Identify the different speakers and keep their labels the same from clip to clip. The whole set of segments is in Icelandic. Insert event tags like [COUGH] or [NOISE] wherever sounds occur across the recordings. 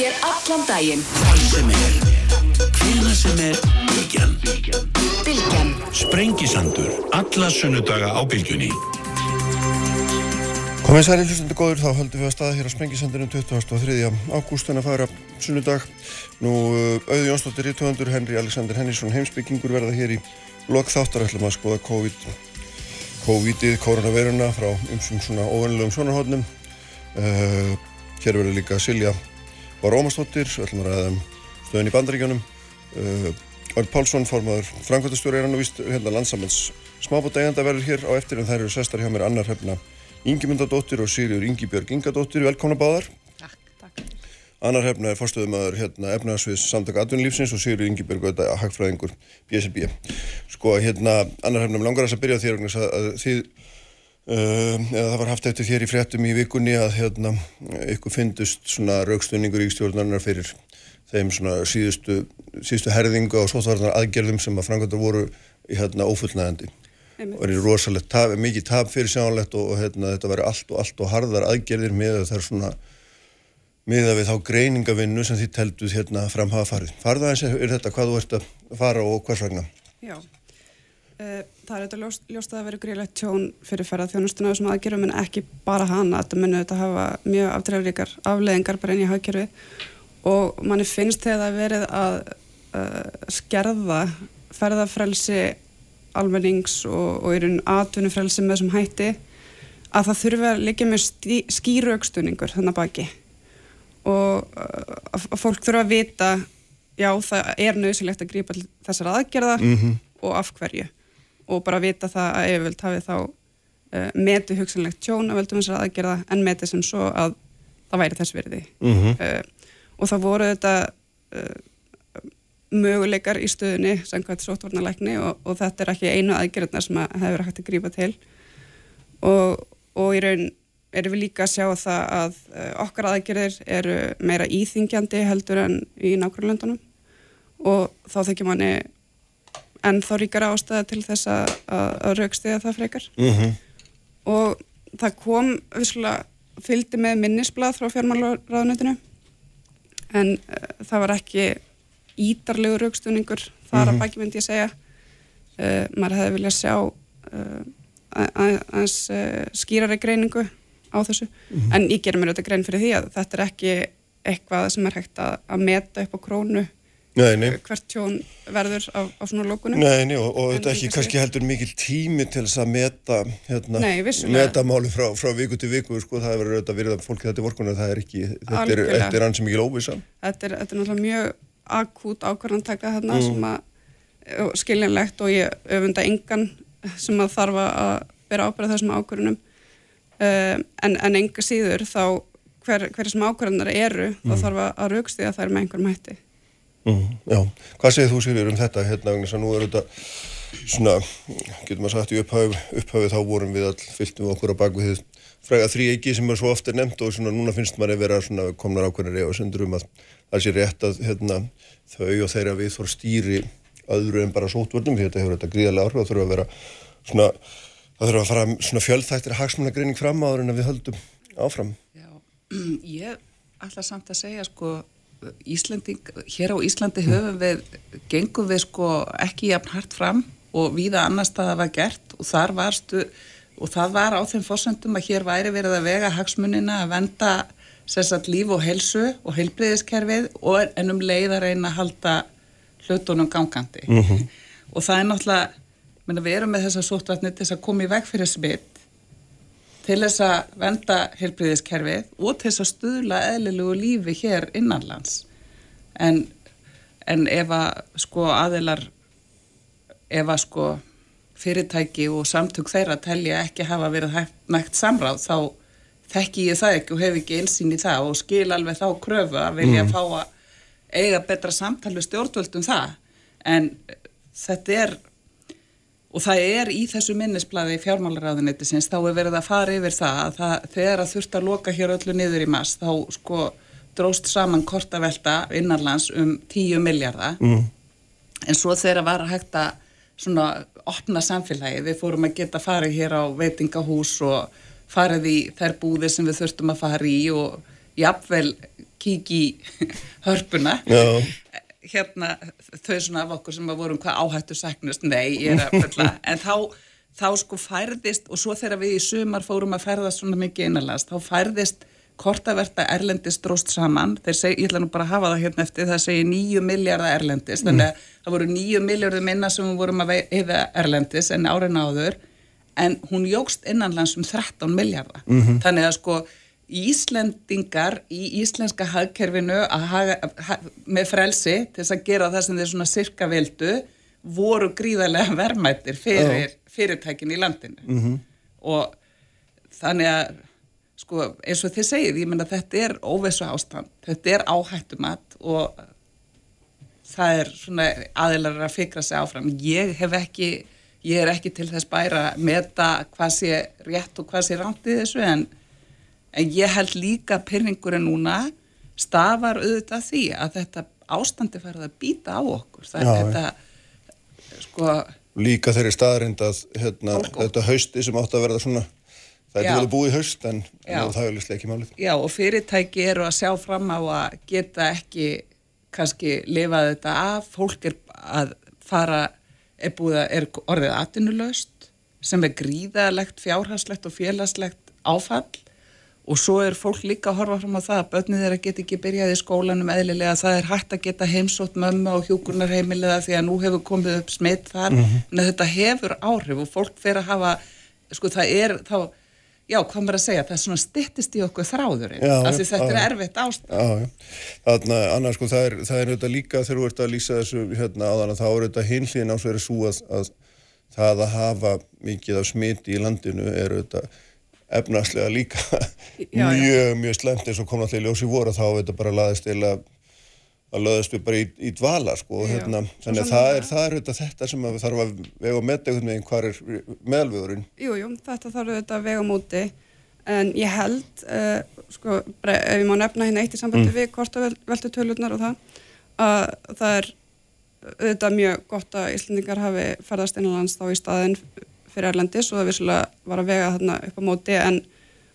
Speaker 1: þér allan daginn.
Speaker 2: Hvað sem er, hvena sem er, Bilgjan.
Speaker 1: Bilgjan.
Speaker 2: Sprengisandur, alla sunnudaga á Bilgjunni.
Speaker 3: Komið særi hlustundu góður, þá höldum við að staða hér á Sprengisandunum 23. ágúst en að fara sunnudag. Nú, uh, Auði Jónsdóttir Rítuðandur, Henry Alexander Henningsson heimsbyggingur verða hér í lok þáttar ætlum að skoða COVID, COVID-ið, koronaviruna frá umsum svona óvennilegum svonarhóðnum. Uh, hér verður líka Silja Var Ómarsdóttir, ætlum að ræða um stöðun í bandaríkjónum. Uh, Örn Pálsson, formadur Frankværtastjóri er hann og vist hérna landsamans smábótaeganda verður hér á eftir en þær eru sestar hjá mér annar hefna Ingimundadóttir og Sigurður Ingibjörg Ingadóttir, velkomna báðar.
Speaker 4: Takk, takk.
Speaker 3: Annar hefna er fórstöðumöður hérna, efnaðsviðs samtaka atvinnulífsins og Sigurður Ingibjörg auðvitað hagfræðingur BSB. Sko hérna, annar hefna, langar þess að byrja þér að, að þið, eða það var haft eftir þér í fréttum í vikunni að hérna, ykkur fyndust svona raukstunningur í stjórnarnar fyrir þeim svona síðustu, síðustu herðingu á sótvarnar aðgerðum sem að framkvæmdur voru í hérna ófullnægandi og er rosalegt tap, mikið tap fyrir sjánlegt og, og hérna, þetta verður allt og allt og harðar aðgerðir með það er svona miða við þá greiningavinnu sem þið telduð hérna fram hafa farið. Farða eins er þetta hvað þú ert að fara og hvers vegna?
Speaker 4: Já, það er þetta ljóst, ljóst að það verður gríðlegt tjón fyrir ferðað þjónustuna þessum aðgerðum en ekki bara hana, þetta munið þetta hafa mjög aftrefríkar afleðingar bara inn í hagkerfi og manni finnst þegar það verið að uh, skerða ferðafrelsi almennings og, og í raun atvinnufrelsi með þessum hætti að það þurfi að liggja með skýru aukstunningur þannig baki. Og að fólk þurfa að vita já það er nöðsilegt að grípa þessar aðgerða mm -hmm. og af hverju og bara vita það að yfirvöld hafi þá uh, meti hugsanlegt tjón að veldum þessar aðgerða en meti sem svo að það væri þess verði mm -hmm. uh, og það voru þetta uh, möguleikar í stöðunni samkvæmt sótvarnalækni og, og þetta er ekki einu aðgerðnar sem að hefur hægt að grípa til. Og, og í raun erum við líka að sjá það að okkar aðgerðir eru meira íþingjandi heldur en í nákvæmlandunum og þá þekkjum manni ennþá ríkar ástæða til þess að, að, raukstiða það frekar mm -hmm. og það kom visslega fylgdi með minnisblad frá fjármálaráðunitinu en uh, það var ekki ídarlegu raukstunningur þar að mhm. baki myndi ég segja uh, maður hefði viljað sjá uh, aðeins skýrari greiningu á þessu mm -hmm. en ég gerir mér auðvitað grein fyrir því að þetta er ekki eitthvað sem er hægt að, að meta upp á krónu
Speaker 3: nei, nei.
Speaker 4: hvert tjón verður á, á svona lókunum
Speaker 3: Nei, nei, og, og þetta ekki kannski heldur mikil tími til þess að meta hérna, nei, meta máli frá, frá viku til viku sko, það er verið auðvitað að virða fólki þetta í vorkuna það er ekki, þetta er, þetta er ansið mikil óvissan
Speaker 4: Þetta er, þetta er náttúrulega mjög akút ákvarðan taka þarna mm. sem að skiljanlegt og ég öfunda engan sem að þarf að vera ábyrða þessum ákvarðunum um, en, en enga síður þá hver, hverja sem ákvarðanar eru mm. þá þarf að raukst því að það er með einhverjum hætti
Speaker 3: mm. Já, hvað segir þú Sigurður um þetta hérna vegna sem nú er þetta svona, getur maður sagt í upphafið upphafið þá vorum við all fylgtum okkur á bakvið fræga þrý ekki sem er svo ofta nefnt og svona núna finnst maður að vera svona komnar ákveðinir eða sendur um að það sé rétt að hérna, þau og þeirra við þór stýri öðru en bara sótvörnum því þetta hefur þetta gríðarlega áhrif og þurfa að vera svona, það þurfa að fara svona fjöldþættir hagsmunagreining fram áður en að við höldum áfram.
Speaker 5: Já, [CLEARS THROAT] ég ætla samt að segja sko Íslanding, hér á Íslandi höfum við, gengum við sko ekki jafn hart fram og viða annars það var gert og þar varstu og það var á þeim fórsöndum að hér væri verið að vega hagsmunina að venda sérsagt líf og helsu og heilbriðiskerfið og ennum leið að reyna að halda hlutunum gangandi mm -hmm. og það er náttúrulega menna, við erum með þessa sótvatni til þess að koma í veg fyrir smitt til þess að venda heilbriðiskerfið og til þess að stuðla eðlilegu lífi hér innanlands en, en ef að sko aðilar ef að sko fyrirtæki og samtök þeirra telja ekki hafa verið nægt samráð þá þekki ég það ekki og hef ekki einsýn í það og skil alveg þá kröfu að vilja mm. fá að eiga betra samtali stjórnvöldum það en þetta er og það er í þessu minnisbladi fjármálaráðuniti sinns þá er verið að fara yfir það að það, þegar að þurft að loka hér öllu niður í mass þá sko dróst saman kortavelta innanlands um 10 miljardar mm. en svo þegar var að hægt að svona opna samfélagi, við fórum að geta farið hér á veitingahús og farið í þær búðir sem við þurftum að fara í og jafnvel kíki í [LAUGHS] hörpuna
Speaker 3: Já.
Speaker 5: Hérna þau svona af okkur sem að vorum hvað áhættu sæknust, nei, ég er að fulla. [LAUGHS] En þá, þá sko færðist og svo þegar við í sumar fórum að ferðast svona mikið innanlands, þá færðist kortaverta erlendis dróst saman. Þeir segi, ég ætla nú bara að hafa það hérna eftir það segir nýju miljardar erlendis. Þannig að það voru nýju miljardar minna sem við vorum að veiða erlendis en árin áður. En hún jógst innanlands um 13 miljardar þannig að sko Íslendingar í íslenska hagkerfinu að haga, ha, með frelsi til þess að gera það sem þeir svona sirka vildu voru gríðarlega verðmættir fyrir fyrirtækin í landinu. Og þannig að sko eins og þið segið, ég menna þetta er óvissu ástand, þetta er áhættumat og það er svona aðeinar að fikra sig áfram. Ég hef ekki, ég er ekki til þess bæra að meta hvað sé rétt og hvað sé ránt í þessu en, en ég held líka pyrringurinn núna stafar auðvitað því að þetta ástandi færði að býta á okkur. Það er þetta, sko,
Speaker 3: Líka þeirri staðarind að hérna, þetta hausti sem átt að verða svona, það er vel búið haust en það er lýslega ekki málið.
Speaker 5: Já og fyrirtæki eru að sjá fram á að geta ekki kannski lifað þetta af, fólk er að fara, er búið að, er orðið atvinnulaust sem er gríðalegt fjárhagslegt og félagslegt áfall og svo er fólk líka að horfa fram á það að börnið þeirra get ekki byrjað í skólanum eðlilega, það er hægt að geta heimsótt mömmu og hjúkurnarheimilega því að nú hefur komið upp smitt þar, en þetta hefur áhrif og fólk fer að hafa, sko það er þá, já, hvað maður að segja, það er svona styttist í okkur þráðurinn, af því
Speaker 3: já,
Speaker 5: þetta er
Speaker 3: já.
Speaker 5: erfitt ástand.
Speaker 3: Já, já. Þannig að annars sko það er, það er auðvitað líka þegar þú ert að lýsa þessu hérna áðan að þá er auðvitað hinliðin ás verið svo að, að það að hafa mikið af smiti í landinu er auðvitað efnarslega líka.
Speaker 4: Já, já.
Speaker 3: mjög, mjög slemt eins og kom í ljós í voru þá auðvitað bara laðist til að að löðast við bara í, í dvala sko, hérna, þannig að það er, það er auðvitað þetta sem við þarf að vega metta einhvern veginn er meðalvegurinn.
Speaker 4: Jú, jú, þetta þarf auðvitað að vega á móti. En ég held uh, sko, ef ég má nefna hérna eitt í sambandi við kortaveltu tölurnar og það að það er auðvitað mjög gott að Íslandingar hafi ferðast innanlands þá í staðinn fyrir Erlendis og það vissulega var að vega þarna upp á móti en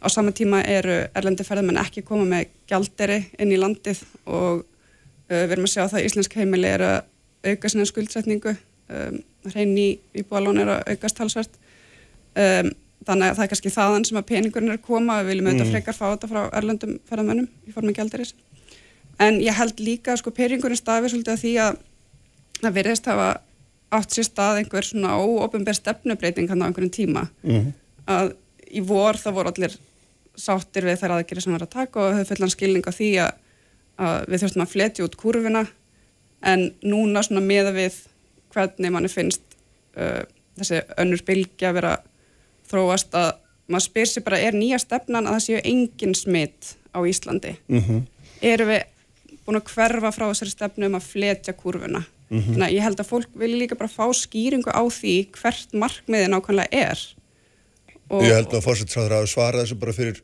Speaker 4: á sama tíma eru Erlendi ferðamenn ekki koma með gjalderi inn í landið og uh, við erum að sjá það að Íslensk heimili er að auka sinna skuldsetningu. Um, hrein í íbúalón er að aukast talsvert. Um, þannig að það er kannski þaðan sem að peningurinn er að koma. Við viljum auðvitað frekar fá þetta frá erlendum ferðamönnum í formi gældiris en ég held líka að sko peningurinn stafi svolítið að því að það virðist hafa átt sér stað einhver svona óopinber stefnubreiting hann á einhverjum tíma. Að í vor það voru allir sáttir við þær aðgerið sem var að taka og höfðu fullan skilning á því að, að við þurftum að fletja út kurvina en núna svona meða við hvernig manni finnst uh, þessi önnur bylgja vera þróast að maður spyr sér bara er nýja stefnan að það séu engin smitt á Íslandi?
Speaker 3: Mm
Speaker 4: erum við búin að hverfa frá þessari stefnu um að fletja kurvuna þannig að ég held að fólk vilja líka bara fá skýringu á því hvert markmiðið nákvæmlega er. Og,
Speaker 3: Ég held að fórsettsræður hafi svarað þessu bara fyrir,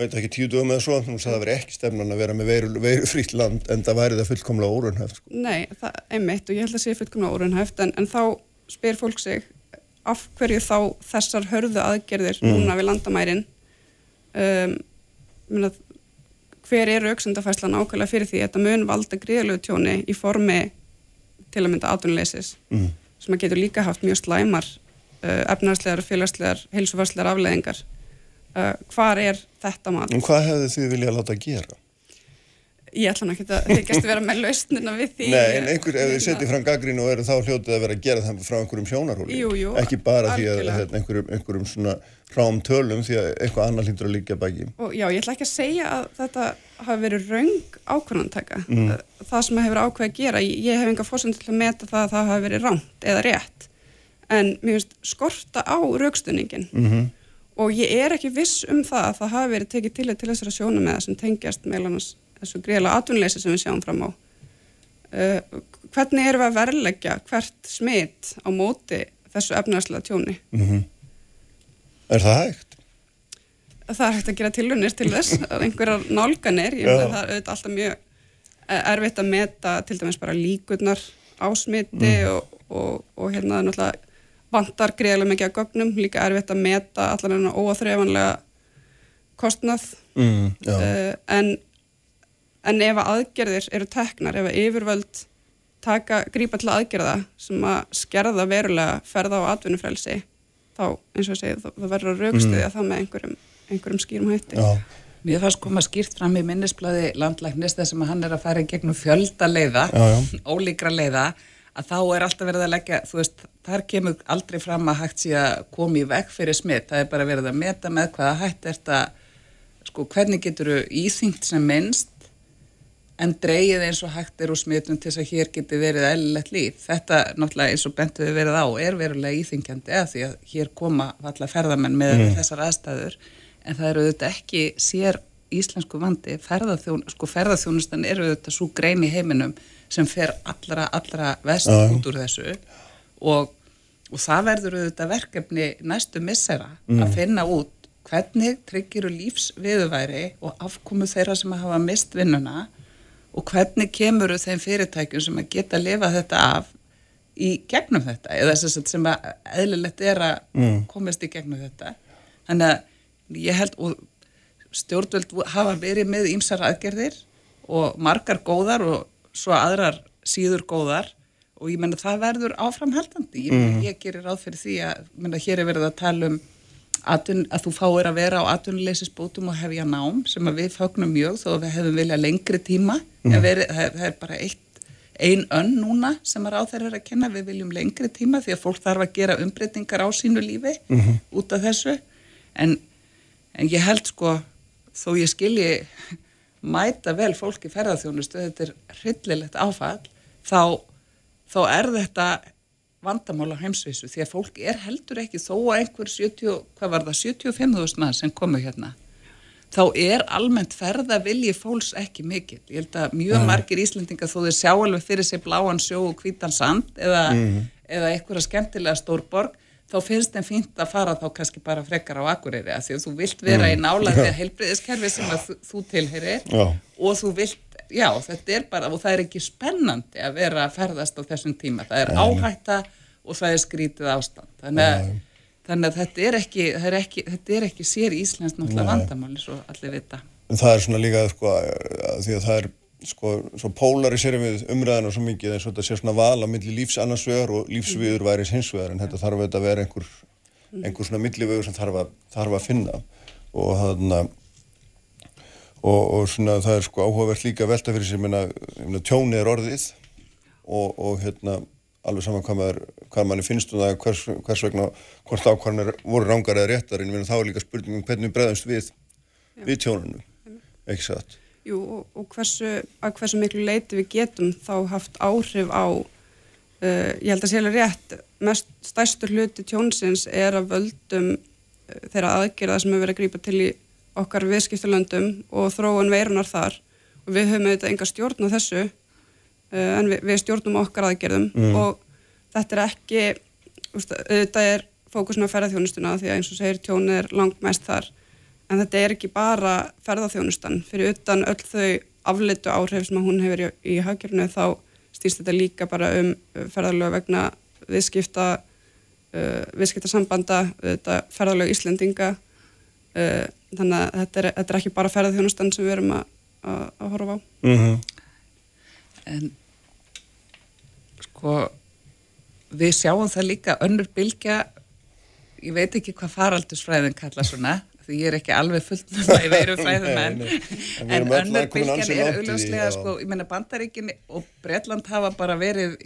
Speaker 3: veit ekki, tíu dögum eða svo, hún sagði að það veri ekki stefnan að vera með veiru, veiru frýtt land en það væri það fullkomlega órunhæft. Sko.
Speaker 4: Nei, það er einmitt og ég held að sé fullkomlega órunhæft en, en þá spyr fólk sig af hverju þá þessar hörðu aðgerðir núna við landamærin? Um, minna, hver er auksendafæslan ákvæmlega fyrir því? Að þetta mun valda gríðalegu tjóni í formi til að mynda atvinnuleysis
Speaker 3: Mm.
Speaker 4: sem að getur líka haft mjög slæmar uh, efnarslegar, félagslegar, heilsufarslegar afleðingar uh, hvar er þetta mat?
Speaker 3: En hvað hefðu þið viljað láta gera?
Speaker 4: Ég ætla hann ekki að þykjast vera með lausnina við því
Speaker 3: Nei, en einhver, ef þið setjið fram gaggrín og eru þá hljótið að vera að gera það frá einhverjum sjónarhóli. Ekki bara því að hérna, einhverjum, einhverjum svona rám tölum því að eitthvað annað hlýtur að líka baki.
Speaker 4: Og já, ég ætla ekki að segja að þetta hafi verið raung ákvörðantaka. Mm. Það sem hefur ákveð að gera, ég, hef enga fórsend til að meta það að það hafi verið rámt eða rétt. En mér finnst skorta á raukstuningin.
Speaker 3: Mm
Speaker 4: Og ég er ekki viss um það að það hafi verið tekið til til þessara sjónum með sem tengjast meðal annars þessu greiðlega atvinnleysi sem við sjáum fram á. Uh, hvernig erum við að verleggja hvert smitt á móti þessu efnarslega tjóni?
Speaker 3: Er það hægt?
Speaker 4: það er hægt að gera tilunir til þess [LAUGHS] að einhverjar nálganir, ég meina það er auðvitað alltaf mjög eh, erfitt að meta til dæmis bara líkurnar á smiti og, og, og hérna náttúrulega vantar greiðlega mikið að gögnum, líka erfitt að meta allan enn óaþreifanlega kostnað.
Speaker 3: Mm,
Speaker 4: uh, en en ef að aðgerðir eru teknar, ef yfirvöld taka, grípa til aðgerða sem að skerða verulega ferða á atvinnufrelsi þá eins og ég segi það, það verður að raukstuðja það með einhverjum, einhverjum skýrum hætti.
Speaker 3: Já,
Speaker 5: Mér fannst koma skýrt fram í minnisbladi landlæknis þar sem að hann er að fara í gegnum fjölda leiða,
Speaker 3: Já, já. [LAUGHS]
Speaker 5: ólíkra leiða, að þá er alltaf verið að leggja, þú veist, þar kemur aldrei fram að hægt sé að koma í veg fyrir smitt, það er bara verið að meta með hvaða hægt er þetta, sko, hvernig getur þú íþyngt sem minnst en dreigið eins og hægt er úr smittum til þess að hér geti verið eðlilegt líf. Þetta náttúrulega eins og bentu við verið á er verulega íþingjandi eða því að hér koma allar ferðamenn með mm. þessar aðstæður en það eru auðvitað ekki sér íslensku vandi, ferðarþjón, sko ferðarþjónustan eru auðvitað svo grein í heiminum sem fer allra, allra vest
Speaker 3: já.
Speaker 5: út úr þessu og, og það verður auðvitað verkefni næstu missera að finna út hvernig tryggiru lífsviðuværi og afkomu þeirra sem hafa mist vinnuna og hvernig kemur þeim fyrirtækjum sem að geta að lifa þetta af í gegnum þetta? Eða sem, sagt sem að eðlilegt er að komast í gegnum þetta. Þannig að ég held og stjórnvöld hafa verið með ímsar aðgerðir og margar góðar og svo aðrar síður góðar. Og ég menna það verður áframhaldandi. Ég, mm. ég gerir ráð fyrir því að menna, hér er verið að tala um atun, að þú fáir að vera á atvinnuleysisbótum og hefja nám sem við fögnum mjög þó að við hefum viljað lengri tíma. Mm. verið, það, það er bara eitt ein önn núna sem að ráð þeirra er að kenna. Við viljum lengri tíma því að fólk þarf að gera umbreytingar á sínu lífi út af þessu. En, en ég held sko þó ég skilji mæta vel fólki ferðarþjónustu þetta er hryllilegt áfall þá, þá er þetta vandamál á heimsvísu því að fólk er heldur ekki þó að einhver 70, hvað var það, 75.000 mann sem komu hérna. Þá er almennt ferða vilji fólks ekki mikil. Ég held að mjög margir Íslendingar þó þeir sjá alveg fyrir sig bláan sjó og hvítan sand eða, eða einhverja skemmtilega stórborg þá finnst þeim fínt að fara þá kannski bara frekar á Akureyri að því að þú vilt vera í nálaði að heilbriðiskerfi sem að þú, þú tilherir og þú vilt, já þetta er bara og það er ekki spennandi að vera að ferðast á þessum tíma, það er áhætta og það er skrítið ástand. Þannig að, þannig að þetta er ekki, er ekki þetta er ekki sér íslensk náttúrulega vandamáli svo allir vita.
Speaker 3: En það er svona líka sko, að því að það er sko, svo polariserum við umræðina svo mikið eins og þetta sé svona val á milli lífs annars vegar og lífsviður væris hins vegar en þetta þarf auðvitað að vera einhver, einhver svona millivögur sem þarf að, þarf að finna. Og þarna og, og svona það er sko áhugavert líka velta fyrir menna tjóni er orðið og, og hérna alveg saman hvað, maður, hvað manni finnst um það hvers, hvers vegna, hvort ákvarðanir voru rángar eða réttar en þá er líka spurningum hvernig við bregðumst við tjónunum, ekki satt?
Speaker 4: Jú, og, og hversu, að hversu miklu leiti við getum þá haft áhrif á, uh, ég held að sé alveg rétt, mest stærstur hluti tjónsins er að völdum uh, þeirra aðgerða sem hefur verið að grípa til í okkar viðskiptalöndum og þróun veirunar þar. Og við höfum auðvitað enga stjórn á þessu uh, en við, við stjórnum okkar aðgerðum. Og þetta er ekki, auðvitað er fókusin á ferðarþjónustuna því að eins og segir tjónið er langt mest þar. En þetta er ekki bara ferðarþjónustan fyrir utan öll þau afleitu áhrif sem hún hefur í, í haggjörnu þá stýrst þetta líka bara um ferðarlög vegna viðskipta uh, viðskiptasambanda ferðarlög Íslendinga uh, þannig að þetta er, þetta er ekki bara ferðarþjónustan sem við erum að, að, að horfa á
Speaker 3: mm -hmm.
Speaker 5: en sko við sjáum það líka önnur bylgja ég veit ekki hvað faraldusfræðin kalla svona því ég er ekki alveg fullt með það í veiru fræðum [LAUGHS] en.
Speaker 3: En við
Speaker 5: en önnur bylgjan er
Speaker 3: já.
Speaker 5: sko, ég menna bandaríkin og Bretland hafa bara verið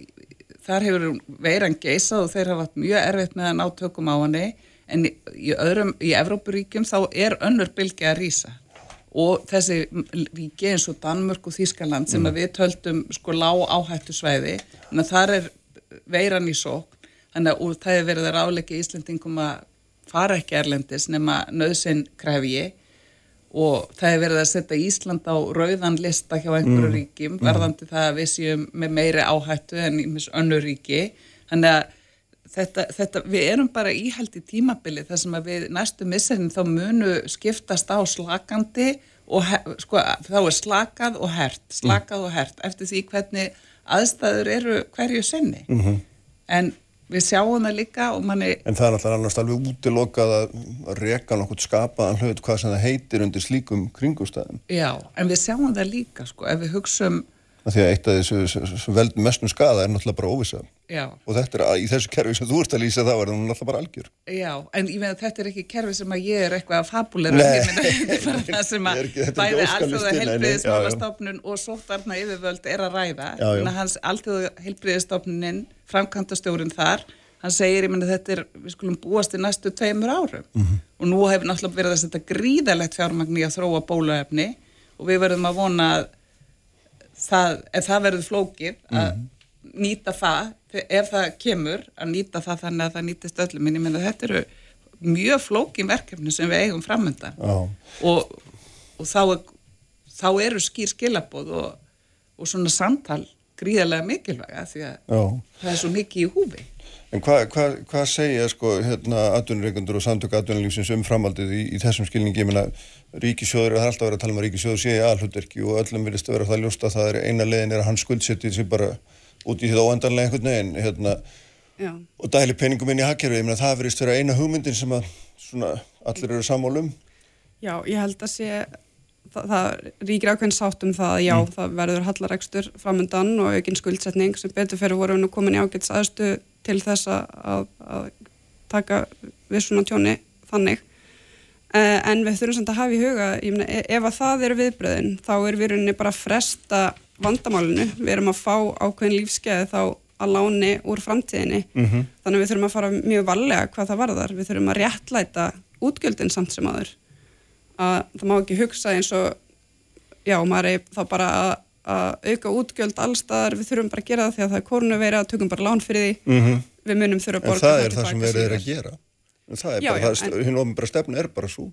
Speaker 5: þar hefur veiran geisað og þeir hafa haft mjög erfitt með að ná tökum á henni en í, öðrum, í Evrópuríkjum þá er önnur bylgja að rýsa og þessi ríki eins og Danmörk og Þískaland sem að við töldum sko lág áhættu þannig að þar er veiran í sók þannig að og það er verið að ráleika Íslendingum að fara ekki erlendis nema nöðsinn krefji. Og það er verið að setja Ísland á rauðan lista hjá einhverju ríkjum verðandi það að við séum með meiri áhættu en í mis önnur ríki. Þannig að þetta, þetta, við erum bara íhald í tímabili þar sem að við næstu misserinn þá munu skiptast á slakandi og he- sko, þá er slakað og hert, slakað og hert eftir því hvernig aðstæður eru hverju sinni. En við sjáum það líka og manni,
Speaker 3: En það er náttúrulega annars alveg útilokað að reka nokkuð skapaðan hlut hvað sem það heitir undir slíkum kringumstæðum.
Speaker 5: já, en við sjáum það líka sko, ef við hugsum,
Speaker 3: Af Því að eitt af þessu sem veldum mestum skada er náttúrulega bara óvisa.
Speaker 5: já,
Speaker 3: Og þetta er að, í þessu kerfi sem þú ert að lýsa þá er það náttúrulega bara algjör.
Speaker 5: Já, en ég meina þetta er ekki kerfi sem að ég er eitthvað að fabulera, ég meina [LAUGHS] þetta er bara [LAUGHS] það sem að
Speaker 3: ekki- þetta
Speaker 5: bæði
Speaker 3: nei,
Speaker 5: heilbriðismálastofnun og sóttarna yfirvöld er að ræða. Þannig að hans alþjóða heilbriðistofnunin, framkantastjórun þar, hann segir, ég meina þetta er, við skulum búast í næstu tveimur árum
Speaker 3: Mhm.
Speaker 5: og nú hefur náttúrulega verið að setja gríðalegt fjármagn í að þróa bóluefni og við verðum að vona að það, ef það verður flókið að
Speaker 3: Mhm.
Speaker 5: nýta það, ef það kemur að nýta það þannig að það nýtist öllum en ég meina þetta eru mjög flókin verkefni sem við eigum framöndan
Speaker 3: Já.
Speaker 5: og, og þá, er, þá eru skýr skilabóð og, og svona samtal gríðarlega mikilvæga því að
Speaker 3: Já.
Speaker 5: það er svo mikið í húfi
Speaker 3: En hvað hva, hva segja sko hérna atvinnureikundur og samtök atvinnulífsins um framaldið í, í þessum skilningi? Ég meina ríkisjóður, það er alltaf verið að tala um að ríkisjóður sé í aðhlutverki og öllum vilist að vera það ljóst að það er eina leiðin er að hann skuldsetti sig bara út í þetta óendanlega einhvern veginn hérna, og dæli peningum inn í meina það verist vera eina hugmyndin sem að svona, allir eru sammálum.
Speaker 4: já, ég held að sé það, það ríkir ákveðin sátt um það að já, það verður hallarekstur framundan og aukinn skuldsetning sem betur fyrir voru nú komin í ágæts aðstu til þess að, að, að en við þurfum samt að hafa í huga meina, e- ef að það eru viðbröðin þá er við rauninni bara að fresta vandamálinu, við erum að fá ákveðin lífskeiði þá að láni úr framtíðinni.
Speaker 3: Mhm.
Speaker 4: þannig að við þurfum að fara mjög varlega hvað það varðar, við þurfum að réttlæta útgjöldin samt sem aður að það má ekki hugsa eins og já, maður er þá bara að, að auka útgjöld allstaðar, við þurfum bara að gera það því að það er kórnuveira, tökum bara lán fyrir því.
Speaker 3: Mm
Speaker 4: við munum þurfa að
Speaker 3: En
Speaker 4: borga
Speaker 3: það er það sem verið er að gera. En það er
Speaker 4: Já,
Speaker 3: bara,
Speaker 4: já,
Speaker 3: það, hinn ofnbæra stefna er bara svo.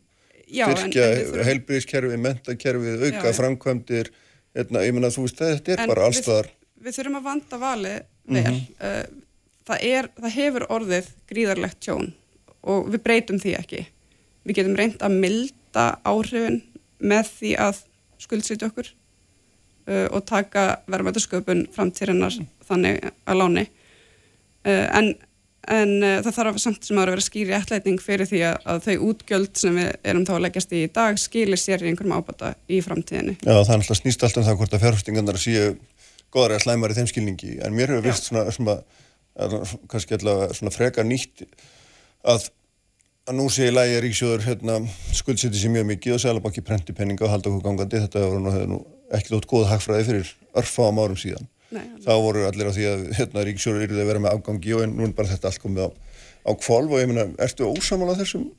Speaker 4: Já,
Speaker 3: Styrkja
Speaker 4: þurfum-
Speaker 3: heilbríðiskerfi, mentakerfi, auka framkvæmdir, hérna, ég meina þú veist, þetta er
Speaker 4: En
Speaker 3: bara
Speaker 4: við-
Speaker 3: allstaðar.
Speaker 4: Við þurfum að vanda vali vel. Uh, það, er, það hefur orðið gríðarlegt tjón og við breytum því ekki. Við getum reynd að milda áhrifin með því að skuldsetja okkur uh, og taka verðmættasköpun framtírinnar þannig að láni. Uh, en en uh, það þarf samt sem að vera skýri ætlætning fyrir því að, að þau útgjöld sem við erum þá að leggjast í í dag skilir sér í einhverjum ábata í framtíðinni.
Speaker 3: Já, það er alltaf snýst allt um það hvort að fjárfestingarnar séu góðar eða slæmar í þeim skilningi, en mér hefur vist svona, svona, að, kannski allavega svona freka nýtt að að nú sé í lagi að ríksjóður hérna, skuldsetja sér mjög mikið og sælabakki prenti penninga og halda okkur gangandi, þetta var nú, nú ekki þótt góð hagfræði fyrir örfáum árum síðan.
Speaker 4: Nei,
Speaker 3: Þá voru allir á því að hérna, ríksjóður yrði að vera með afgangi og en nú er bara þetta allt komið á, á kvolv og ég meina, ertu ósamála þessum?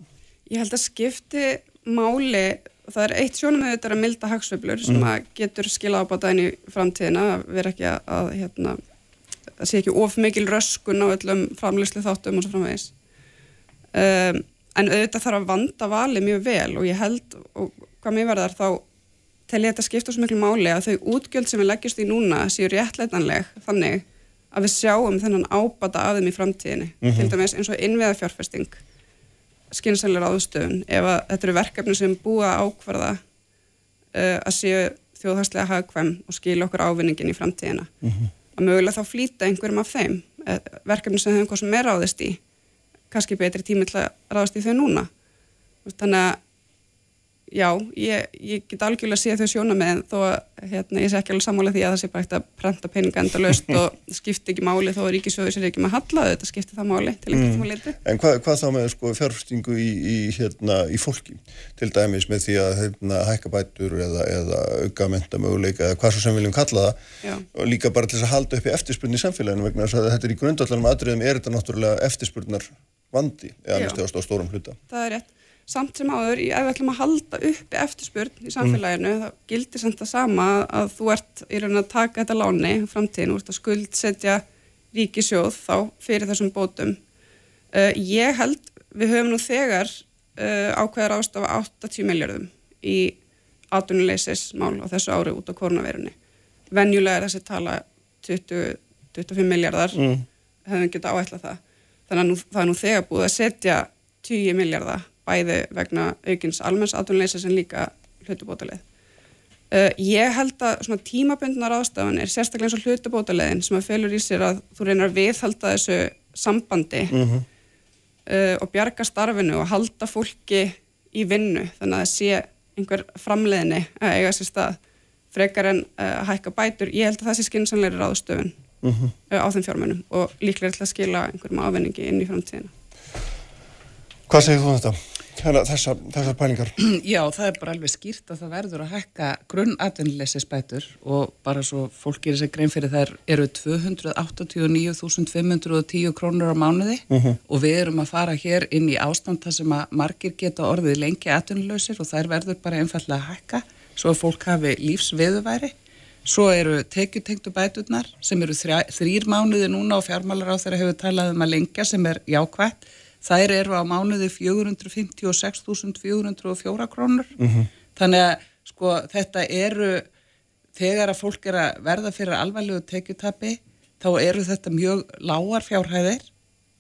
Speaker 4: Ég held að skipti máli, það er eitt sjónum með þetta að milda hagsveiflur sem að getur skila ábata inn í framtíðina, að vera ekki að, hérna, að sé ekki of mikil röskun á öllum framlýslu þáttum og svo framvegis. Um, en auðvitað þarf að vanda vali mjög vel og ég held, og hvað mér verðar þá tel ég þetta skipta svo miklu máli að þau útgjöld sem við leggjast í núna séu réttleitanleg þannig að við sjáum þennan ábata af þeim í framtíðinni. Til dæmis eins og innviða fjárfesting skynsælir áðstöðun ef að þetta eru verkefni sem búa ákvarða uh, að séu þjóðhagslega hagkvæm og skilja okkur ávinningin í framtíðina. Að mögulega þá flýta einhverjum af þeim uh, verkefni sem þeim hvað sem er ráðist í kannski betri tími til að ráðast í þau núna. Þannig að já, ég, ég get algjörlega að sé þau sjóna með þó að hérna, ég sé ekki alveg sammála því að það sé bara ekkert að prenta peninga enda löst [LAUGHS] og skipti ekki máli þó að ríkisjóður sér ekki með halla þetta skipti það máli til einhvern tíma liti
Speaker 3: En hvað, hvað þá með sko, fjárfestingu í, í, hérna, í fólki? Til dæmis með því að hérna, hækka bætur eða, eða auka menta möguleika eða hvað svo sem viljum kalla það
Speaker 4: Já.
Speaker 3: og líka bara til þess að halda upp í eftirspurn í samfélaginu vegna þess að þetta er í grundallanum atriðum er þetta náttúrulega eftirspurnar vandi eða mest á stórum hluta.
Speaker 4: það er rétt samt sem áður, ef við ætlum að halda uppi eftirspurn í samfélaginu, þá gildir samt það sama að þú ert í raun að taka þetta láni framtíðin, þú ert að skuldsetja ríkisjóð þá fyrir þessum bótum. Uh, ég held, við höfum nú þegar uh, ákveðar ástafa 80 miljardum í atvinnuleysismál á þessu ári út á koronaveirunni. Venjulega er þessi tala 20-25 miljardar,
Speaker 3: Mm.
Speaker 4: hefum getað áætla það. Þannig að nú, það er nú þegar búið að setja 10 miljardar bæði vegna aukins almenns atvinnuleysis en líka hlutabótaleið. Uh, ég held að svona tímabundnar ástafan er sérstaklega eins og hlutabótaleiðin sem að felur í sér að þú reynar að viðhalda þessu sambandi uh, og bjarga starfinu og halda fólki í vinnu þannig að það sé einhver framleiðni að eiga sér stað frekar en uh, að hækka bætur ég held að það sé skynnsamleiri ráðstöfun uh, á þeim fjármunum og líklega til að skila einhverjum ávinningi inn í framtíðina
Speaker 3: Hvað segir þú um þetta? Hérna, þessar, þessar pælingar. [CLEARS THROAT]
Speaker 5: Já, það er bara alveg skýrt að það verður að hækka grunn og bara svo fólk gerir sér grein fyrir þær eru 289.510 krónur á mánuði og við erum að fara hér inn í ástand þar sem að margir geta orðið lengi atvinnuleysir og þær verður bara einfallega að hækka svo að fólk hafi lífsviðuværi svo eru tekjutengtu bæturnar sem eru þrjá, þrýr mánuði núna og fjármálar á þeirra hefur talað um að lengja sem er jákvægt þær eru á mánuði 456.404 krónur mm -hmm. þannig að sko þetta eru þegar að fólk er að verða fyrir alvarlegu tekjutabi þá eru þetta mjög lágar fjárhæðir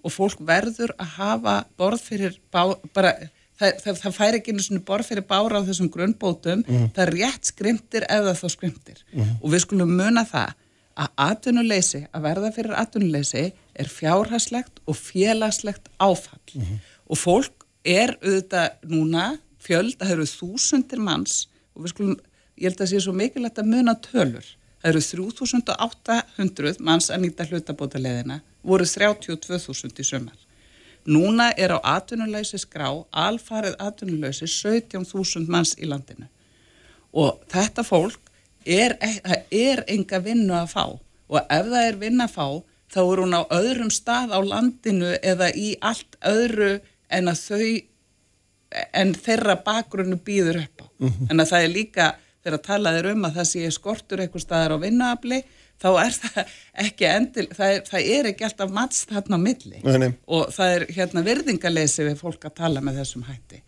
Speaker 5: og fólk verður að hafa borð fyrir bá, bara það, það, það fær ekki einu svona borð fyrir bára á þessum grunnbótum, mm. það er rétt skrimtir eða þá skrimtir mm. og við skulum muna það að atvinnuleysi, að verða fyrir atvinnuleysi er fjárhagslegt og félagslegt áfall mm -hmm. og fólk er auðvitað núna fjöld, það eru þúsundir manns og við skulum, ég held að það sé svo mikilvægt að muna tölur, það eru 3800 manns að nýta hlutabóta leðina, voru 32.000 í sömar. Núna er á atvinnuleysi skrá, alfarið atvinnuleysi 17.000 manns í landinu og þetta fólk er, e, er enga vinnu að fá og ef það er vinnu að fá þá er hún á öðrum stað á landinu eða í allt öðru en að þau en þeirra bakgrunnu býður upp á mm -hmm. en að það er líka þegar talaður um að það sé skortur eitthvað staðar á vinnuafli þá er það ekki endil það er, það er ekki alltaf matst þarna á milli nei, nei. og það er hérna verðingalesi við fólk að tala með þessum hætti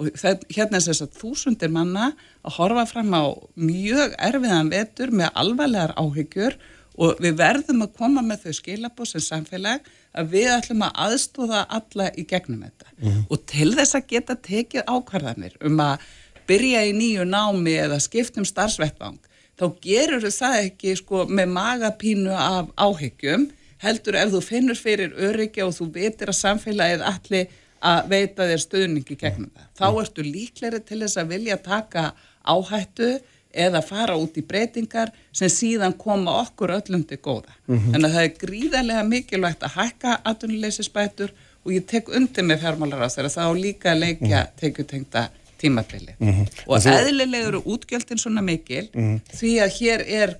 Speaker 5: og það, hérna er þess að þúsundir manna að horfa fram á mjög erfiðan vetur með alvarlegar áhyggjur og við verðum að koma með þau skilabóð sem samfélag að við ætlum að aðstóða alla í gegnum þetta mm -hmm. og til þess að geta tekið ákvarðanir um að byrja í nýju námi eða skiptum starfsvettvang þá gerur það ekki sko með magapínu af áhyggjum heldur ef þú finnur fyrir öryggi og þú veitir að samfélagið allir að veita þér stöðningi gegnum það. Þá mhm. ertu líkleri til þess að vilja taka áhættu eða fara út í breytingar sem síðan koma okkur öllum til góða. Mm -hmm. En það er gríðarlega mikilvægt að hækka atvinnuleysisbætur og ég tek undir með fjármálar á þeirra þá líka að leikja mm -hmm. tekjutengta tímabili. Mm -hmm. Og eðlilega eru útgjöldin svona mikil mhm. því að hér er,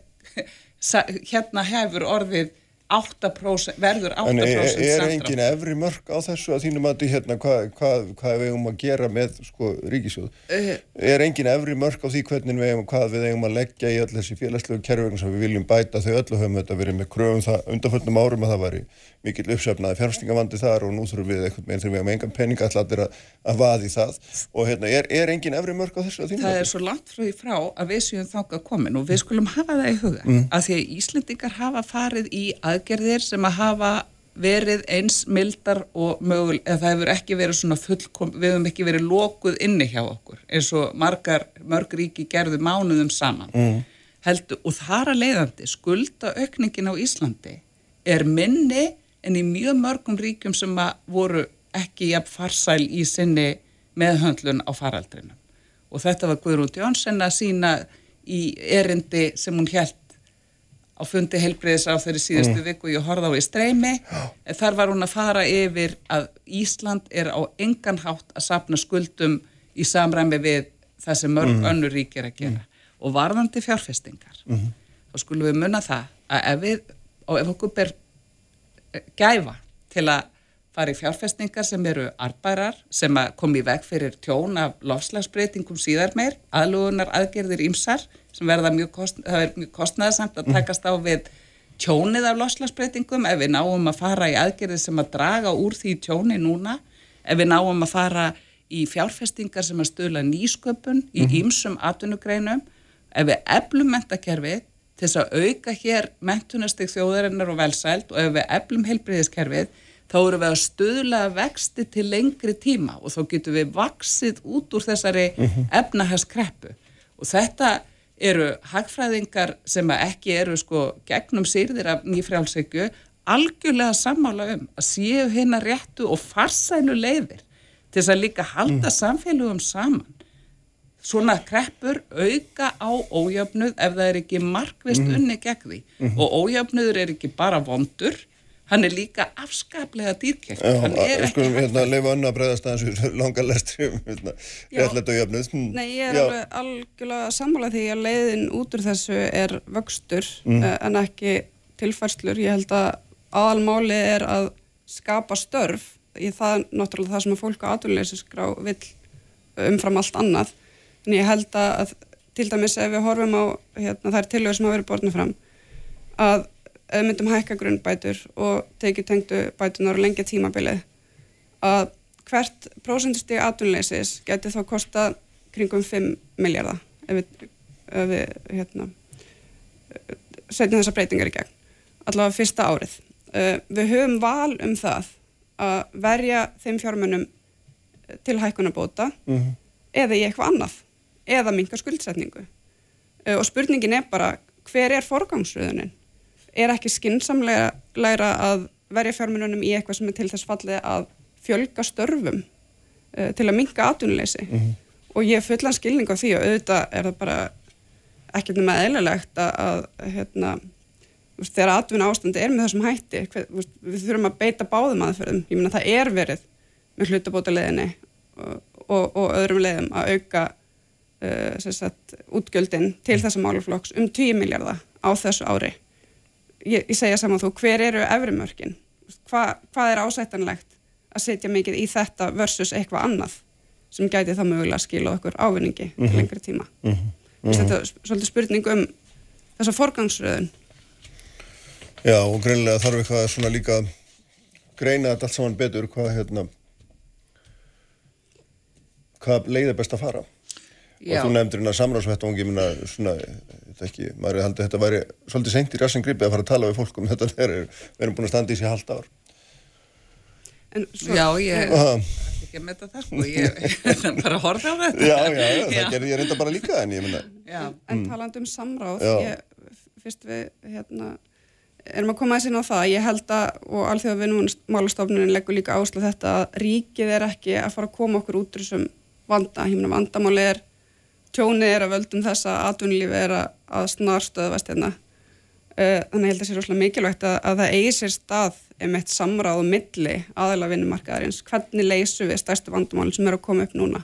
Speaker 5: [LAUGHS] hérna hefur orðið 8%, verður 8%
Speaker 3: en er, er engin efri mörg á þessu að þínum að hérna, hvað hva, hva við eigum að gera með sko, ríkisjóð uh, er engin efri mörg á því hvernig við eigum hvað við eigum að leggja í öll þessi félagslegu kerfingum sem við viljum bæta þau öllu höfum þetta verið með kröfum það undanföldnum árum að það væri mikill uppsefnaði fjárfstingavandi þar og nú þurfum við eitthvað með hefum engan peninga allir að, að vaði það og hérna, er, er engin efri mörg á þessu?
Speaker 5: Það er svo langt frá því frá að við séum þáka komin og við skulum hafa það í huga mm. að því að Íslendingar hafa farið í aðgerðir sem að hafa verið eins mildar og mögul, eða það hefur ekki verið svona fullkom, við hefum ekki verið lokuð inni hjá okkur eins og margar, mörg ríki gerðu mánuðum saman mm. Heldur, og þar að leiðandi skulda aukningin á Íslandi er minni en í mjög mörgum ríkjum sem voru ekki jafn farsæl í sinni meðhöndlun á faraldrinu. Og þetta var Guðrún Jónsson að sína í erindi sem hún held á fundi helbreyðis á þeirri síðustu mm. viku ég horfði á í streymi. Þar var hún að fara yfir að Ísland er á engan hátt að sapna skuldum í samræmi við það sem mörg mm. önnur ríkir að gera. Mm. Og varðandi fjárfestingar, -hmm. þá skulum við munna það að ef við, ef okkur ber gæfa til að fara í fjárfestingar sem eru arbærar sem að komi í veg fyrir tjón af lofslagsbreytingum síðar meir, aðlugunar aðgerðir ímsar sem verða mjög, kost, mjög kostnæðasamt að mhm. takast á við tjónið af lofslagsbreytingum ef við náum að fara í aðgerðir sem að draga úr því tjóni núna, ef við náum að fara í fjárfestingar sem að stöla nýsköpun í ímsum mhm. atvinnugreinum, ef við eflum mentakerfið til þess að auka hér mentunastig þjóðarinnar og velsælt og ef við eflum heilbriðiskerfið þá eru við að stöðla vexti til lengri tíma og þá getum við vaksið út úr þessari mm -hmm. efnahagskreppu. Og þetta eru hagfræðingar sem ekki eru sko gegnum sýrðir af nýfrjálsökju algjörlega sammála um að séu hérna réttu og farsælu leiðir til þess að líka halda samfélögum saman. Svona kreppur auka á ójöfnuð ef það er ekki markvist unni gegn því. Og ójöfnuður er ekki bara vondur hann er líka afskaplega dýrkjökt hann er
Speaker 3: við skulum
Speaker 5: ekki
Speaker 3: hérna leifa önnu að breyðast aðeins við [LAUGHS] langar lestri um hérna,
Speaker 4: Já.
Speaker 3: réttlætt og jöfnuð. Hm,
Speaker 4: Nei, ég er alveg algjörlega sammála því að leiðin út úr þessu er vöxtur
Speaker 3: Mm.
Speaker 4: en ekki tilfærslur. Ég held að aðalmáli er að skapa störf í það náttúrulega það sem að fólk á atvinnuleysisgrá vill umfram allt annað. En ég held að til dæmis ef við horfum á hérna, þær tilögur sem hafa verið borðinu fram að myndum hækka grunnbætur og tekið tengdu bætunar og lengja tímabilið að hvert prósentustík atvinnuleysis geti þá kostað kringum 5 miljardar ef við, ef við hérna, setjum þessar breytingar í gegn allavega fyrsta árið. Uh, við höfum val um það að verja þeim fjármunum til hækkunabóta
Speaker 3: Mhm.
Speaker 4: eða í eitthvað annað eða minka skuldsetningu. Uh, og spurningin er bara hver er forgangsröðunin er ekki skinsamlega læra að verja fjármununum í eitthvað sem er til þess fallið að fjölga störfum uh, til að minka atvinnuleysi. Og ég fullan skilning á því og auðvitað er það bara ekkert nema eðlilegt að, að hérna, veist, þegar atvinna ástandi er með þessum hætti hver, veist, við þurfum að beita báðum aðferðum. Ég meina það er verið með hlutabóta leiðinni og, og, og öðrum leiðum að auka uh, sagt, útgjöldin til þessa máluflokks um 10 miljardar á þessu ári ég, ég segja saman þú, hver eru efrimörkin Hva, hvað er ásættanlegt að setja mikið í þetta versus eitthvað annað sem gæti það mögulega að skila okkur ávinningi til lengri tíma? Mm -hmm. þetta er svolítið spurning um þessa forgangsröðun.
Speaker 3: Já, og greinlega þarf eitthvað svona líka að greina þetta allt saman betur hvað hérna hvað leið er best að fara. Og þú nefndir hérna samráðsvettvangi minna svona, þetta ekki, maður að þetta væri svolítið seint í rassin gripið að fara að tala við fólk um þetta [LAUGHS] þegar við erum búin að standa í sig halvt ár.
Speaker 4: En svo,
Speaker 5: Já, ég ætla ekki að metta það sko, ég [LAUGHS] ég bara horfði á þetta.
Speaker 3: Já, já, já, það gerði ég reynda bara líka en ég minna
Speaker 5: Já,
Speaker 4: en talandi um samráð
Speaker 3: Já.
Speaker 4: ég, fyrst við hérna, erum að koma aðeins inn á það. Ég held að, og alþjóða vinnumálastofnunin leggur líka áslug þetta að ríkið er ekki að fara að koma okkur út úr þessum vanda, ég meina vandamáli er tjónið er að völdum þess að atvinnulífi er að, snarstöðvast hérna. Uh, þannig ég held að það sé rosalega mikilvægt að, að það eigi sér stað um eitt samráð milli aðalega vinnumarkaðarins. Hvernig leysu við stærstu vandamálinn sem eru að koma upp núna?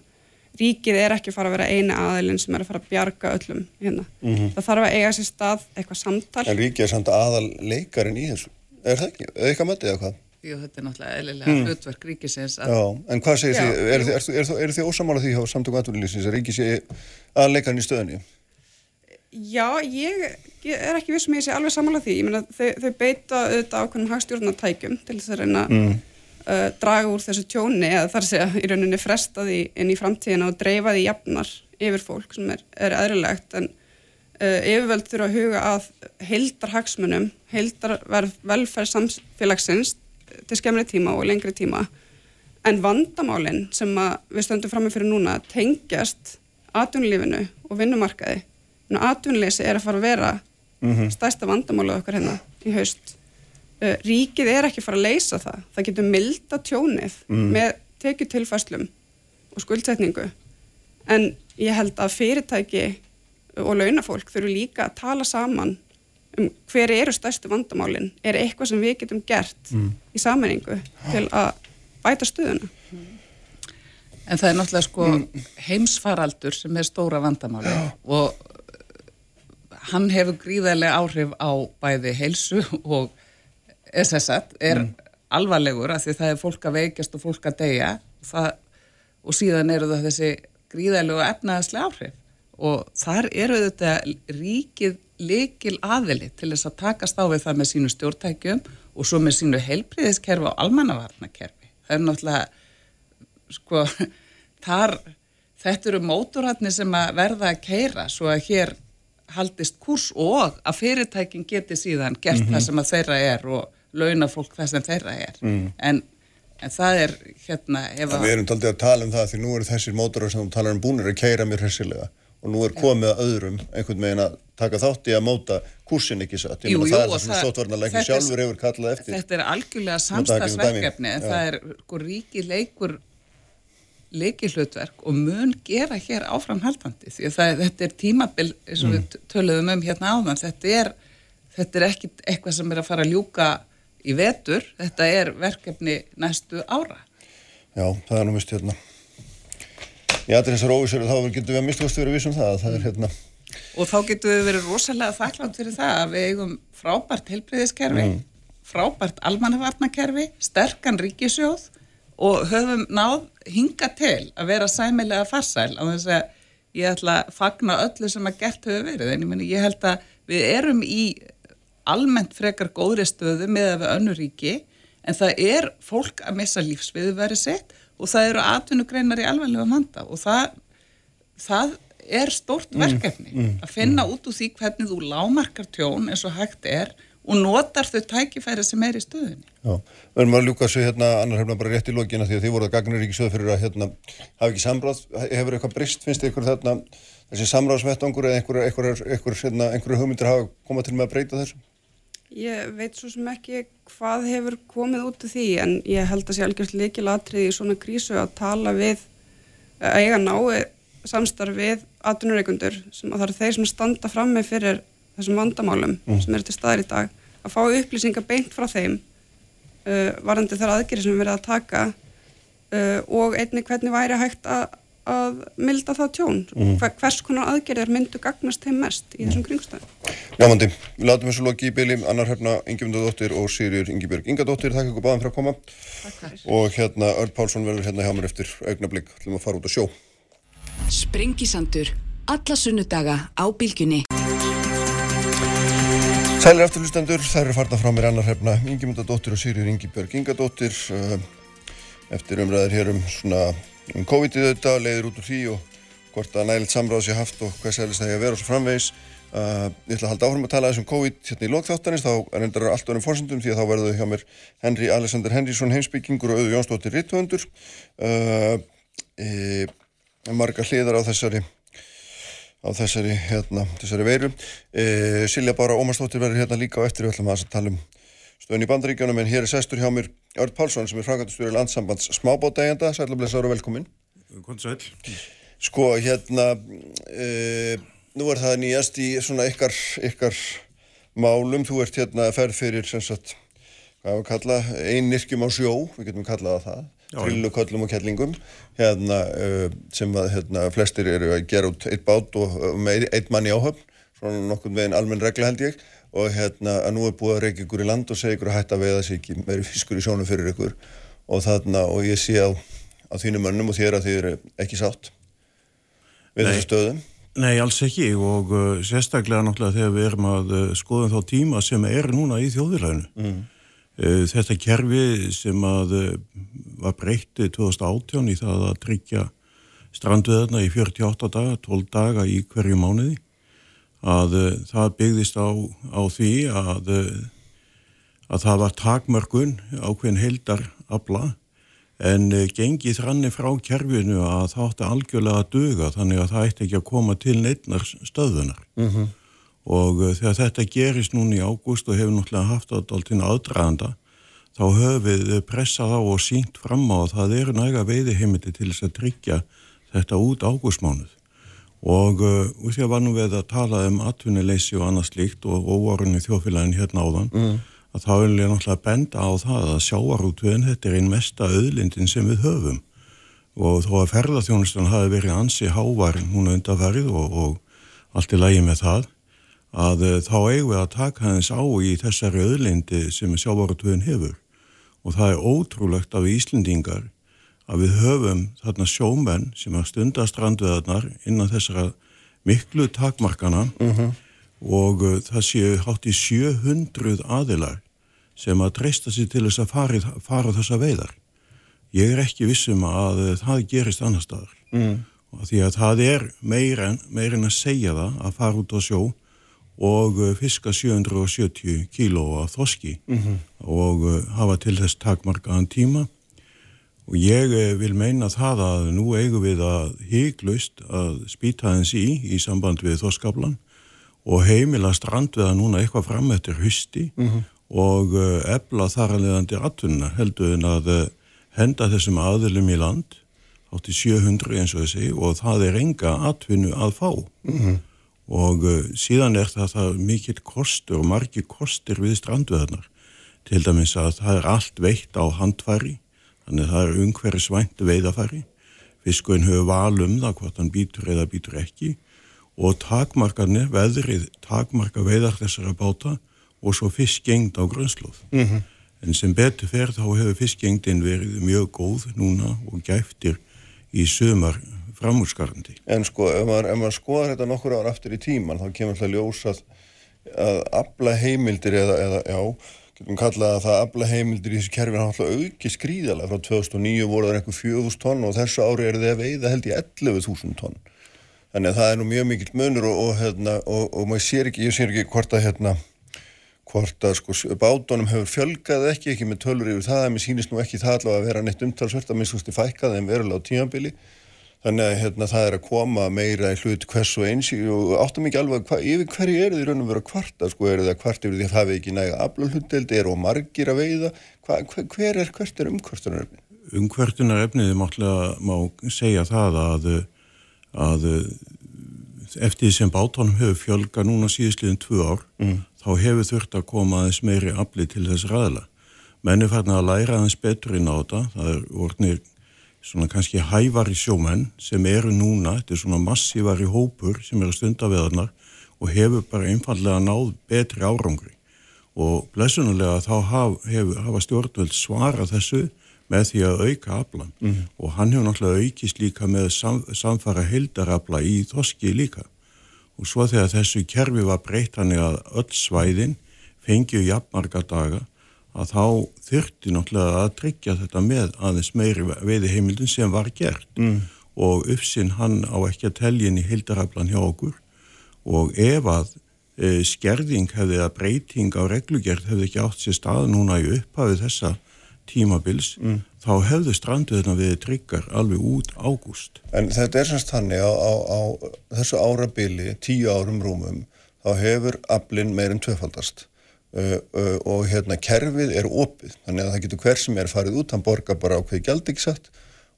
Speaker 4: Ríkið er ekki fara að vera eini aðilinn sem er að fara að bjarga öllum hérna. það þarf að eiga sér stað eitthvað samtal.
Speaker 3: En ríkið er samt aðal leikarinn í þessu. Er það ekki, eða eitthvað möttið eða hvað
Speaker 5: jú, þetta er náttúrulega eðlilega hlutverk ríkisins að
Speaker 3: Já, en hvað segir þið, eru er, er, er þið ósamála því hjá samtöku atvinnulífsins að ríkið sé aðal leikarinn í stöðunni?
Speaker 4: Já, ég, er ekki vissum ég sé alveg sammála því, ég meina þau, þau beita auðvitað ákveðnum hagstjórnartækjum til þess að reyna
Speaker 3: Mm.
Speaker 4: uh, draga úr þessu tjóni eða þar sé að í rauninni fresta því inn í framtíðina og dreifa því jafnar yfir fólk sem er, er eðrilegt en uh, yfirvöld þurfa að huga að heildar hagsmunum, heildar velferð samfélagsins til skemmri tíma og lengri tíma. En vandamálinn sem við stöndum fram með fyrir núna tengjast atvinnulífinu og vinnumarkaði. Atvinnuleysi er að fara að vera stærsta vandamálið okkar hérna í haust. Uh, ríkið er ekki að fara að leysa það. Það getur milda tjónið með tekjutilfæslum og skuldsetningu. En ég held að fyrirtæki og launafólk þurfu líka að tala saman um hver eru stærstu vandamálin? Er eitthvað sem við getum gert í sammenningu til að bæta stöðuna?
Speaker 5: En það er náttúrulega sko heimsfaraldur sem er stóra vandamáli og hann hefur gríðarlega áhrif á bæði heilsu og SSat er alvarlegur af því það er fólk að veikjast og fólk að deyja. Og, það, og síðan eru það þessi gríðarlega efnaðaslega áhrif. Og þar eru þetta ríkið likil aðili til þess að takast á við það með sínu stjórntækjum og svo með sínu heilbriðiskerfi og almannavarnakerfi. Það er náttúrulega sko, [LAUGHS] þar, þetta eru mótorhatni sem að verða að keira svo að hér haldist kurs og að fyrirtækin geti síðan gert það sem að þeirra er og launa fólk það sem þeirra er. En, en það er hérna, ef
Speaker 3: Við erum taldið að tala um það því nú eru þessir mótorar sem þú talar um búinir að keira mér hressilega og nú er komið að öðrum einhvern veginn að taka þátt í að móta kursin ekki satt.
Speaker 5: Jú, jú,
Speaker 3: það er það sem
Speaker 5: er-
Speaker 3: sjálfur hefur kallað eftir.
Speaker 5: Þetta er algjörlega
Speaker 3: sem
Speaker 5: samstagsverkefni en það er sko ríki leikur leikilhlutverk og mun gera hér áframhaldandi því að það, þetta er tímabil eins og
Speaker 3: Mm.
Speaker 5: við töluðum um hérna áðan þetta er, þetta er ekki eitthvað sem er að fara að ljúka í vetur þetta er verkefni næstu ára
Speaker 3: Já, það er nú mist hérna. Í allir þessar óvísur þá getum við að mistast verið vissum það að það er hérna,
Speaker 5: og þá getum við verið rosalega þakklátt fyrir það að við eigum frábært helbriðiskerfi frábært almannavarnakerfi sterkan ríkisjóð og höfum náð hinga til að vera sæmilega farsæl á þess að ég ætla að fagna öllu sem að gert hefur verið. En ég, meni, ég held að við erum í almennt frekar góðri stöðu með að við önnur ríki en það er fólk að missa lífsviðu verið sitt og það eru atvinnugreinar í alveglega vanda og það, það er stórt verkefni að finna út úr því hvernig þú lámarkar tjón eins og hægt er og notar þau tækifæri sem er í stöðunni.
Speaker 3: já, við erum að ljúka svo hérna annar hefna bara rétt í lokina því að þið voruð að gagnir ekki sögð fyrir að hérna hafa ekki samráð, hefur eitthvað brist, finnst þið ykkur þarna þessi samráðsvettangur eða einhver, einhver, einhver, hérna, einhver hugmyndir hafa komað til með að breyta þessu?
Speaker 4: Ég veit svo sem ekki hvað hefur komið út af því en ég held að sé algjörst líkilatrið í svona krísu að tala við, að eiga nái samstarf við atvinnureikundur sem að það eru þeir sem standa frammi fyrir þessum vandamálum sem eru til staðir í dag að fá upplýsingar beint frá þeim uh, varandi þar aðgerið sem við verðum að taka uh, og einnig hvernig væri hægt að, að milda það tjón. Hver, hvers konar aðgerðir myndu gagnast þeim mest í þessum kringstæðum
Speaker 3: Ljámandi, við látum þessu loki í byli annar hefna Ingemundadóttir og Sigurður Ingibjörg Ingadóttir, þakka ykkur báðum fyrir að koma. Og hérna Örn Pálsson verður hérna hjá mér eftir augnablík, ætlum að fara út að sjó
Speaker 1: Sprengisandur. Alla sunnudaga á bylgjunni.
Speaker 3: Sælir afturlustendur, það eru farna frá mér annar hefna Ingemundadóttir og Sigurður Ingibjörg Ingadóttir uh, eftir umræðir hér um svona um COVID-ið þetta, leiðir út úr því og hvort að nælitt samráð sé haft og hvað sælist það ég að vera og svo framvegis uh, ég ætla að halda áfram að tala þessum COVID hérna í lokþáttanins, þá endar allt öðrum fórsendum því að þá verður hjá mér Henry Alexander Henrysson heimsbyggingur og auður Jónsdóttir Rittvöndur uh, e, marga hliðar á þessari á þessari, hérna, þessari veiru. E, Silja Bára Ómarsdóttir verður hérna líka á eftir við ætlum að tala um stöðun í bandaríkjónum en hér er sestur hjá mér Örd Pálsson sem er frækvæmtastjóri landsambands smábótaegenda, sælublessaður og velkomin.
Speaker 6: Hvort sæl?
Speaker 3: Sko, hérna, e, nú er það nýjast í svona ykkar, ykkar málum, þú ert hérna að ferð fyrir, sem sagt, hvað við kalla, einnirkjum á sjó, við getum kallað það það, trilluköllum og kettlingum, hérna, uh, sem að, hérna, flestir eru að gera út eitt bát og uh, með ein- einn mann í áhöfn, svona nokkurn veginn almenn regla held ég, og hérna, að nú er búið að reyka ykkur í land og segja ykkur að hætta að veiða sig ekki meiri fiskur í sjónum fyrir ykkur og þarna, og ég sé á, á þínum mönnum og þér að þið eru ekki sátt við þessu stöðum.
Speaker 6: Nei, alls ekki og uh, sérstaklega náttúrulega þegar við erum að uh, skoða þá tíma sem er núna í þjóðvilæðinu. Mm. Uh, þetta kerfi sem að uh, var breytt 2018 í það að tryggja strandveðarna í 48 daga, 12 daga í hverju mánuði, að það byggðist á, á því að, að það var takmörkun ákveðin heildar afla En gengið þranni frá kerfinu að það átti algjörlega að duga þannig að það ætti ekki að koma til neittnar stöðunar. -hmm. Og uh, þegar þetta gerist núna í ágúst og hefur náttúrulega haft alltaf aðdraðanda, þá höfum við uh, pressað á og sínt fram á að það eru næga veiðiheimiti til þess að tryggja þetta út ágústmánuð. Og uh, úr því að var nú við að tala um atvinnuleysi og annað slíkt og óvarunni þjóðfélagin hérna áðan, að þá vil ég náttúrulega benda á það að sjávarútvöðin þetta er einn mesta auðlindin sem við höfum og þó að ferðarþjónustan hafi verið ansi hávar núna undarferð og, og allt í lagi með það að eh, þá eigum við að taka hans á í þessari auðlindi sem sjávarútvöðin hefur og það er ótrúlegt af Íslendingar að við höfum þarna sjómenn sem að stunda strandveðarnar innan þessara miklu takmarkana og uh, það séu hátt í 700 aðilar sem að treysta sér til þess að fari, fara þessa veiðar. Ég er ekki vissum að uh, það gerist annar staðar. Mm. Því að það er meira en, meira en að segja það að fara út á sjó og uh, fiska 770 kíló af þoski -hmm. og uh, hafa til þess takmarkaðan tíma. Og ég uh, vil meina það að nú eigum við að hygglust að spýta hans í í samband við þoskablan og heimila strandveða núna eitthvað fram eftir husti og uh, ebla þar að leiðandi atvinnuna heldur en að henda þessum aðilum í land átti 700 eins og þessi og það er enga atvinnu að fá og uh, síðan er það, það mikill kostur og margir kostir við strandveðarnar til dæmis að það er allt veitt á handfæri þannig að það er umhverfisvænt veiðafæri fiskurinn hefur val um það hvort hann býtur eða býtur ekki. Og takmarkarnir, veðrið takmarka veiðar þessara báta og svo fiskgengd á grönslóð en sem betur fer þá hefur fiskgengdin verið mjög góð núna og gæftir í sömar framúrskarandi
Speaker 3: En sko, ef maður, ef maður skoðar þetta nokkur ár aftur í tíman, þá kemur alltaf ljós að, afla heimildir eða, eða já, getum kallað að það afla heimildir í þessu kerfi hann alltaf auki skrýðalega frá 2009 voru það einhver 4.000 tonn og þessu ári er þið að veiða held í 11.000 tonn. Þannig að það er nú mjög mikill munur og, og, hérna, og, og maður sér ekki, ég sér ekki hvort að hérna, hvort að sko bátunum hefur fjölgað ekki, ekki með tölur yfir það, en mér sýnist nú ekki það allavega að vera neitt umtalsvört að minnst fækkað en verulega á tímabili. Þannig að hérna, það er að koma meira í hlut hvers og eins og áttum ekki alveg hva, yfir hverju eru þið raun og vera kvarta sko, eru það kvart yfir því að það hefði ekki næga afla hlutdeldi, eru og margir að veiða hva, hver, hver er hvert er umkvartunaröfni?
Speaker 6: Umkvörtunarefnið máttlega má segja það að, að eftir því sem bátunum hefur fjölga núna síðustliðin tvö ár mm. þá hefur þurft að koma aðeins meiri afli til þess ræðla. Menn er farin að læra aðeins betur inn á þetta, það er orðnir svona kannski hævari sjómenn sem eru núna, þetta er svona massívari hópur sem eru stundaveðarnar og hefur bara einfallega náð betri árangri. Og blessunulega þá haf, hefur, hafa stjórnvöld svarað þessu með því að auka aflan mm. og hann hefur náttúrulega aukist líka með sam, samfara heldarafla í þoski líka. Og svo þegar þessu kerfi var breytt hann að öll svæðin fengið jafnmarga daga að þá þurfti náttúrulega að tryggja þetta með aðeins meiri veiði heimildin sem var gert mm. og uppsinn hann á ekki að teljin í hildaraflan hjá okkur og ef að e, skerðing hefði að breyting á reglugjert hefði ekki átt sér stað núna í upphafið þessa tímabils mm. þá hefðu stranduðina við tryggar alveg út ágúst.
Speaker 3: En þetta er semst þannig á, á, á þessu árabili, tíu árum rúmum, þá hefur aflinn meirinn tvefaldast og hérna kerfið er opið, þannig að það getur hver sem er farið út, hann borgar bara á hverju gjaldíksat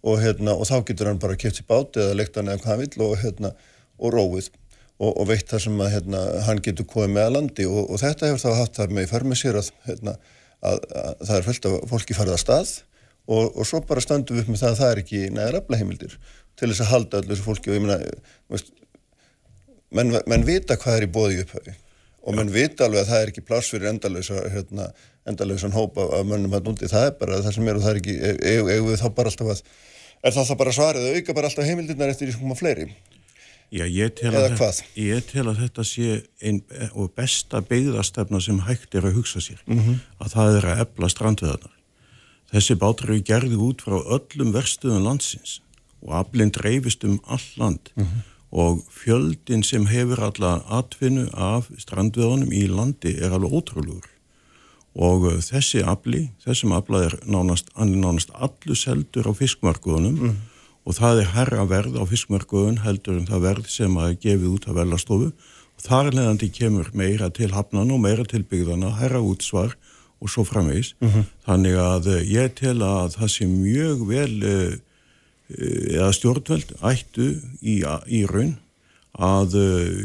Speaker 3: og, hérna, og þá getur hann bara kæft sér báti eða leikt hann eða hvað hann vill og, hérna, og róið. Og, og veitt það sem að hérna, hann getur komið með að landi og þetta hefur þá haft það með í farmið sér að hérna að, að það er fullt af fólki farið að stað og, og svo bara standum við upp með það að það er ekki næra aflaheimildir til þess að halda allir þessu fólki og ég veist, menn, menn vita hvað er í bóði upphauði og menn vita alveg að það er ekki pláss fyrir endalösa hérna, endalösan hóp af, af mönnum hann úti, það er bara það sem er og það er ekki, eigum e, við þá bara alltaf að er það þá bara svarið að auka bara alltaf heimildirnar eftir því sem koma fleiri
Speaker 6: Já, ég tel, þetta, ég tel að þetta sé einn og besta beigðastefna sem hægt er að hugsa sér mm -hmm. að það er að ebla strandveðanar. Þessi bátur eru gerðið út frá öllum verstuðum landsins og aflinn dreifist um all land mm -hmm. Og fjöldin sem hefur alla atvinnu af strandveðanum í landi er alveg ótrúlegur og uh, þessi afli, þessum afla er nánast, nánast allu seldur á fiskmarkuðunum mm og það er herra verð á fiskmörkuðun heldur en það verð sem að gefið út af velastofu og þar leðandi kemur meira til hafnan og meira til byggðana, herra útsvar og svo framvegs. Mm -hmm. Þannig að eh, ég tel að það sé mjög vel eh, eða stjórnveld ættu í, í raun að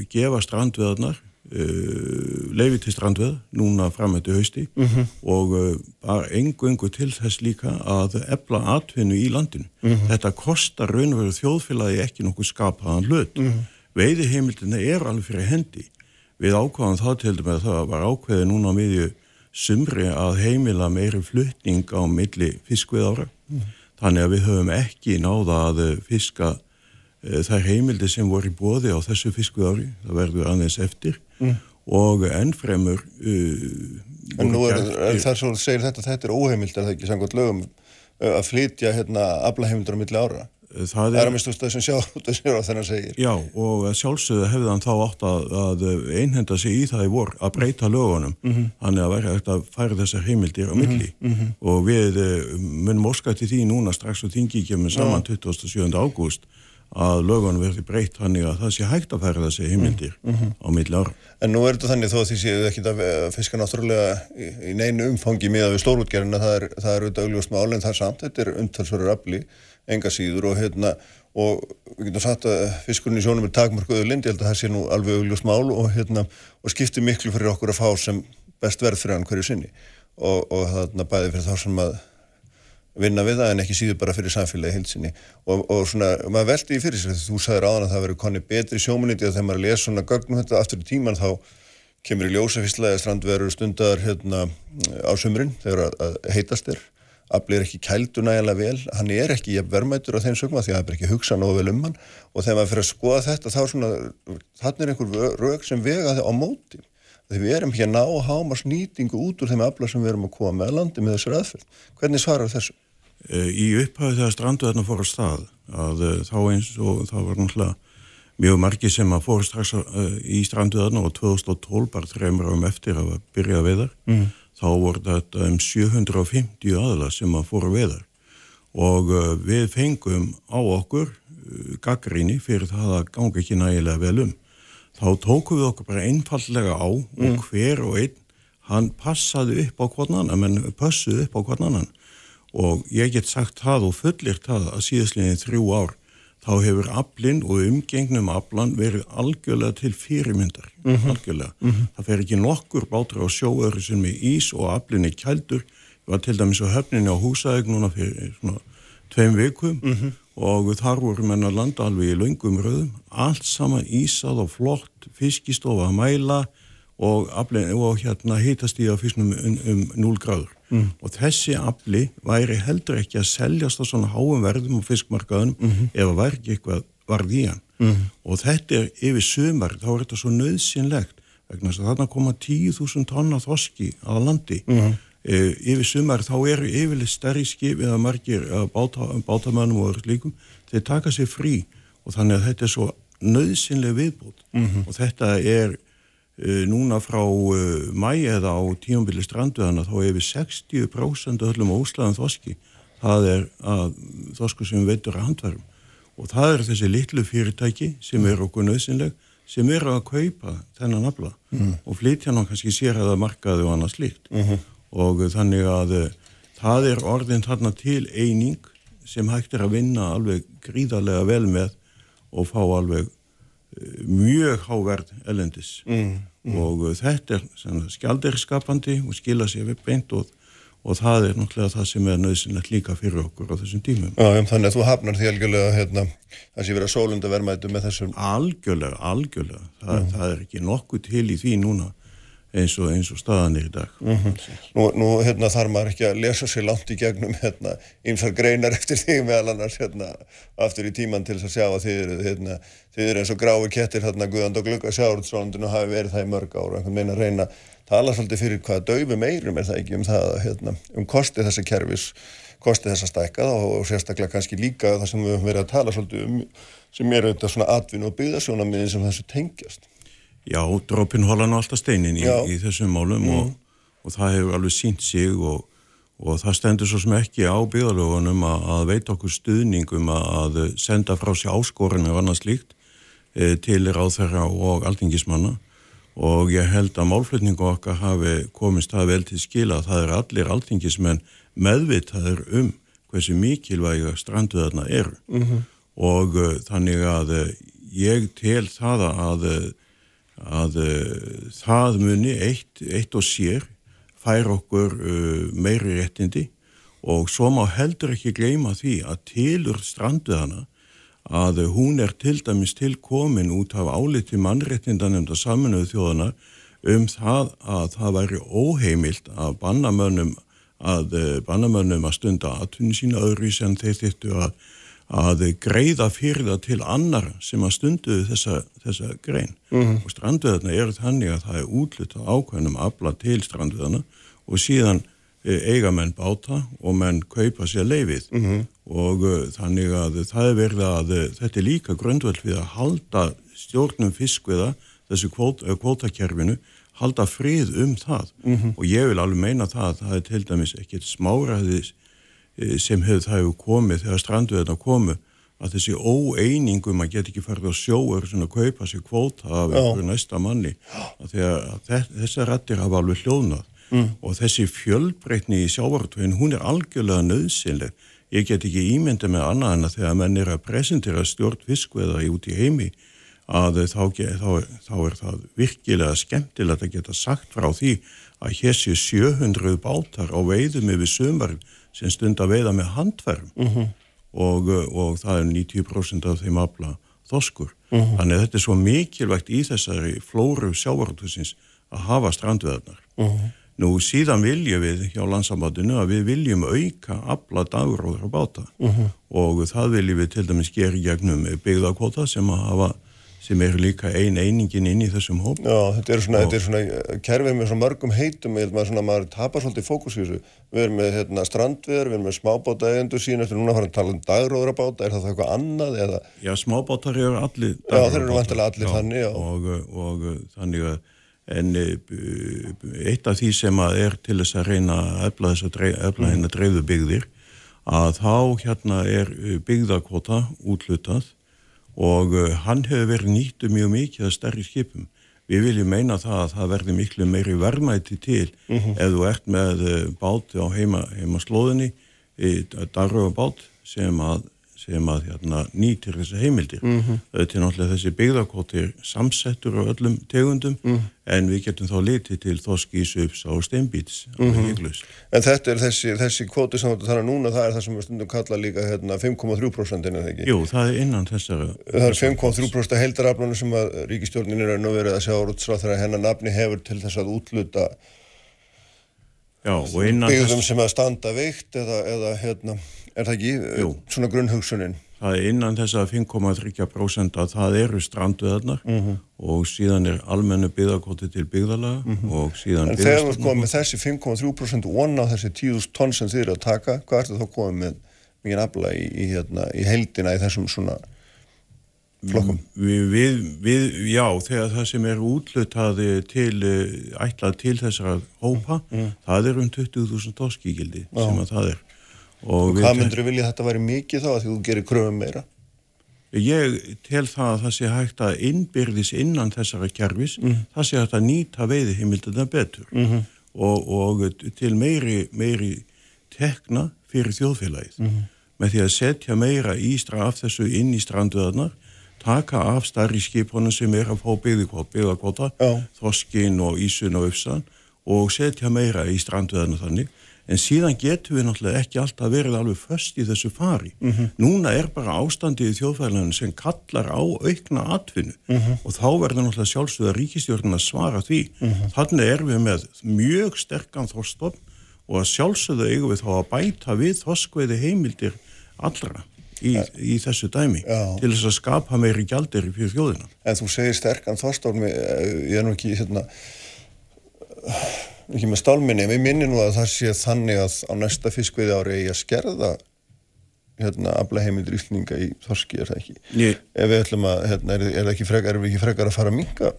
Speaker 6: gefa strandveðarnar Uh, leiði til strandveð núna framöttu hausti mm -hmm. og bara engu engu til þess líka að ebla atvinnu í landinu. Mm -hmm. Þetta kostar raunveru þjóðfélagi ekki nokkuð skapaðan hlut. Mm -hmm. Veiði heimildina er alveg fyrir hendi. Við ákvaðum þá til dæmis að það var ákveði núna á miðju sumri að heimila meiri flutning á milli fiskvið ára. Þannig að við höfum ekki náða að fiska Eh, er heimildi sem voru í bóði á þessu fiskvið ári, það verður aðeins eftir. Mm. og ennfremur uh,
Speaker 3: En nú er, það svo að segja þetta, þetta er óheimild er það ekki samkvæmt lögum að flytja hérna aflaheimildur á milli ára?
Speaker 6: eh, Það
Speaker 3: er að minnst úrstað sem sjá þetta á þennan segir
Speaker 6: Já og sjálfsögðu hefði hann þá átt að, að einhenda sig í það í vor að breyta lögunum mm -hmm. þannig að verða eftir að færa þessar heimildir á milli mm -hmm. og við munum óskætti því núna strax og þingi kemur saman 27. ágúst að lögunum verði breytt þannig að það sé hægt að færa þessi heimildir á milli ára.
Speaker 3: En nú er þetta þannig þó að því séu ekki að fiska náttúrulega í, í neinu umfangi miða við stórútgerðina, það er, það er auðvitað augljóst mál en það er samt, þetta er umtalsverður afli, enga síður og hérna og við getum sagt að fiskurinn í sjónum er takmörkuðu lind, ég held að það sé nú alveg augljóst mál og hérna og skiptir miklu fyrir okkur að fá sem best verð fyrir hann hverju sinni og, og þarna bæði fyrir þá sem að vinna við það en ekki síður bara fyrir samfélagi hilsinni og, og svona, maður veldi í fyrir sér þú sagðir áðan að það verður konni betri sjómuniti og þegar maður les svona gögnum þetta aftur í tíman þá kemur í ljósa fyrstlega strandverður stundar hérna á sumrin þegar að, að heitast er. Aflir ekki kældu nægilega vel. Hann er ekki verðmættur á þeim sögma því að það er ekki hugsa nógu vel um hann. Og þegar maður fyrir að skoða þetta þá er svona þannig er einhver rauk sem vega það á móti. Því við erum ekki að ná að háma snýtingu út úr þeim afla sem við erum að koma með landi með þessar aðferð. Hvernig svarar þessu?
Speaker 6: Eh, í upphæðu þegar stranduðarna fór á stað að uh, þá eins og það var náttúrulega mjög margi sem að fór strax uh, í stranduðarna og 2012 bara þreymur árum eftir að byrja að veðar mm. þá voru þetta um 750 aðla sem að fóra veðar og við fengum á okkur gaggríni fyrir það að ganga ekki nægilega vel um þá tókum við okkur bara einfallega á og mm. hver og einn hann passaði upp á hvern annan menn passuði upp á hvern annan og ég get sagt það og fullir það að síðastlinni þrjú ár þá hefur aflinn og umgengnum aflan verið algjörlega til fyrirmyndar mm -hmm. algjörlega. Mm -hmm. Það fer ekki nokkur bátur á sjóöru sem er ís og aflinn er kældur. Við var til dæmis á höfninni á húsæðeg núna fyrir svona tveim vikum mm -hmm. og þar voru menna landa alveg í laungum röðum. Allt saman ísað og flott, fiskistofa að mæla og, aflinn, og hérna hýtast í að fisknum um, um 0 gráður mm. og þessi afli væri heldur ekki að seljast á svona háum verðum á fiskmarkaðunum mm -hmm. ef það væri ekki eitthvað varð í hann mm. og þetta er yfir sömar, þá er þetta svo nöðsynlegt vegna þess að þarna koma 10.000 tonna þoski að landi -hmm. e, yfir sömar þá eru yfirlega stærri skip eða margir báta, bátamannum og líkum, þeir taka sér frí og þannig að þetta er svo nöðsynlega viðbútt -hmm. og þetta er núna frá eh, mæi eða á tíumbili stranduðana þá hefur 60% öllum óslaðan þoski það er að þosku sem veitur að handverðum og það er þessi litlu fyrirtæki sem er okkur nöðsynleg sem er að kaupa þennan afla mm. og flytja hann kannski sér að það markaði og annað slíkt mm -hmm. og þannig að eh, það er orðin þarna til eining sem hægt er að vinna alveg gríðarlega vel með og fá alveg mjög háverð elendis mm, mm. og uh, þetta er skjaldirskapandi og skila sér við beint og, og það er náttúrulega það sem er nöðsynlegt líka fyrir okkur á þessum tímum.
Speaker 3: Já, þannig að þú hafnar því algjörlega hérna, það sé verið að sólunda vermaðið með þessum.
Speaker 6: Algjörlega, algjörlega. Þa, mm. Það er ekki nokkuð til í því núna eins og, eins og staðan í dag. Mm -hmm.
Speaker 3: Nú, nú hérna, þarf maður ekki að lesa sér langt í gegnum hérna, ymsar greinar eftir því meðal annars hérna, aftur í tíman til þess að sjá að þið eru, hérna, þið eru eins og grái kettir hérna, Guðand og Glugga Sjáurðsvondinu hafi verið það í mörg ára og einhvern veginn að reyna tala svolítið fyrir hvaða döfu meirum er það ekki um það hérna, um kosti þessa kervis kosti þessa stækkað og, og sérstaklega kannski líka það sem við höfum verið að tala svolítið um sem eru þetta svona atvinn og byggðasjónamiðin sem þessu tengjast
Speaker 6: Já, drópin hola nú alltaf steinin í, í þessum málum mm. og, og það hefur alveg sínt sig og, og það stendur svo sem ekki á byggðalögunum að, að veita okkur stuðningum að senda frá sig áskorinu og annað slíkt e, til ráðherra og aldingismanna og ég held að málflutningu okkar hafi komist það vel til skila að það er allir aldingismenn meðvitaður um hversu mikilvæga stranduðarna eru mm -hmm. og uh, þannig að uh, ég tel það að uh, að uh, það muni eitt, eitt og sér fær okkur uh, meiri réttindi og svo má heldur ekki gleyma því að tilur stranduðana að hún er til dæmis tilkomin út af áliti mannréttindanemnda saminuðu þjóðana um það að það væri óheimilt að bannamönnum að bannamönnum að stunda aðtunni sína öðru sem þeir þittu að að greiða fyrir það til annar sem að stunduðu þessa, þessa grein mm -hmm. og stranduðarna eru þannig að það er útlutt á ákveðnum afla til stranduðarna og síðan e, eiga menn báta og menn kaupa sér leifið mm -hmm. og uh, þannig að það er verið að uh, þetta er líka grundvöld við að halda stjórnum fiskviða þessu kvót, kvótakerfinu halda frið um það mm -hmm. og ég vil alveg meina það að það er til dæmis ekkert smáraðis Eh, sem hefur það hefur komið þegar stranduðina komu að þessi óeiningum að geta ekki farið á sjó er svona að kaupa sér kvóta af einhverju næsta manni. Að að þessar rættir hafa alveg hljóðnað. Mm. og þessi fjölbreytni í sjávartveginn hún er algjörlega nöðsynleg ég get ekki ímynda með annað en að þegar menn er að presentera stjórn fiskveða út í heimi að þá, þá, þá er það virkilega skemmtilegt að geta sagt frá því að hér sé 700 bátar á veiðum yfir sömar sem stund að veiða með handverðum uh -huh. og, og það er 90% af þeim afla þoskur. Uh -huh. Þannig að þetta er svo mikilvægt í þessari flóru sjávartusins að hafa strandveðarnar. Uh -huh. Nú síðan viljum við hjá landsambandinu að við viljum auka afla dagróður á báta og það viljum við til dæmis gera gegnum byggðakvota sem að hafa sem eru líka ein einingin inn í þessum hóp.
Speaker 3: Já, þetta er svona, þetta er svona eh, kerfið með svona mörgum heitum, ég held maður svona, maður tapar svolítið fókus í þessu. Við erum með hérna, strandviður, við erum með smábáta eigendur sín, eftir núna að fara að tala um dagróðrabáta, er það það eitthvað annað eða?
Speaker 6: Já, smábátar eru allir
Speaker 3: dagróðrabáta. Já, þeir eru vantilega allir já, þannig, já.
Speaker 6: Og, og þannig að, en eh, eitt af því sem að er til þess að reyna að efla þess að efla hérna dreifðu byggðir, að þá hérna er byggðakvota útlutað og uh, hann hefur verið nýttu mjög mikið að stærri skipum. Við viljum meina það að það verði miklu meiri verðmæti til mm -hmm. ef þú ert með uh, bát á heima, heima slóðinni, darröfa bát sem að sem að hérna, nýtir þessi heimildir. Mm -hmm. Þetta er náttúrulega þessi byggðarkvotir samsettur á öllum tegundum mm -hmm. en við getum þá litið til þoskísups á steinbíts mm -hmm.
Speaker 3: En þetta er þessi, þessi kvoti sem þetta þarf núna, það er það sem við stundum kalla líka hérna, 5,3% innan þegar ekki?
Speaker 6: Jú, það er innan þessara.
Speaker 3: Það er 5,3% heldaraflunum sem að ríkistjórnin er nú verið að sjá útsráð þegar hennar nafni hefur til þess að útluta
Speaker 6: Já,
Speaker 3: byggðum sem að standa veikt eða, eða hérna er það ekki, Jú. svona grunnhugsunin?
Speaker 6: Það er innan þess að 5,3% að það eru stranduðarnar mm -hmm. og síðan er almennu byggðarkoti til byggðarlaga mm -hmm. og síðan
Speaker 3: En þegar þú komið með þessi 5,3% onna þessi 10.000 tonn sem þið eru að taka, hvað er þetta þá komið með mikið nafla í, í, hérna, í heldina í þessum svona flokkum?
Speaker 6: Við, við, við, já, þegar það sem er útlutaði til, eh, ætlað til þessara hópa, mm það er um 20.000 tóskíkildi sem að það er
Speaker 3: Og, og hvað myndur þú vilja þetta væri mikið þá að þú gerir kröfum meira?
Speaker 6: Ég tel það að það sé hægt að innbyrðis innan þessara kjærfis, mm. það sé hægt að nýta veiði heimildina betur mm -hmm. og, og til meiri, meiri tekna fyrir þjóðfélagið. Mm -hmm. Með því að setja meira ístra af þessu inn í stranduðarnar, taka af starri skipunum sem er að fá byggðakvota, þoskin og ísun og öfsan og setja meira í stranduðarnar þannig en síðan getur við náttúrulega ekki alltaf verið alveg först í þessu fari. Mm -hmm. Núna er bara ástandið í þjóðfæðileginu sem kallar á aukna atvinnu mm -hmm. og þá verður náttúrulega sjálfsögða ríkistjórn að svara því. Mm -hmm. Þannig er við með mjög sterkan þorstofn og að sjálfsögða eigum við þá að bæta við þoskveiði heimildir allra. Í, í þessu dæmi, Já. til þess að skapa meiri gjaldir fyrir þjóðina.
Speaker 3: En þú segir sterkan þorstofn, ég er nú ekki hérna ekki með stálminni, við minnum nú að það sé þannig að á næsta fiskveiði ári eigi að skerða hérna afla heimildur íslninga í þorski er það ekki Ég. ef við ætlum að, hérna, er, er, ekki frekar, er við ekki frekar að fara að minga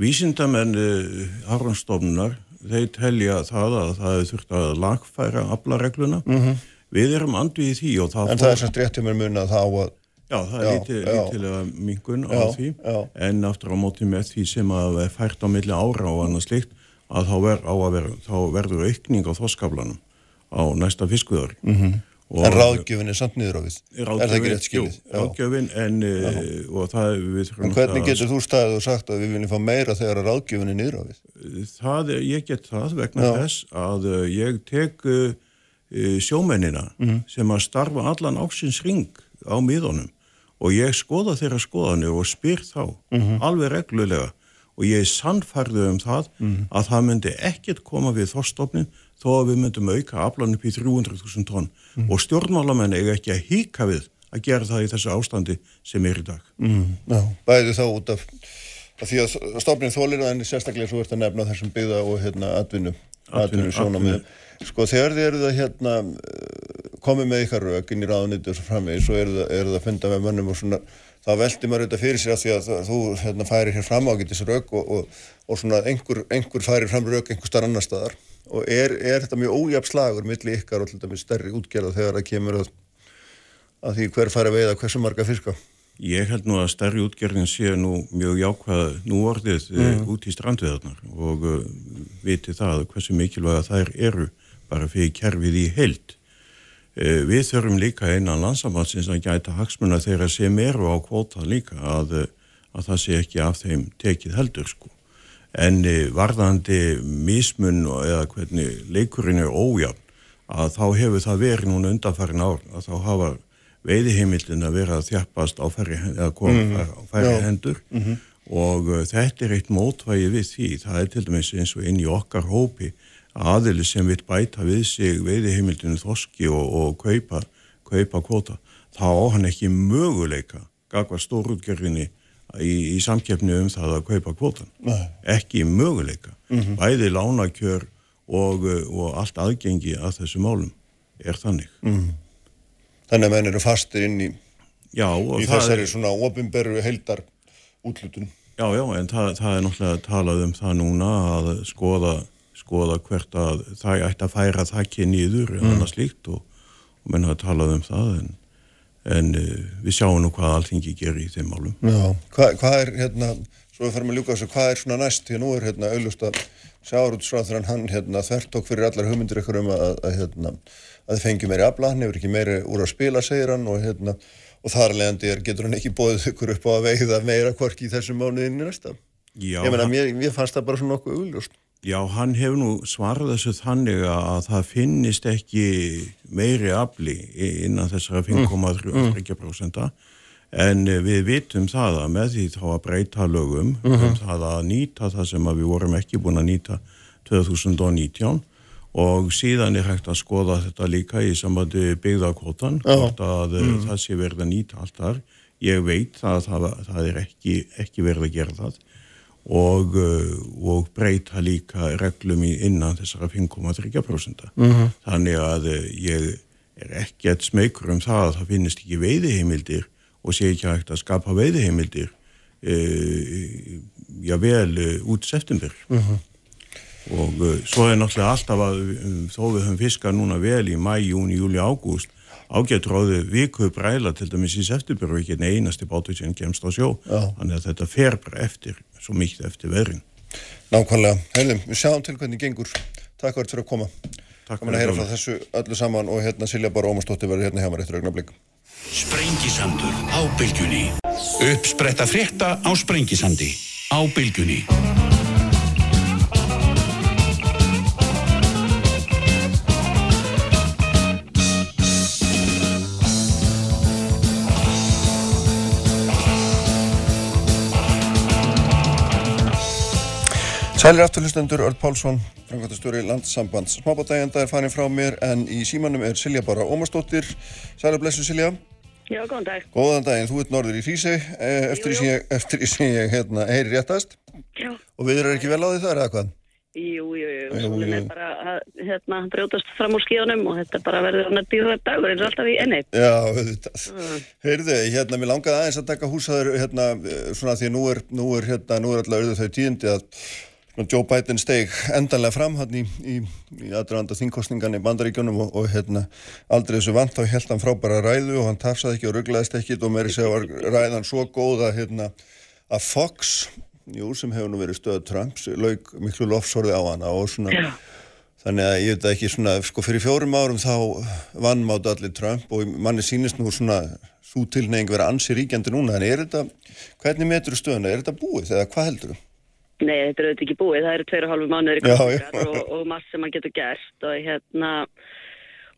Speaker 6: Vísindamenn eh, Arnstofnunar, þeir telja það að það er þurft að lagfæra aflaregluna, mm -hmm. við erum andið í því og það
Speaker 3: En fór... það er sannst réttið mér mun að það á að
Speaker 6: Já, það er lítilega mingun á já, því já. en aftur á móti með því sem að fært á milli ára og annað slikt að þá, ver, að ver, þá verður aukning á þoskaflanum á næsta fiskviðar
Speaker 3: mm -hmm. En ráðgjöfin er samt niður á við er það ekki rétt skilið?
Speaker 6: Jú, ráðgjöfin en, e, og það við
Speaker 3: En hvernig getur þú staðið og sagt að við viljum fá meira þegar ráðgjöfin er niður á við?
Speaker 6: Það, ég get það vegna Já. þess að e, ég tek uh, sjómennina mm -hmm. sem að starfa allan áksins ring á miðunum og ég skoða þeirra skoðanir og spyr þá mm -hmm. alveg reglulega og ég er sannfærðu um það mm. að það myndi ekkert koma við þorstofnin þó að við myndum auka aflan upp í 300.000 tónn mm. og stjórnmálamenn eiga ekki að hýka við að gera það í þessu ástandi sem er í dag.
Speaker 3: Mm. Já, bæði þá út af, af því að stofnin þólir en sérstaklega svo ert að nefna þessum byggða og hérna atvinnu, atvinnu sjónum við. Sko þegar þið eruð að hérna komið með ykkar rauk inn í ráðunitur og svo framvegis og eruð að funda með mönnum og svona þá veldi maður þetta fyrir sér að því að þú hérna, færir hér fram ágætis rauk og, og, og svona einhver, einhver færir fram rauk einhver starf annar staðar og er, er þetta mjög ójæft slagur millir ykkar og til dæmis stærri útgerða þegar það kemur að, að því hver fari að veiða hversu marga fiska.
Speaker 6: Ég held nú að stærri útgerðin sé nú mjög jákvæða nú orðið mm. út í strandveðarnar og uh, viti það hversu mikilvæga þær eru bara fyrir kerfið í heild. Uh, við þurfum líka einan landsamhansins að gæta hagsmuna þeirra sem eru á kvóta líka að, að það sé ekki af þeim tekið heldur sko. En uh, varðandi mismun eða hvernig leikurinn er ójafn að þá hefur það verið núna undanfærin ár að þá hafa veiðihimildin að vera að þjafpast á færri, mm. á færri hendur mm -hmm. og þetta er eitt mótvægi við því, það er til dæmis eins og inn í okkar hópi aðili sem vil bæta við sig veiðihimildinu þoski og, og kaupa, kaupa kvota, þá á hann ekki möguleika, gagva stórútgerfinni í, í samkeppni um það að kaupa kvotan, Nei. ekki möguleika, mm -hmm. bæði lánakjör og, og allt aðgengi að þessu málum er þannig
Speaker 3: -hmm. Þannig að menn eru fastir inn í,
Speaker 6: já,
Speaker 3: í þessari er, svona ofinberru heildar útlutun.
Speaker 6: Já, já, en það, það er náttúrulega að talað um það núna að skoða, skoða hvert að það ætti að færa þakki nýður en mm. annars líkt og, og menn hafa talað um það en, en uh, við sjáum nú hvað alltingi gerir í þeim málum.
Speaker 3: Já, hvað, hvað er hérna, svo við farum að ljúka þessu, hvað er svona næst því að nú er hérna auðlust að sjáurútsráður hann hérna þertók fyrir allar hugmyndir ykkur um að, að, að hérna að þið fengjum meiri afla, hann hefur ekki meiri úr að spila, segir hann, og, hérna, og þar leðandi getur hann ekki bóðið ykkur upp á að veiða meira kvarki í þessum mánuðinni næsta. Já, ég meina, mér, mér fannst það bara svona nokkuð augljóst.
Speaker 6: Já, hann hefur nú svarað þessu þannig að það finnist ekki meiri afli innan þessara 5,3% mm. en við vitum það að með því þá að breyta lögum mm -hmm. það að nýta það sem við vorum ekki búin að nýta 2019 og síðan er hægt að skoða þetta líka í sambandi byggðarkvotan hvort að mm. það sé verið að nýta allt þar ég veit að það, það er ekki, ekki verið að gera það og, uh, og breyta líka reglum í innan þessara 5,3% mm -hmm. þannig að uh, ég er ekki að smeykur um það að það finnist ekki veiðiheimildir og sé ekki hægt að skapa veiðiheimildir uh, já vel uh, út september mm -hmm og svo er náttúrulega alltaf að um, þó við höfum fiskað núna vel í mæ, júni, júli, ágúst ágætt ráði viku bræla til dæmis í september og ekki einasti bátur sem kemst á sjó Já. þannig að þetta fer eftir svo mikið eftir veðrin
Speaker 3: Nákvæmlega, heilum, við sjáum til hvernig gengur. Takk fyrir að koma. Takk fyrir að heyra frá þessu öllu saman og hérna Silja Bara Ómarsdóttir verður hérna hjá mér eftir augnablík
Speaker 2: Sprengisandur á bylgjunni. Uppspretta frétta á Sprengisandi á bylgjunni
Speaker 3: Sælir afturlustendur, Örd Pálsson, frangvæntastjóri landsambands smábátægjanda er farin frá mér en í símanum er Silja Bara Ómarsdóttir. Sælir blessu Silja.
Speaker 7: Já, góðan dag.
Speaker 3: Góðan daginn, þú ert norður í Hrísei eh, eftir því sem ég, ég hérna, heyri réttast.
Speaker 7: Já.
Speaker 3: Og við erum ekki vel á því þar eða hvað?
Speaker 7: Jú, jú, jú, svolítið er bara að hérna, brjótast fram úr skíðunum og þetta bara verður hann að býða þetta dagur eins og alltaf í enni.
Speaker 3: Já, auðvitað. Mm. Heyrðu, hérna, mér langaði aðeins að taka húsaður, hérna, svona því nú er, nú er, hérna, nú er Joe Biden steg endanlega fram hann í, í, í aðranda þingkostningan í bandaríkjunum og, og hérna, aldrei þessu vant þá held hann frábæra ræðu og hann tafsaði ekki og rugglaðist ekki og er segja var ræðan svo góð að, hérna, að Fox, jú, sem hefur nú verið stöð Trumps, laug miklu lofsorði á hana og svona yeah. þannig að ég veit ekki svona, sko fyrir fjórum árum þá vannmáta allir Trump og manni sínist nú svona svo tilneying vera ansi ríkjandi núna, en er þetta hvernig metur stöðuna, er þetta búið eða hvað heldur þú?
Speaker 7: Nei, þetta er auðvitað ekki búið, það eru tveir og halvu mánuður í kostningar og, og maður sem maður getur gert og hérna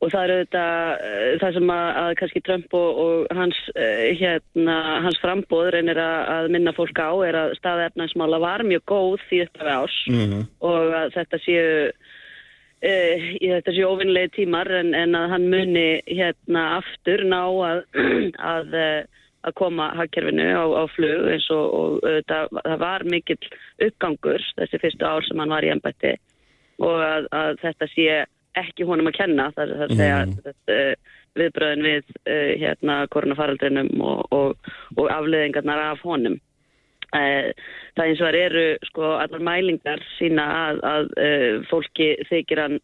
Speaker 7: og það eru auðvitað uh, það sem að, að kannski Trump og, og hans, uh, hérna, hans frambóð reynir að, að minna fólk á er að staðefnansmála var mjög góð því þetta við ás mm -hmm. og að þetta séu uh, þetta séu ofinnlegi tímar en, en að hann muni hérna aftur ná að [CLEARS THROAT] að að koma hagkerfinu á, á flug eins og, og það, það var mikill uppgangur þessi fyrstu ár sem hann var í ennbætti og að, að þetta sé ekki honum að kenna þar að segja mm. þetta, viðbröðin við uh, hérna koronafaraldrinum og, og, og afleðingarnar af honum uh, það eins og það eru sko allar mælingar sína að, að fólki þykir hann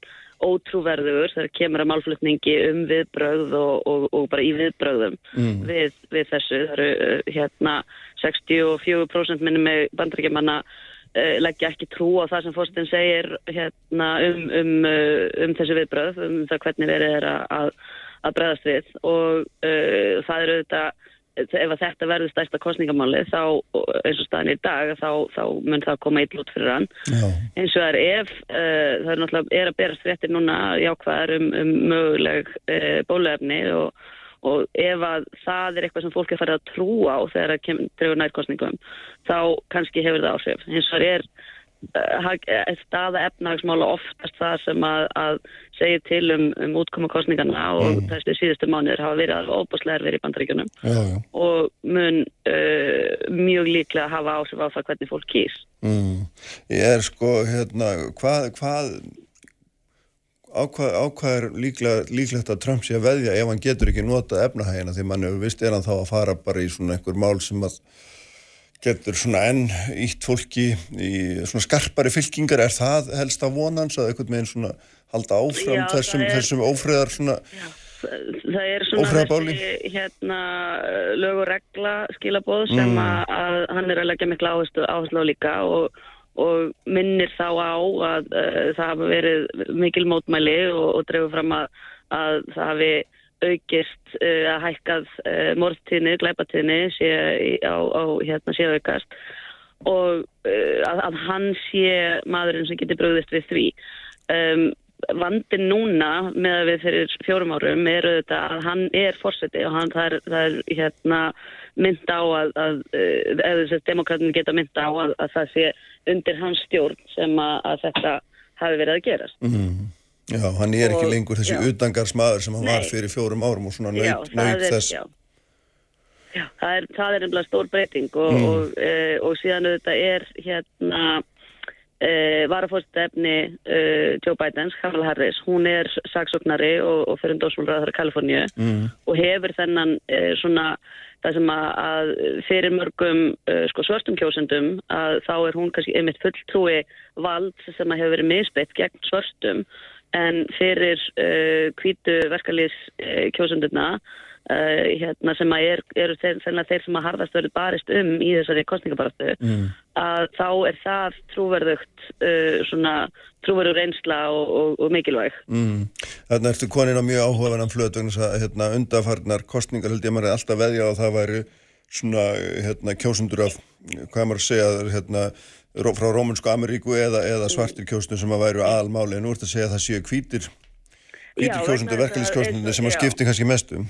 Speaker 7: ótrúverður þegar kemur að málflutningi um viðbröð og, og, og bara í viðbröðum mm. við, við þessu. Það eru uh, hérna 64% minni með bandrækjumanna uh, leggja ekki trú á það sem fórstinn segir hérna, um, um, uh, um þessu viðbröð, um það hvernig verið er að, að bregðast við og uh, það eru auðvitað ef þetta verður stærsta kostningamáli þá eins og staðin í dag þá, þá mun það koma eitt lút fyrir hann Já. eins og er ef uh, það er náttúrulega er að berast fréttir núna jákvæðar um, um möguleg uh, bólefni og, og ef að það er eitthvað sem fólk er farið að trúa á þegar það kemur nærkostningum þá kannski hefur það áhrif eins og er Eh, staða efnahagsmála oftast það sem að, að segja til um, um útkoma kostningarna og mm. þessi síðustu mánuður hafa verið alveg óbúslega erfið í bandaríkunum já, já. og mun uh, mjög líklega hafa áhrif á það hvernig fólk kýr mm.
Speaker 3: Ég er sko hérna hvað, hvað ákvað, ákvað er líklega, líklegt að Trump sé að veðja ef hann getur ekki nota efnahægina því mann hefur vist er hann þá að fara bara í svona einhver mál sem að getur svona enn ítt fólki í svona skarpari fylkingar er það helst að vonans að eitthvað með einn svona halda áfram já, þessum, er, þessum ófriðar svona já,
Speaker 7: það er svona þessi hérna lög og regla skilabóð sem mm. að, að hann er að leggja miklu áherslu, áherslu á líka og, og minnir þá á að uh, það hafa verið mikil mótmæli og, og drefur fram að, að það hafi aukist uh, að hækkað uh, morðtíðni, glæpatíðni sé á, á hérna sé aukast. Og uh, að, að hann sé maðurinn sem getur bröðist við því. Um, vandin núna með að við fyrir fjórum árum er auðvitað að hann er fórseti og hann, það, er, það er hérna mynd á að, að eða þess að demokratin geta mynd á að, að það sé undir hans stjórn sem að þetta hafi verið að gerast.
Speaker 3: Mm -hmm. Já, hann er ekki lengur þessi utangarsmaður sem hann Nei. var fyrir fjórum árum og svona nöyt þess.
Speaker 7: Já, já það er, það er einblað stór breyting og, mm. og, e, og síðan auðvitað er hérna e, varafórstefni e, Joe Bidens, Kamala Harris, hún er saksóknari og, og fyrir dósmálraðar Kaliforníu mm. og hefur þennan svona það sem að, að fyrir mörgum uh, sko, svörstum kjósendum að þá er hún kannski einmitt fulltrúi vald sem að hefur verið misbeitt gegn svörstum en fyrir kvítu uh, verkalýs uh, kjósundurna uh, hérna, sem er, eru þeir, þeir sem að harðast verið barist um í þessari kostningabarastu mm. að þá er það trúverðugt uh, svona trúverður reynsla og, og, og mikilvæg mm.
Speaker 3: Þannig ertu konin á mjög áhugaverðan flöt hérna, undafarnar kostningar held ég maður alltaf veðja og það væri svona hérna, kjósundur af hvað maður segja hérna frá Rómunsku Ameríku eða, eða svartir kjósnum sem að væru aðalmáli en ert að segja að það séu kvítir kvítir kjósundu, verkefliskjósundu sem að skipti kannski mestum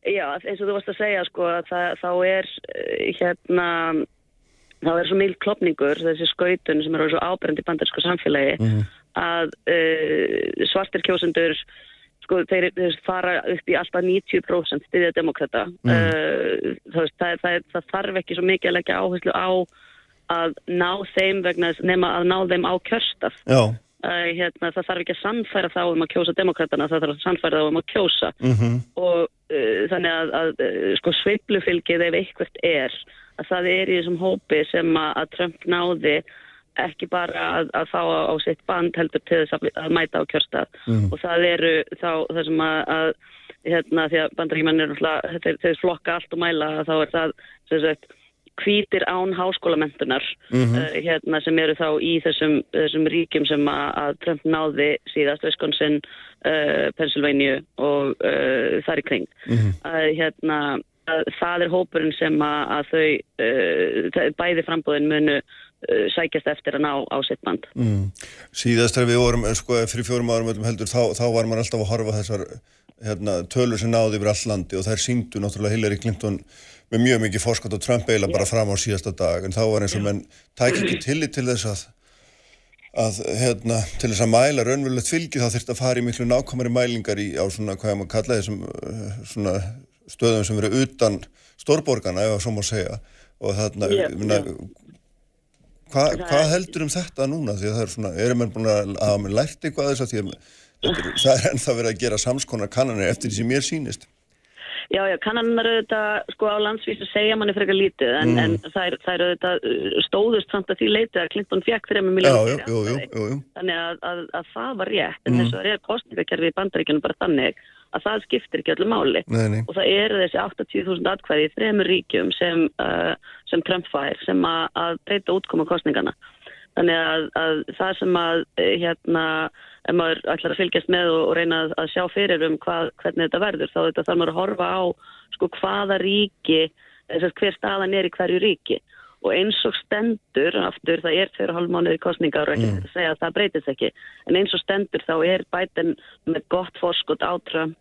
Speaker 7: Já, eins og þú varst að segja sko að það, þá er eh, hérna þá er svo mjög klopningur þessi skautun sem eru svo ábrendi bandarsku samfélagi mm. að uh, svartir kjósundur sko þeir, þeir fara upp í alltaf 90% stiðja demokrata mm. uh, það, það, það, það þarf ekki svo mikið að leggja áherslu á að ná þeim vegna nema að ná þeim á kjörstaf uh, hérna, það þarf ekki að sannfæra þá um að kjósa demokratana, það þarf að sannfæra þá um að kjósa mm -hmm. og uh, þannig að, að uh, sko sveiplufylgið ef eitthvað er að það er í þessum hópi sem að, að Trump náði ekki bara að, að fá á, sitt band heldur til þess að mæta á kjörstaf mm. og það eru þá það sem að hérna því að bandaríkjumann er alltaf, þeir flokka allt og mæla þá er það sem sagt hvítir án háskólamentunar mm -hmm. uh, hérna, sem eru þá í þessum, þessum ríkjum sem að Trump náði síðast, Wisconsin, uh, Pennsylvania og uh, þar í kring. Mm -hmm. hérna, það er hópurinn sem að þau bæði frambóðin munu sækjast eftir að ná á sitt band. Mm.
Speaker 3: Síðast þegar við vorum, sko, fyrir fjórum árum heldur, þá, þá var maður alltaf að horfa þessar hérna, tölur sem náði yfir all landi og þær síngdu náttúrulega Hillary Clinton með mjög mikið fórskot og Trump eiginlega bara fram á síðasta dag. En þá var eins og menn tæk ekki tillit til þess að, að hérna, til þess að mæla raunverulegt fylgi þá þurft að fara í miklu nákvæmari mælingar í á svona, hvað ég maður kalla þessum uh, svona stöðum sem eru utan stórborgarna, ef það svo má segja. Og þarna, yeah, yeah. Hva, hvað heldur um þetta núna? Því að það er svona, erum við búin að hafa með lært eitthvað þess að því að [LAUGHS] það er ennþá verið að gera samskonar kannanir eftir því sem mér sýnist
Speaker 7: Já, já, kannannar auðvitað sko á landsvísu segja manni frekar lítið en,
Speaker 3: Mm.
Speaker 7: en það er, það er auðvitað uh, stóðust samt að því leitið að Clinton fekk 3
Speaker 3: Já,
Speaker 7: miljónir
Speaker 3: já, jú, jú.
Speaker 7: þannig að, að, að það var rétt en
Speaker 3: Mm.
Speaker 7: þess að er kostningakerfi í bandaríkjunum bara þannig að það skiptir ekki öllu máli
Speaker 3: Nei, nei.
Speaker 7: og það eru þessi 80.000 atkvæði í þremur ríkjum sem, uh, sem Trump fær sem að, að breyta útkoma kostningana þannig að, að það sem að eh, hérna, ef maður ætlar að fylgjast með og, og reyna að, að sjá fyrir um hvað, hvernig þetta verður, þá þetta þarf maður að horfa á sko hvaða ríki þess að hver staðan er í hverju ríki og eins og stendur aftur, það er 2,5 mánuði kostningar og ekki
Speaker 3: Mm.
Speaker 7: mm. að segja að það breytist ekki en eins og stendur þá er bæten með gott fórskot á Trump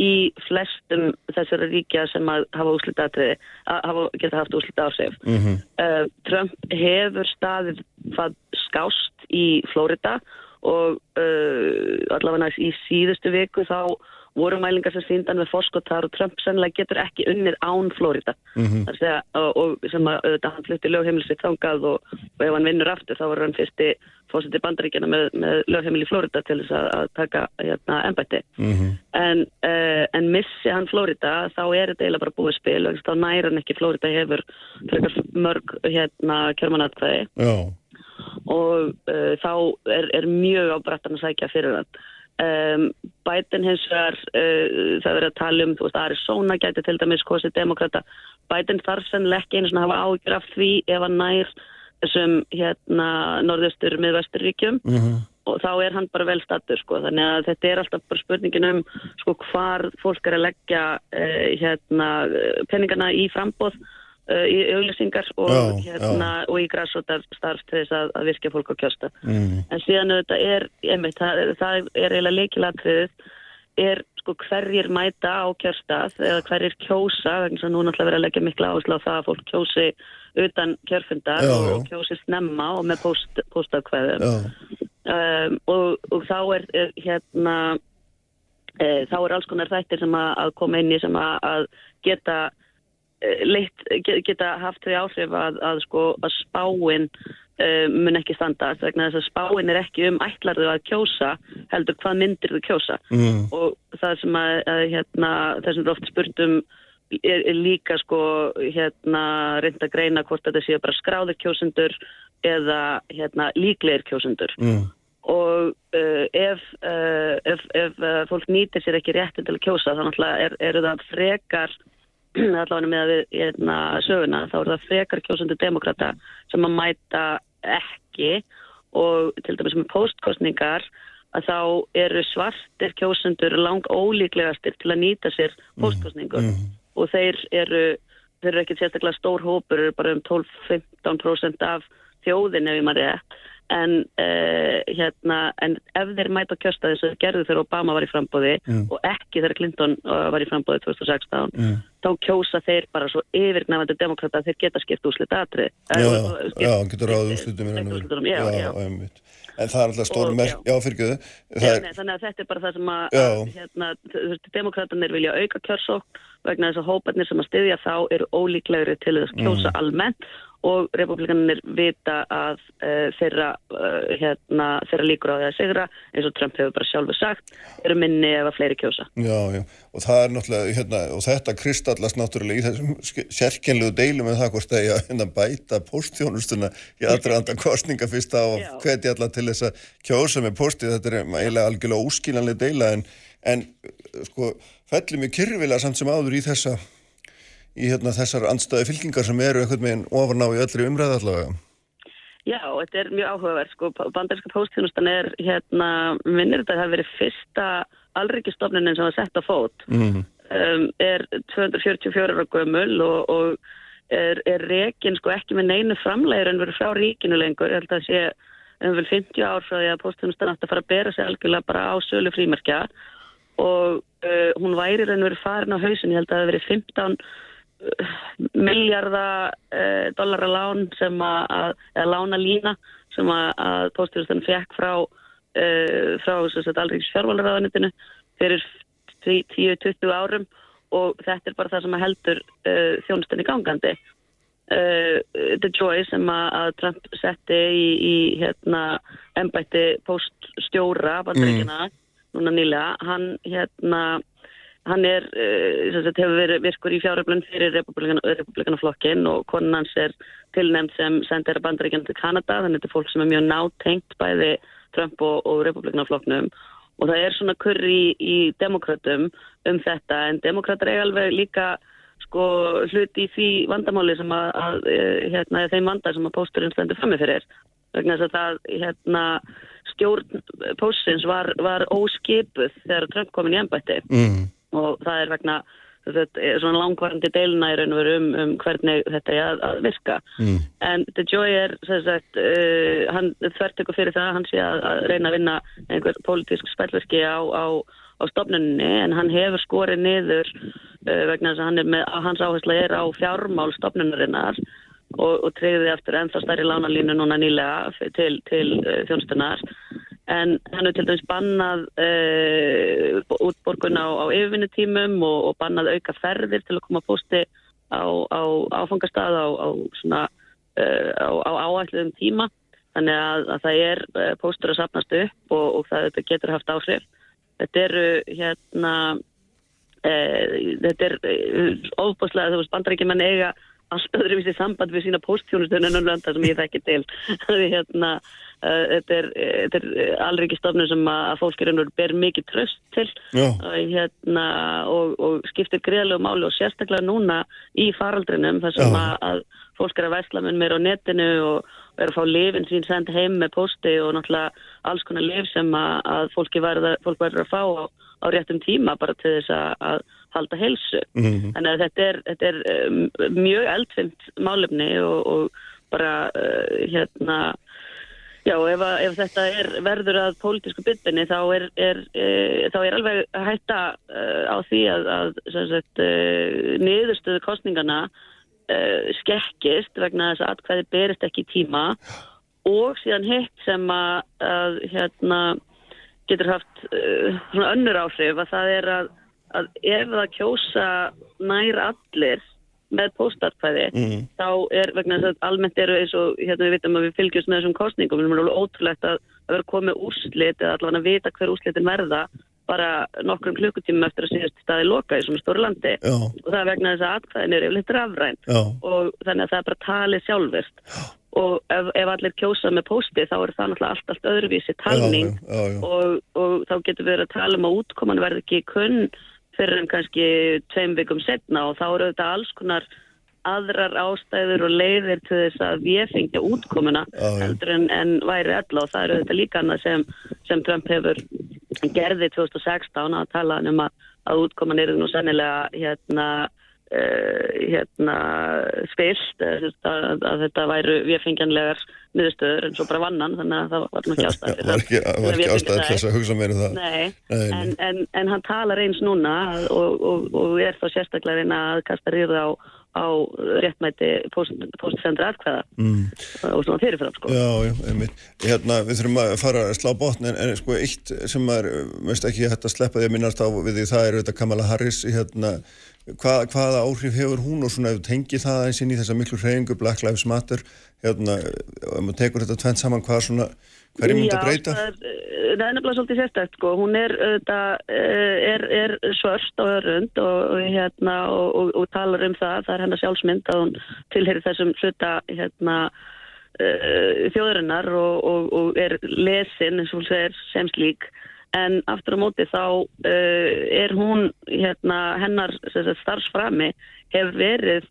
Speaker 7: í flestum þessara ríkja sem hafa úslitatriði hafa, geta haft úslita áhrif
Speaker 3: Mhm.
Speaker 7: uh, Trump hefur staðið skást í Flórida og uh, allavega í síðustu viku þá voru mælingar sem síndan við fórskot þar og Trump sennilega getur ekki unnið án Flórida
Speaker 3: Mhm.
Speaker 7: þar segja, og, og sem að auðvitað hann flutti lögheimilisitt þangað og, og ef hann vinnur aftur þá var hann fyrsti fósiti bandaríkjana með, með lögheimil í Flórida til þess að, að taka hérna, embætti
Speaker 3: Mhm.
Speaker 7: en, uh, en missi hann Flórida þá er þetta eiginlega bara búið spil og þá næra hann ekki Flórida hefur mörg hérna kjörmannatkvæði
Speaker 3: Já,
Speaker 7: og uh, þá er, er mjög á brattan að sækja fyrir hann um, Biden hins vegar uh, það verið að tala um, þú veist, Arizona gæti til dæmis kosið demokrata Biden þarf sennilega ekki einu svona að hafa ágjur af því ef hann nær þessum hérna norðustur miðvesturríkjum.
Speaker 3: Mhm.
Speaker 7: og þá er hann bara vel stattur sko. Þannig að þetta er alltaf bara spurningin um sko hvar fólk er að leggja uh, hérna peningana í frambóð í auglýsingar og
Speaker 3: Já,
Speaker 7: hérna og í græsótar starf til þess að, að virkja fólk á kjösta
Speaker 3: Mhm.
Speaker 7: en síðan auðvitað er einmitt, það, það er eiginlega leikilatriðið er sko hverjir mæta á kjörstað eða hverjir kjósa þess að nú náttúrulega verið að leggja mikla áherslu á það að fólk kjósi utan kjörfundar
Speaker 3: Já,
Speaker 7: og,
Speaker 3: já.
Speaker 7: kjósi snemma og með post, postafkveðum
Speaker 3: já,
Speaker 7: um, og, og þá er, er hérna e, þá er alls konar þættir sem að, að koma inn í sem að, að geta leitt, ge- geta haft þau áhrif að, að sko að spáin e, mun ekki standa vegna þess að spáin er ekki um ætlarðu að kjósa heldur hvað myndir þú kjósa
Speaker 3: Mhm.
Speaker 7: og það sem að, að hérna, það sem er oft spurt um er, er líka sko hérna reynd að greina hvort þetta séu bara skráðir kjósendur eða hérna líklegir kjósendur
Speaker 3: Mhm.
Speaker 7: og uh, ef, uh, ef, ef fólk nýtir sér ekki réttin til að kjósa náttúrulega er, eru það frekar [CLEARS THROAT] allavega með að við hérna, söguna þá eru það frekar kjósendur demokrata sem að mæta ekki og til dæmis með postkostningar að þá eru svartir kjósendur lang ólíklegastir til að nýta sér postkostningur og þeir eru, þeir eru ekki sérstaklega stór hópur, bara um 12-15% af þjóðin ef ég maður rétt en, uh, hérna, en ef þeir mæta kjösta þess að gerðu þegar Obama var í frambóði og ekki þegar Clinton uh, var í frambóði 2016 þá kjósa þeir bara svo yfirgnæfandi demokrata að þeir geta skipt úslit atrið
Speaker 3: já, já, já, getur ráðið veru.
Speaker 7: úrslutum, já, já.
Speaker 3: einmitt. En það er alltaf stór merk, já, fyrirgjöðu,
Speaker 7: Já,
Speaker 3: er,
Speaker 7: nei, þannig að þetta er bara það sem að,
Speaker 3: Já.
Speaker 7: að hérna, demokratanir vilja auka kjörsókn vegna þess að hóparnir sem að styðja þá eru ólíklegri til þess að kjósa almennt og republikanir vita að uh, þeirra, uh, hérna, þeirra líkur á því að sigra eins og Trump hefur bara sjálfur sagt eru minni ef að fleiri kjósa.
Speaker 3: já, já, og það er náttúrulega, hérna, og þetta kristallast náttúrulega í þessum sérkennlegu deilum með það hvort að ég að hérna, bæta postþjónustuna í aðdraðanda kostninga fyrst á
Speaker 7: Já.
Speaker 3: hvetja alla til þess að kjósa með posti, þetta er eiginlega algjörlega óskiljanlega deila en, en sko, fellum við kyrfilega samt sem áður í þessa í hérna, þessar andstæði fylkingar sem eru einhvern veginn ofan á í öllri umræða allavega.
Speaker 7: Já, þetta er mjög áhugaverð. Sko, bandarinska póstþjónustan er, hérna, minnir þetta að það hafi verið fyrsta alríkistofnunin sem var sett á fót.
Speaker 3: Mm.
Speaker 7: Um, er 244 ára gömul og, og er, er rekin sko ekki með neinu framlegir en verið frá ríkinu lengur. Ég held að sé um vel 50 ár frá því að póstþjónustan átti að fara að bera sig algjörlega bara á sölu frímerkja og uh, hún væri verið farin á hausin. Ég held að það hafi verið 15 miljarda uh, dollara lán sem að, eða lána lína sem að, að póstjúrastan fekk frá uh, frá allriks fjármálaráðanitinu fyrir 10-20 árum og þetta er bara það sem að heldur uh, þjónustan í gangandi The Joy sem að, að Trump setti í, í hérna embætti poststjóra bandaríkina núna nýlega, hann hérna hann er, sem sagt, hefur verið virkur í fjáröflun fyrir republikanaflokkin og konan hans er tilnæmt sem sendir bandaríkjana til Kanada, þannig að þetta er fólk sem er mjög nátengt bæði Trump og, og republikanaflokknum og það er svona kurri í, í demokratum um þetta. En demokrater er alveg líka sko hluti í því vandamáli sem að, að hérna, þeim vandar sem að pósturinn stendur framifyrir vegna þess að það hérna, stjórn póstins var, var óskipuð þegar Trump komin í ennbætti mm. Og það er vegna er svona langvarandi deilina í raun og veru um, um hvernig þetta er að, að virka mm. en DeJoy er sagt, uh, hann þvert ykkur fyrir það hann sé að, að reyna að vinna einhver pólitísk spellverki á, á, á stofnunni en hann hefur skorið niður uh, vegna þess að hann er með, hans áhersla er á fjármál stofnunarinnar og, og treyði eftir ennþá stærri lánalínu núna nýlega til, til uh, þjónstunar en hann er til dæmis bannað uh, útborgun á, á yfirvinnutímum og, og bannað auka ferðir til að koma posti á, á áfangastað á, uh, á áætluðum tíma. Þannig að, að það er uh, póstur að sapnast upp og, og það getur haft áhrif. Þetta eru hérna þetta er ofbúslega þú veist bandarækjumenn eiga allt öðruvísi samband við sína posttjónustöðun en öllanda sem ég þekki til. [LAUGHS] Hérna, uh, þetta er, er alveg ekki stofnum sem að fólk er einhverjum ber mikið tröst til hérna, og, og skiptir greiðlegu máli og sérstaklega núna í faraldrinum þar sem að, að fólk er að vesla með mér á netinu og er að fá lifin sín send heim með posti og náttúrulega alls konar lif sem að, að fólki verður að fá á, á réttum tíma bara til þess að, að halda helsu. Mm -hmm. Þannig að þetta er, þetta er mjög eldfimt málefni og, og bara hérna Já, ef, að, ef þetta er verður að pólitísku byttinni þá er, er, e, þá er alveg hætta e, á því að, að e, niðurstöðu kostningana skekkist vegna þess að atkvæði berist ekki tíma og síðan hitt sem að, að hérna, getur haft svona önnur áhrif að það er að ef það kjósa nær allir með póstatkvæði mm. þá er vegna þess að almennt eru eins og hérna við vitum að við fylgjumst með þessum kostningum við erum alveg ótrúlegt að, að vera komið úrslit eða allavega að vita hver úrslitin verða bara nokkrum klukkutímum eftir að síðast staði loka í svona stóru landi Já. og það er vegna þess að atkvæðin er yfirleitt rafræn Já. og þannig að það er bara talið sjálfurst og ef, ef allir kjósa með pósti þá er það náttúrulega allt, allt öðruvísi talning Já, og, og þá getur við að tala um að útkoman verði ekki kunn fyrir en kannski tveim vikum setna og þá eru þetta alls konar aðrar ástæður og leiðir til þess að við fengja útkomuna heldur en, en væri alla og það eru þetta líka annað sem, sem Trump hefur gerði 2016 að tala um að, að útkoman eru nú sannilega hérna hérna spilt uh, að, að þetta væru viðfengjanlegar miðurstöður en svo bara vannan þannig að það var ekki [LAUGHS] ástæð
Speaker 3: það var ekki, ekki ástæð þess að hugsa meira um það
Speaker 7: Nei, Nei. En, en, en hann talar eins núna og, og, og er þá sérstaklega reyna að kasta rýða á, á réttmæti postsendur aðkvæða mm. og svona fyrirfram sko.
Speaker 3: Já, já, hérna, Við þurfum að fara að slá botn en, en sko eitt sem er, veist ekki hægt að sleppa því að minnast á við því það er þetta Kamala Harris hérna Hvað, hvaða áhrif hefur hún og svona tengir það eins inn í þessa miklu hreyingu Black Lives Matter hérna, ef maður tekur þetta tvent saman hvað svona hverju myndi að breyta?
Speaker 7: Já, það er, það nefnilega svolítið sérstækt sko, hún er, er, er svörst og örund og, hérna, og, og, og talar um það, það er hennar sjálfsmynd að hún tilherir þessum hluta hérna, uh, þjóðurinnar og er lesin eins og hún segir sem slík en aftur á móti þá uh, er hún hérna, hennar starfsframi hefur verið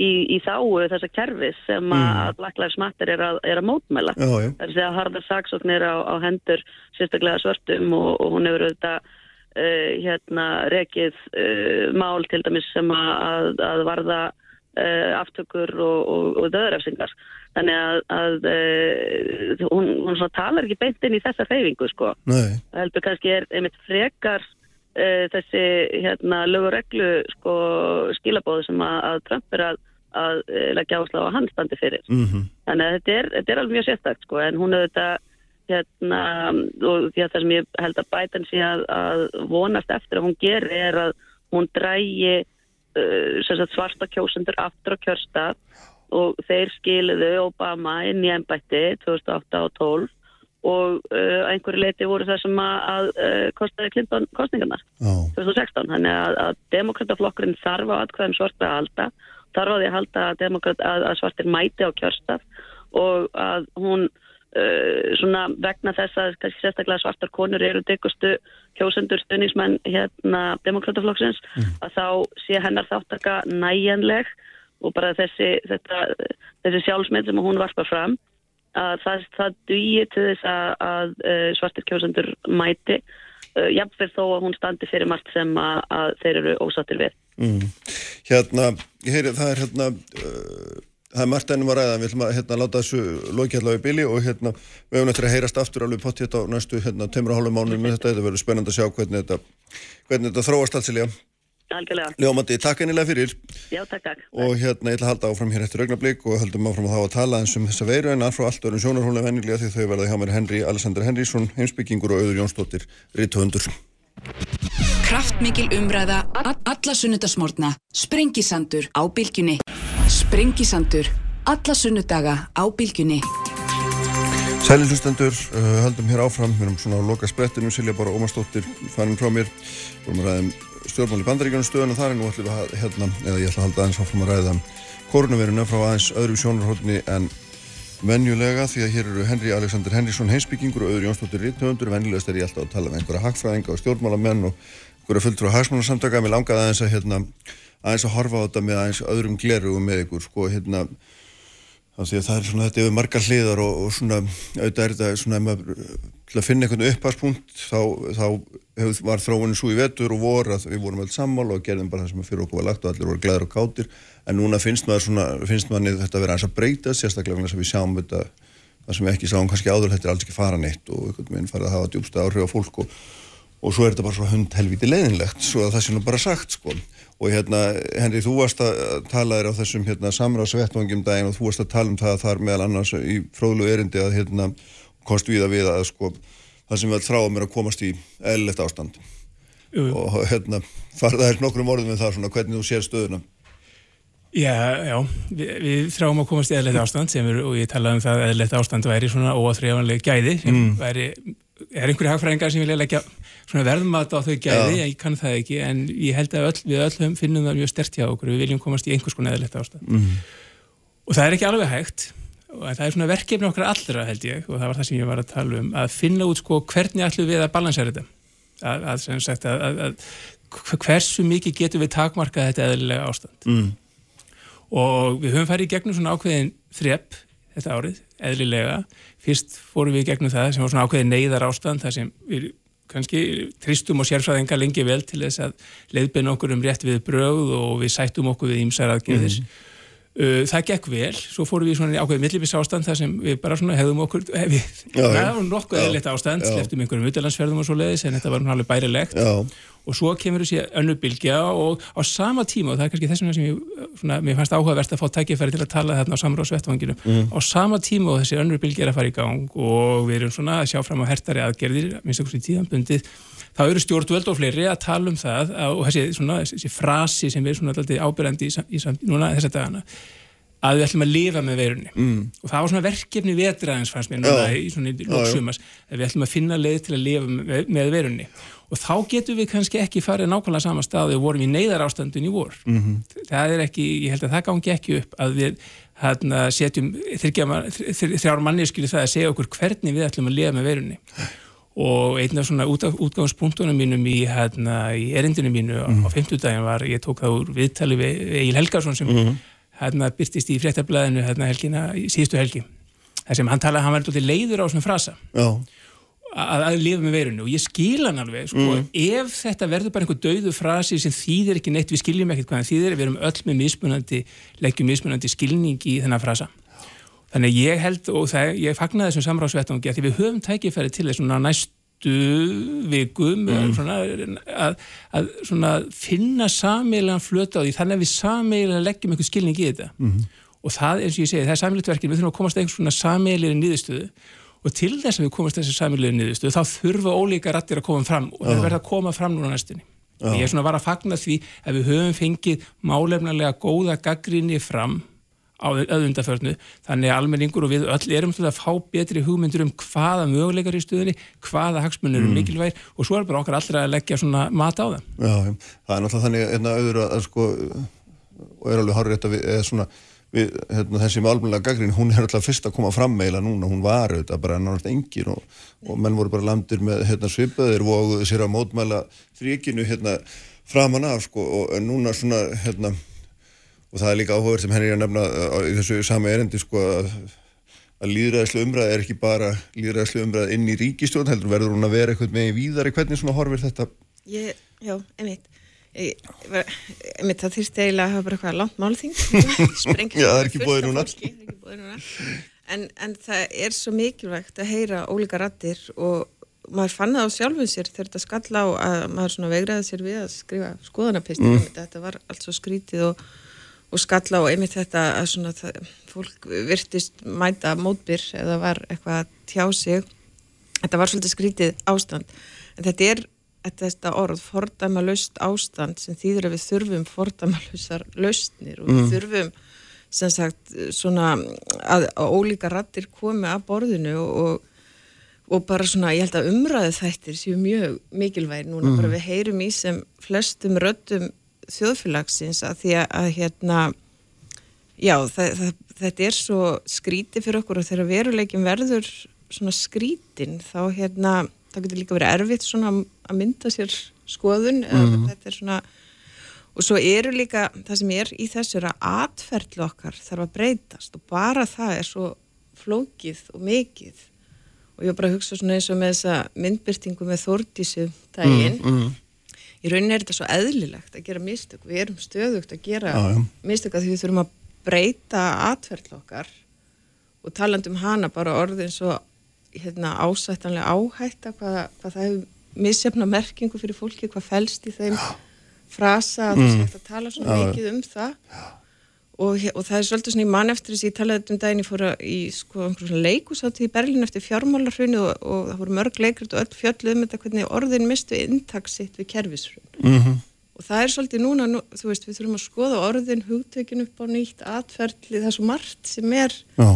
Speaker 7: í, í þáu þessa kerfis sem mm. að Black Lives Matter er að, er að mótmæla það er að segja harðar saksóknir á, á hendur sérstaklega svörtum og, og hún hefur auðvitað uh, hérna rekið uh, mál til dæmis sem að, að varða aftökur og, og, og döðrefsingar þannig að, að uh, hún, hún talar ekki beint inn í þessa reyfingu sko. heldur kannski er einmitt frekar uh, þessi hérna, lögureglu sko, skilabóðu sem að, að Trump er að, að uh, leggja ásláð á handstandi fyrir
Speaker 3: mm -hmm.
Speaker 7: þannig að þetta er, þetta er alveg mjög sérstakt sko, en hún hefur þetta hérna, og það sem ég held að bætan sé að vonast eftir að hún gerir er að hún drægi svarta kjósendur aftur á kjörstað og þeir skiliðu Obama inn í ennbætti 2008 og 12 og uh, einhverju leiti voru það sem að, að uh, kostaði Clinton kostningarnar
Speaker 3: Já.
Speaker 7: 2016. Þannig að, að demokrataflokkurinn þarf á atkvæðum svartra að halda, þarf á því að halda að, að, að svartir mæti á kjörstaf og að hún uh, svona vegna þess að sérstaklega svartar konur eru dyggustu kjósendur stuðningsmenn hérna demokrataflokksins að þá sé hennar þáttaka næjanleg og bara þessi, þetta, þessi sjálfsmynd sem hún varpar fram að það, það dugir til þess að, að uh, svartir kjósendur mæti uh, jafnvel þó að hún standi fyrir margt sem að, að þeir eru ósattir við.
Speaker 3: Mm. Hérna, ég heyri, það er hérna, uh, það er margt ennum að ræða, við ætlum að hérna, láta þessu loki allavega í bili og hérna, við höfum eftir að heyrast aftur alveg pott hérna á næstu hérna, og hálfum mánuðum með þetta, þetta verður spennand að sjá hvernig þetta, hvernig þetta þróast alls í
Speaker 7: Algjörlega.
Speaker 3: Ljómandi, takk ennilega fyrir.
Speaker 7: Já, takk, takk.
Speaker 3: Og hérna, ég ætla að halda áfram hér eftir augnablík og höldum áfram að þá að tala eins um þessa veiru en að frá allt öðrum sjónarhóla vennilega því þau verða hjá mér Henry Alexander Henrysson, heimsbyggingur og auður Jónsdóttir, rítuhundur.
Speaker 1: Kraftmikil umræða, a- alla sunnudasmórna, sprengisandur á bylgjunni. Sprengisandur, alla sunnudaga á bylgjunni.
Speaker 3: Sæli hlustendur, uh, höldum hér áfram, við erum svona á loka sprettinu, Silja Bára Ómarsdóttir fannin frá mér, vorum að ræða um stjórnmáli bandaríkjunum stöðun og þar en nú ætlum við að hérna, eða ég ætla að halda aðeins áfram að ræða koronaviruna frá aðeins öðru sjónarhóttni en venjulega því að hér eru Henry Alexander Henriksson heimsbyggingur og öðru Jónsdóttir Ritthöndur, venjulegast er ég alltaf að tala um einhverja hagfræðinga og stjórnmálamenn og einhverja fulltrú hagsmannarsamtaka, mér langaði aðeins að hérna, aðeins að horfa á þetta með aðeins öðrum glerugum með ykkur, sko, hérna Þannig að það er svona þetta yfir margar hliðar og, og svona auðvitað er þetta svona maður til að finna einhvern upphagspunkt þá, þá hef, var þróunin svo í vetur og vor að við vorum alls sammála og gerðum bara það sem fyrir okkur var lagt og allir voru glæður og kátir. En núna finnst maður svona, finnst maður þetta að vera eins að breyta sérstaklega þess að við sjáum þetta það sem við ekki sáum kannski áður þetta er alls ekki fara neitt og einhvern veginn farið að hafa djúbsta áhrif á fólk og, og svo er þetta bara svo hund helviti leiðinlegt svo að það sé nú bara sagt sko og hérna, Henri, þú varst að tala þér á þessum hérna, samráðsvettvangum daginn og þú varst að tala um það að það er meðal annars í fróðlu erindi að hérna, komst við að við að sko, það sem við all þráum er að komast í eðlilegt ástand
Speaker 8: Jú.
Speaker 3: og hérna, farða þér nokkrum orðum með það svona, hvernig þú sér stöðuna
Speaker 8: Já, já, við, við þráum að komast í eðlert ástand sem er, og ég talaði um það að eðlert ástand væri svona óaþrjáanlega gæði sem
Speaker 3: Mm.
Speaker 8: væri, er einhverju hagfræðingar sem vilja leggja svona verðmat á þau gæði, ég kann það ekki en ég held að öll, við öllum finnum það mjög stert hjá okkur, við viljum komast í einhvers konar eðlert ástand.
Speaker 3: Mm.
Speaker 8: og það er ekki alveg hægt. Og það er svona verkefni okkar allra held ég og það var það sem ég var að tala um að finna út sko hvernig ætlum við að balansera þetta? Að, að, sem sagt, að, að, að hversu mikið getum við takmarkað þetta eðlilega ástand?
Speaker 3: Mm.
Speaker 8: og við höfum farið í gegnum svona ákveðin þrepp þetta árið, eðlilega. Fyrst fórum við í gegnum það sem var svona ákveðin neyðar ástand þar sem við kannski tristum og sérfræðinga lengi vel til þess að leiðbeina okkur um rétt við bröð og við sættum okkur við ímsar aðgerðis Uh, það gekk vel, svo fórum við svona í ákveðið millibis ástand þar sem við bara svona hefðum okkur, [LAUGHS] við,
Speaker 3: Já, já.
Speaker 8: það var nokkuð
Speaker 3: Já.
Speaker 8: eðlilegt ástand,
Speaker 3: Já.
Speaker 8: sleftum einhverjum utalansferðum og svo leiðis en þetta var alveg bærilegt
Speaker 3: Já,
Speaker 8: og svo kemur þessi önnu bylgja og á sama tíma, og það er kannski þess vegna sem ég, svona, mér fannst áhugavert að fá tækifæri til að tala þarna á samráðsvettvanginum.
Speaker 3: Mm.
Speaker 8: á sama tíma og þessi önnu bylgja er að fara í gang og við erum svona að sjá fram á hertari aðgerðir, minnst okkur í tíðanbundið þá eru stjórnvöld og fleiri að tala um það að, og þessi, svona, þessi frasi sem við svona alltaf ábyrjandi í, sam- í, sam- núna þessa dagana að við ætlum að lifa með veirunni.
Speaker 3: Mm.
Speaker 8: og það var svona verkefni vetraðins fannst mér núna í svona í að við ætlum að finna leið til að lifa með, með veirunni og þá getum við kannski ekki farið nákvæmlega sama stað við vorum í neyðar ástandun í vor.
Speaker 3: Mhm.
Speaker 8: það er ekki, ég held að það gangi ekki upp að við hérna, setjum þrjár manneskili það að segja okkur hvernig við ætlum að lifa með veirunni. Og einn af svona út, útgangspunktunum mínum í, hérna, í erindinu mínu á, á 50 daginn var, ég tók það úr viðtali við Egil Helgarsson sem
Speaker 3: Mhm.
Speaker 8: hérna byrtist í fréttablaðinu helgina, í síðustu helgi. Þar sem hann talaði, hann var leiður á svona frasa.
Speaker 3: Já,
Speaker 8: að, að lifa með veirinu og ég skil hann alveg sko, ef þetta verður bara einhver dauðu frasi sem þýðir ekki neitt, við skiljum ekkert hvað þýðir, við erum öll með mismunandi leggjum mismunandi skilning í þennan frasa. Þannig ég held og það, ég fagnaði þessum samráðsvettangi að því við höfum tækifæri til þess næstu vikum svona, að, að svona finna sameigilegan flöta á því þannig að við sameigilega leggjum einhver skilning í þetta. Og það eins og ég segi, það er sameiglegt verkefni, við þurfum að komast einhvers svona sameigilegri niðurstöðu og til þess að við komast að þessi sameigilegri niðurstöðu þá þurfa ólíka rattir að koma fram og það verða að koma fram núna næstunni og ég er svona var að fagna því að við höfum fengið málefnarlega góða gaggrinni fram á öðundaförnu, þannig að almenningur og við öll erum til að fá betri hugmyndur um hvaða möguleikar í stuðinni, hvaða hagsmunir eru mm. mikilvægir og svo er bara okkar allra að leggja svona mat á það.
Speaker 3: Já, það er náttúrulega þannig auður að, að sko, og er alveg horrið þetta við, svona við, hérna, þessi með almennilega gaggrín, hún er alltaf fyrst að koma fram meila núna, hún var auðvitað bara náttúrulega engin og, og menn voru bara landir með hérna, svipaðir og sér að mótmæla þrýkinu hérna, framan af sko, og núna svona hérna, og það er líka áhugaverð sem henni er að nefna í þessu sami erendi sko, að, að líðræðislu umræð er ekki bara líðræðislu umræð inn í ríkistjón heldur verður hún að vera eitthvað með í víðari hvernig svona horfir þetta?
Speaker 9: Ég, já, einmitt Ég, ég, það þýrst eiginlega að hafa bara eitthvað langt málþing. [LAUGHS]
Speaker 3: Já, það er ekki bóðið núna.
Speaker 9: núna. En, en það er svo mikilvægt að heyra ólíka rattir og maður fann það á sjálfum sér þegar þetta skall á að maður svona vegraði sér við að skrifa skoðanapistir mm. þetta var allt svo skrítið og, og skall á einmitt þetta að svona það, fólk virtist mæta mótbyr eða var eitthvað tjá sig. Þetta var svolítið skrítið ástand. En þetta er þetta orð fordæma löst ástand sem þýðir að við þurfum fordæma lösar löstnir og við mm. þurfum sem sagt svona að, að ólíka rattir komi að borðinu og, og bara svona ég held að umræðu þættir séu mjög mikilvæg núna mm. bara við heyrum í sem flestum röttum þjóðfélagsins að því að, að hérna já það, það, þetta er svo skríti fyrir okkur og þegar veruleikin verður svona skrítin þá hérna það getur líka verið erfitt svona að mynda sér skoðun mm. þetta er svona og svo eru líka, það sem er í þessu er að atferðlu okkar þarf að breytast og bara það er svo flókið og mikið og ég var bara að hugsa svona eins og með þessa myndbyrtingu með þórtísu daginn mm, mm. í rauninni er þetta svo eðlilegt að gera mistök, við erum stöðugt að gera ah, mistök að því við þurfum að breyta atferðlu okkar og talandum hana bara orðin svo hérna, ásættanlega áhætta hvað, hvað það hefur missefna merkingu fyrir fólki, hvað fælst í þeim frasa að mm. það að tala svo mikið um það. Og, og það er svolítið svona í mann eftir þess að ég talaði um daginn, ég fór að í sko einhverjum leikusáttu í Berlin eftir fjármálarhrunu og, og það voru mörg leikrit og öll fjöldlu um þetta hvernig orðin mistu intaksitt við kervishrun mm -hmm. og það er svolítið núna, nú, þú veist, við þurfum að skoða orðin hugtökin upp á nýtt atferðli, það er svo margt sem er Já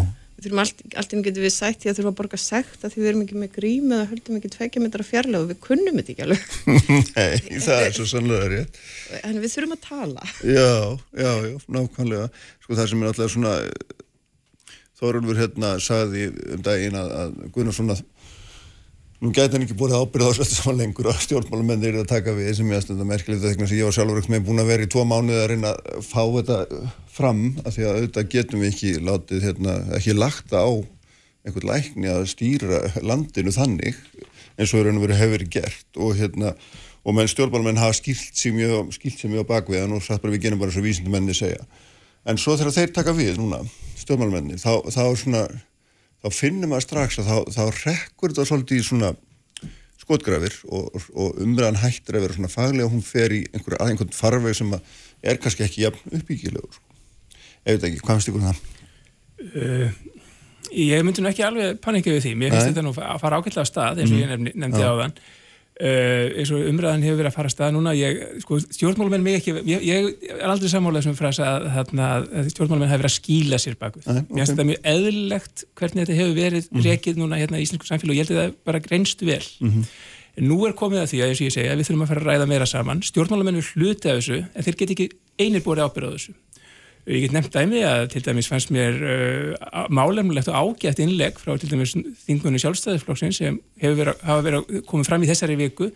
Speaker 9: þurfum allt, alltaf getur við sætt því að þurfum að borga segt að því við erum ekki með grím eða höldum ekki tvekja metra fjarlag og við kunnum þetta ekki alveg. [LAUGHS]
Speaker 3: Nei, það er svo sannlega rétt.
Speaker 9: En við þurfum að tala.
Speaker 3: Já, já, já, nákvæmlega. Sko það sem er alltaf svona Þórulfur hérna sagði um daginn að, að Gunnarsson að Nú gæti hann ekki búið ábyrð á þessu saman lengur að stjórnmálumennir eru að taka við sem ég aðstönda merkilegt þegar ég var sjálfur ekki með búin að vera í tvo mánuði að reyna að fá þetta fram að því að auðvitað getum við ekki látið hérna, ekki lagta á einhvern lækni að stýra landinu þannig eins og raun og veru hefur verið gert. Og hérna og menn stjórnmálumenn hafa skilt sér mjög, mjög bakvið og satt bara við genum bara svo vísindumenni segja. En svo þegar þeir taka við núna þá, finnum maður strax að þá, þá rekkur þetta svolítið í svona skotgrafir og, og umræðan hættir að vera svona faglega hún fer í einhver, einhvern farveg sem er kannski ekki jafn uppbyggilegur sko. ef þetta ekki, hvað finnst ykkur um það?
Speaker 8: Uh, ég myndi nú ekki alveg panika við því, mér finnst þetta nú að fara ákveðlega á stað eins og ég nefndi, nefndi á þann Uh, eins og umræðan hefur verið að fara að staða núna ég, sko, stjórnmálmenn mig ekki ég, ég er aldrei sammálað sem frasa að, að, að stjórnmálmenn hefur verið að skýla sér baku mér finnst okay. þetta mjög eðlilegt hvernig þetta hefur verið mm -hmm. rekið núna hérna í Íslandsku samfélag og ég held að það bara greinstu vel mm -hmm. nú er komið að því að að við þurfum að fara að ræða meira saman stjórnmálmenn er hluti af þessu en þeir get ekki einir búið ábyrðað þessu Ég get nefnt dæmi að til dæmis fannst mér uh, málefnulegt og ágætt innlegg frá til dæmis þingunni sjálfstæðisflokksins sem hefur verið, hafa verið komið fram í þessari viku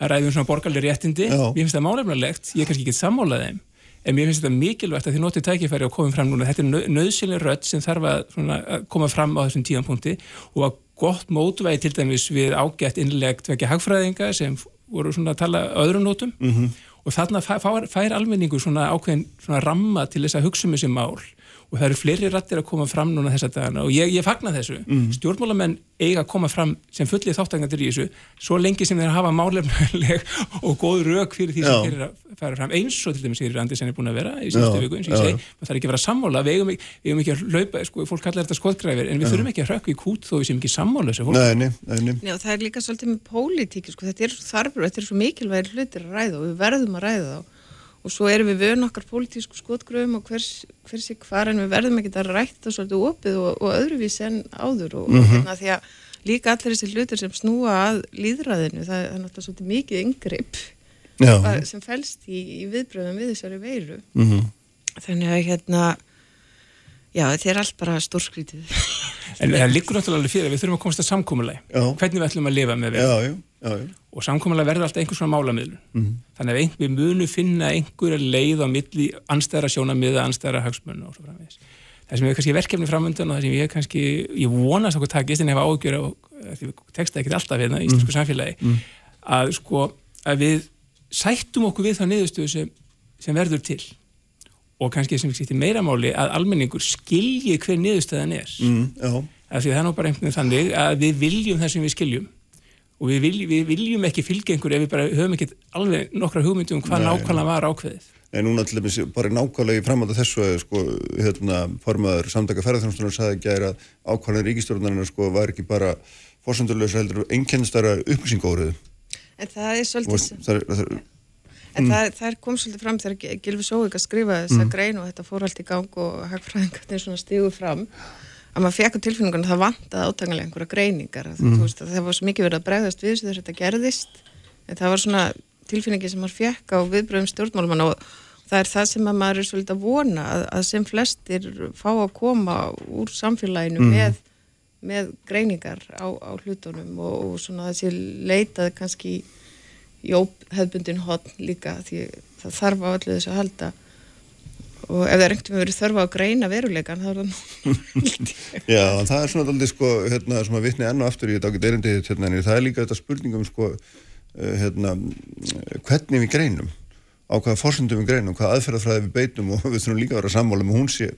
Speaker 8: að ræðum svona borgarlega réttindi. Já. Ég finnst það málefnulegt, ég kannski ekki sammálað þeim, en mér finnst þetta mikilvægt að þið notið tækifæri og komið fram núna. Þetta er nöðsynlega rött sem þarf að, svona, að koma fram á þessum tíðanpunkti og að gott mótvægi til dæmis við ágætt innlegg tvekja hagfræðinga sem voru svona að tala öðrum nótum mm -hmm og þarna fær, fær almenningu svona ákveðin svona ramma til þess að hugsa um þessi mál og það eru fleiri rættir að koma fram núna þessa dagana og ég, ég fagna þessu. Mm. stjórnmálamenn eiga að koma fram sem fullið þáttangandir í þessu svo lengi sem þeir hafa málefnileg [LAUGHS] og góð rauk fyrir því sem þeir eru að fara fram eins og til dæmis er Randi sem er búin að vera í síðustu viku eins og ég segi, það er ekki að vera sammála. Við eigum ekki, eigum ekki að hlaupa, sko, fólk kallar þetta skoðgræfir en við þurfum ekki að hrökka í kút þó við sem ekki sammála þessu
Speaker 3: nei, nei, nei,
Speaker 9: Já, það er líka svolítið með pólitíki sko, þetta er þarfur, þetta er svo mikilvægir hlutir að ræða og svo erum við vön okkar pólitísku skotgröfum og hvers, hversi hvar en við verðum ekki að rætta svolítið opið og, og öðruvís en áður og,
Speaker 3: Mhm.
Speaker 9: og hérna því að líka allir þessi hlutir sem snúa að líðræðinu, það er náttúrulega svolítið mikið yngripp sem felst í, í viðbröðum við þessari veiru
Speaker 3: Mhm.
Speaker 9: þannig að hérna já, þetta er allt bara stórskrítið [LAUGHS]
Speaker 8: En það liggur náttúrulega alveg fyrir að við þurfum að komast að samkómulæg hvernig við ætlum að lifa með
Speaker 3: Já,
Speaker 8: veiruna.
Speaker 3: já, já, já.
Speaker 8: og samkómulæg verður alltaf einhvers svona málamiðlun
Speaker 3: Mhm.
Speaker 8: þannig að ein- við munum finna einhverja leið á milli anstæðara sjónamiða, anstæðara hagsmunna og svo framvegis. Það sem er kannski verkefni framöndan og það sem ég kannski, ég vonast okkur takist en hefa ágjör á, því við texta ekkert alltaf hérna í íslensku samfélagi,
Speaker 3: Mm.
Speaker 8: að sko, að við sættum okkur við þá niðurstöðu sem, sem verður til og kannski sem skiptir meira máli að almenningur skilji hver niðurstöðan er
Speaker 3: Mm, já.
Speaker 8: af því að það er nú bara einhvern veginn þannig að við viljum það sem við skiljum og við viljum, við viljum ekki fylgja einhver ef við bara höfum ekki alveg nokkra hugmyndum um hvað
Speaker 3: Nei.
Speaker 8: nákvæmlega var ákveðið
Speaker 3: Nei, núna til dæmis bara nákvæmlega í framhald af þessu að sko, hérna, formaður samtaka ferðarþjónustunum sagði ekki að ákvæmlega ríkistjórnarinn sko, var ekki bara fórsöndurlösa heldur einkennstara upplýsingóriðu.
Speaker 9: en það er svolítið En
Speaker 3: Mm.
Speaker 9: það, það kom svolítið fram þegar Gilfi Sóvík að skrifa þessa
Speaker 3: Mm.
Speaker 9: grein og þetta fór allt í gang og hagfræðingarnir svona stígu fram að maður fekk á tilfinningunum að það vantaði átangilega einhverja greiningar
Speaker 3: Mm.
Speaker 9: þú veist, að það var svo mikið verið að bregðast við þegar þetta gerðist en það var svona tilfinningi sem maður fekk á viðbröðum stjórnmálumann og það er það sem að maður er svolítið að vona að, að sem flestir fá að koma úr samfélaginu
Speaker 3: Mm.
Speaker 9: með, með greiningar á, á hlutunum og, og svona þessi leitað kannski í hefðbundin hotn líka því það þarf á öllu þessu að halda og ef það er einhvern veginn verið þörfa að greina veruleikan þá er það [LAUGHS]
Speaker 3: já, það er svona aldrei sko, hérna, sem að vitni enn og aftur í þetta ágætt erindi hérna, en það er líka þetta spurningum sko, eh, hérna, hvernig við greinum á hvaða fórsöndum við greinum, hvaða aðferðafræði við beitum og [LAUGHS] við þurfum líka að vera sammála með hún sé,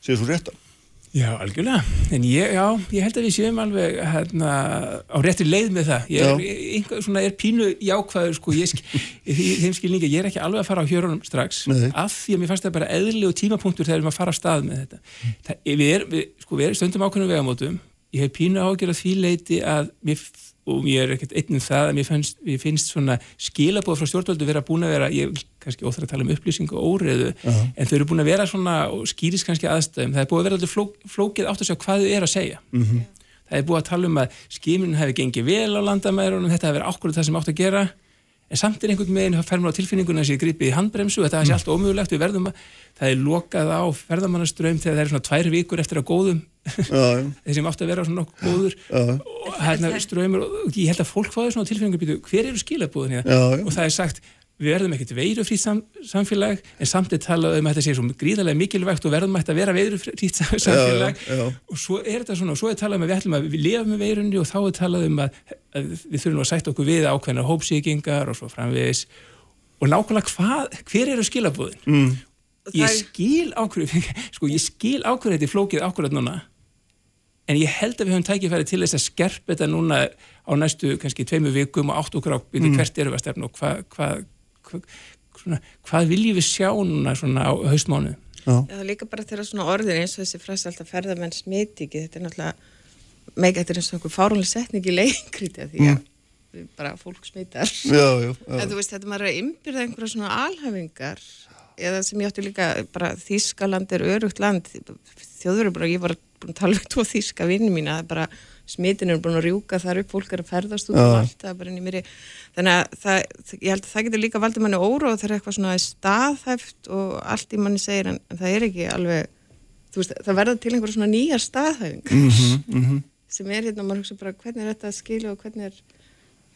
Speaker 3: sé svo rétta.
Speaker 8: Já, algjörlega, en ég, já, ég held að við séum alveg hérna, á réttir leið með það. Ég er, einhver, svona, er pínu jákvæður sko, ég, þeim skilningi, ég er ekki alveg að fara á hjörunum strax
Speaker 3: Nei.
Speaker 8: af því að mér fannst það bara eðlilegu tímapunktur þegar við erum að fara á stað með þetta. Það, við, er, við, sko, við erum stöndum ákveðnum vegamótum. Ég hef pínu ágjör að því leiti að mér, og ég er ekkert einnum það að mér mér finnst svona skilabóð frá stjórnvöldu vera búin að vera, ég vil kannski óþar að tala um upplýsing og óreðu,
Speaker 3: Aha.
Speaker 8: en þau eru búin að vera svona og skýris kannski aðstæðum, það er búin að vera alltaf fló, flókið átt að sjá hvað þau er að segja
Speaker 3: Mhm.
Speaker 8: það er búið að tala um að skiminin hefði gengið vel á landamærunum, þetta hefði verið ákvörðu það sem átt að gera en samt er einhvern veginn fer maður á tilfinninguna að sé gripið í handbremsu þetta sé allt ómögulegt, við verðum að það er lokað á ferðamannaströym þegar það er svona tvær vikur eftir að góðum. [LAUGHS] Þeir sem átt að vera svona góður. Og hérna ströymur og ég held að fólk fáið svona tilfinningu hver eru skilabúðin
Speaker 3: já.
Speaker 8: og það er sagt við verðum ekkert veirufrýtt sam, samfélag en samt er talað um að þetta sé svo gríðarlega mikilvægt og verðum ætti að vera veirufrýtt samfélag
Speaker 3: Já, já, já.
Speaker 8: og svo er þetta svona og svo er talað um að við ætlum að við lifa með veirunni og þá er talað um að, að við þurfum að sætta okkur við ákveðnar hópsíkingar og svo framvegis og nákvæmlega hvað, hver eru skilabúðin
Speaker 3: Mm.
Speaker 8: ég skil ákveð [LAUGHS] sko ég skil ákveð þetta í flókið ákveðat núna en ég held að við höfum tækifæri til þess að skerpa þetta núna á næstu kannski tveimu vikum og átt okkur á byrju
Speaker 3: Mm.
Speaker 8: hvert eru við að stefna og hvað hva, hva, svona, hvað viljum við sjá núna svona á haustmánu
Speaker 9: það er líka bara þegar svona orðin eins og þessi fræst alltaf ferðamenn smiti ekki, þetta er náttúrulega meika þetta er eins og einhver fáránlega setning í leikriti því að við bara fólk smitar.
Speaker 3: Já, já, já.
Speaker 9: en þú veist þetta maður er að ymbirða einhverja svona alhafingar eða sem ég átti líka bara Þískaland er örugt land. Þjóður eru bara, ég var búin að tala við tvo þíska vinni mína, það er bara smitin er búin að rjúka þar upp, fólk er að ferðast út um
Speaker 3: Já.
Speaker 9: allt, það er bara inn í mér þannig að það, ég held að það getur líka valdið manni óróð þegar eitthvað svona er staðhæft og allt í manni segir en, en það er ekki alveg þú veist, það verða til einhverja svona nýjar staðhæfingar
Speaker 3: Mhm, mhm.
Speaker 9: sem er hérna, maður hugsa bara hvernig er þetta að skilja og hvernig er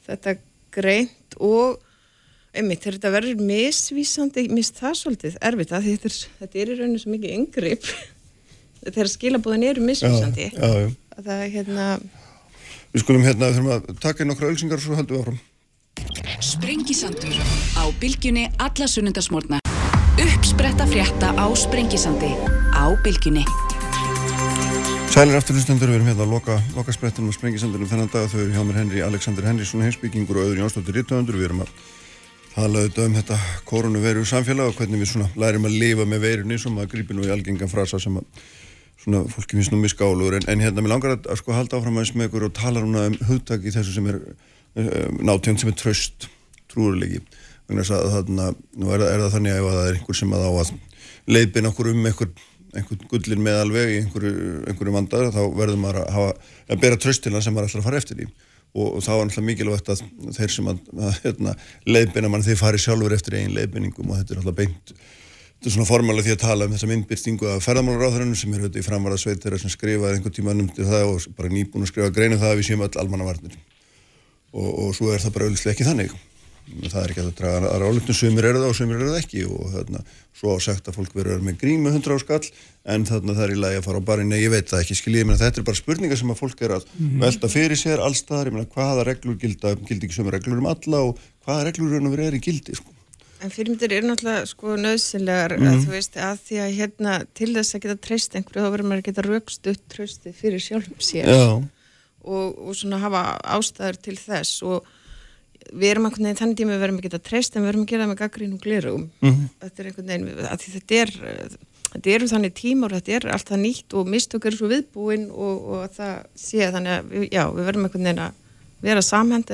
Speaker 9: þetta greint og einmitt, þegar þetta verður misvísandi mist það svolítið erfitt að þetta er, þetta er í rauninu svo mikið yngripp [LAUGHS] þegar skilabúðan eru misvísandi
Speaker 3: Já, já, já.
Speaker 9: Að það er hérna
Speaker 3: Við skulum hérna, við þurfum að taka nokkra ölsingar og svo höldum við áfram.
Speaker 1: Sprengisandur á bylgjunni alla sunnundasmórna. Uppspretta frétta á Sprengisandi á bylgjunni.
Speaker 3: Sælir afturlustendur, við erum hérna að loka, loka sprettinum og sprengisendunum þennan dag þau eru hjá mér Henry Alexander Henriksson heimsbyggingur og öðru Jónsdóttir Rittöfundur við erum að tala auðvitað um þetta koronaviru samfélag og hvernig við svona lærim að lifa með veirunni sem að grípi nú í algengan frasa sem að svona fólki finnst nú miskáluður en, en hérna mér langar að, að sko halda áfram aðeins með ykkur og tala núna um hugtak í þessu sem er uh, nátjönd sem er tröst trúurlegi þannig að þarna, nú er, er það þannig að það er einhver sem að á að leiðbin okkur um einhver, einhver gullin meðalveg í einhverju, einhverju vandar þá verður maður að, hafa, að bera tröstina sem maður ætlar að fara eftir í og, og þá er náttúrulega mikilvægt að þeir sem að, að hérna, leiðbina mann þeir fari sjálfur eftir einn leiðbiningum og þetta er náttúrulega beint þetta er svona formála því að tala um þessa myndbyrtingu af ferðamálaráðurinn sem er í framvara sveitir sem skrifaði einhvern tíma numtið það og bara nýbúin að skrifa greinu það að við séum öll almannavarnir. Og, og svo er það bara auðvitað ekki þannig. Það er ekki að draga að rálutin sumir eru það og sumir eru það ekki. Og þarna, svo sagt að fólk verður með grímu 100 á skall en þarna það er í lagi að fara á barinn. Ég veit það ekki, skiljið, þetta er bara spurningar sem að fólk er að -hmm. velta fyrir sér allstaðar, ég meina hvaða reglur gilda gildi ekki sumir reglur um alla og hvaða reglur er verið er í gildi sko.
Speaker 9: En fyrirmyndir er náttúrulega sko nöðsynlegar mm -hmm. að þú veist að því að hérna til þess að geta treyst einhverju þá verður maður að geta raukst upp trösti fyrir sjálfum sér. Og, og svona hafa ástæður til þess. Og við erum einhvern veginn þannig tíma við verðum að treysta en við verðum að gera það með gaggrín og glirum mm -hmm. þetta er einhvern veginn þetta er þetta eru þannig tíma og þetta er alltaf nýtt og mistök eru svo viðbúin og, og það sé þannig að við, já, við verðum einhvern veginn að vera samhend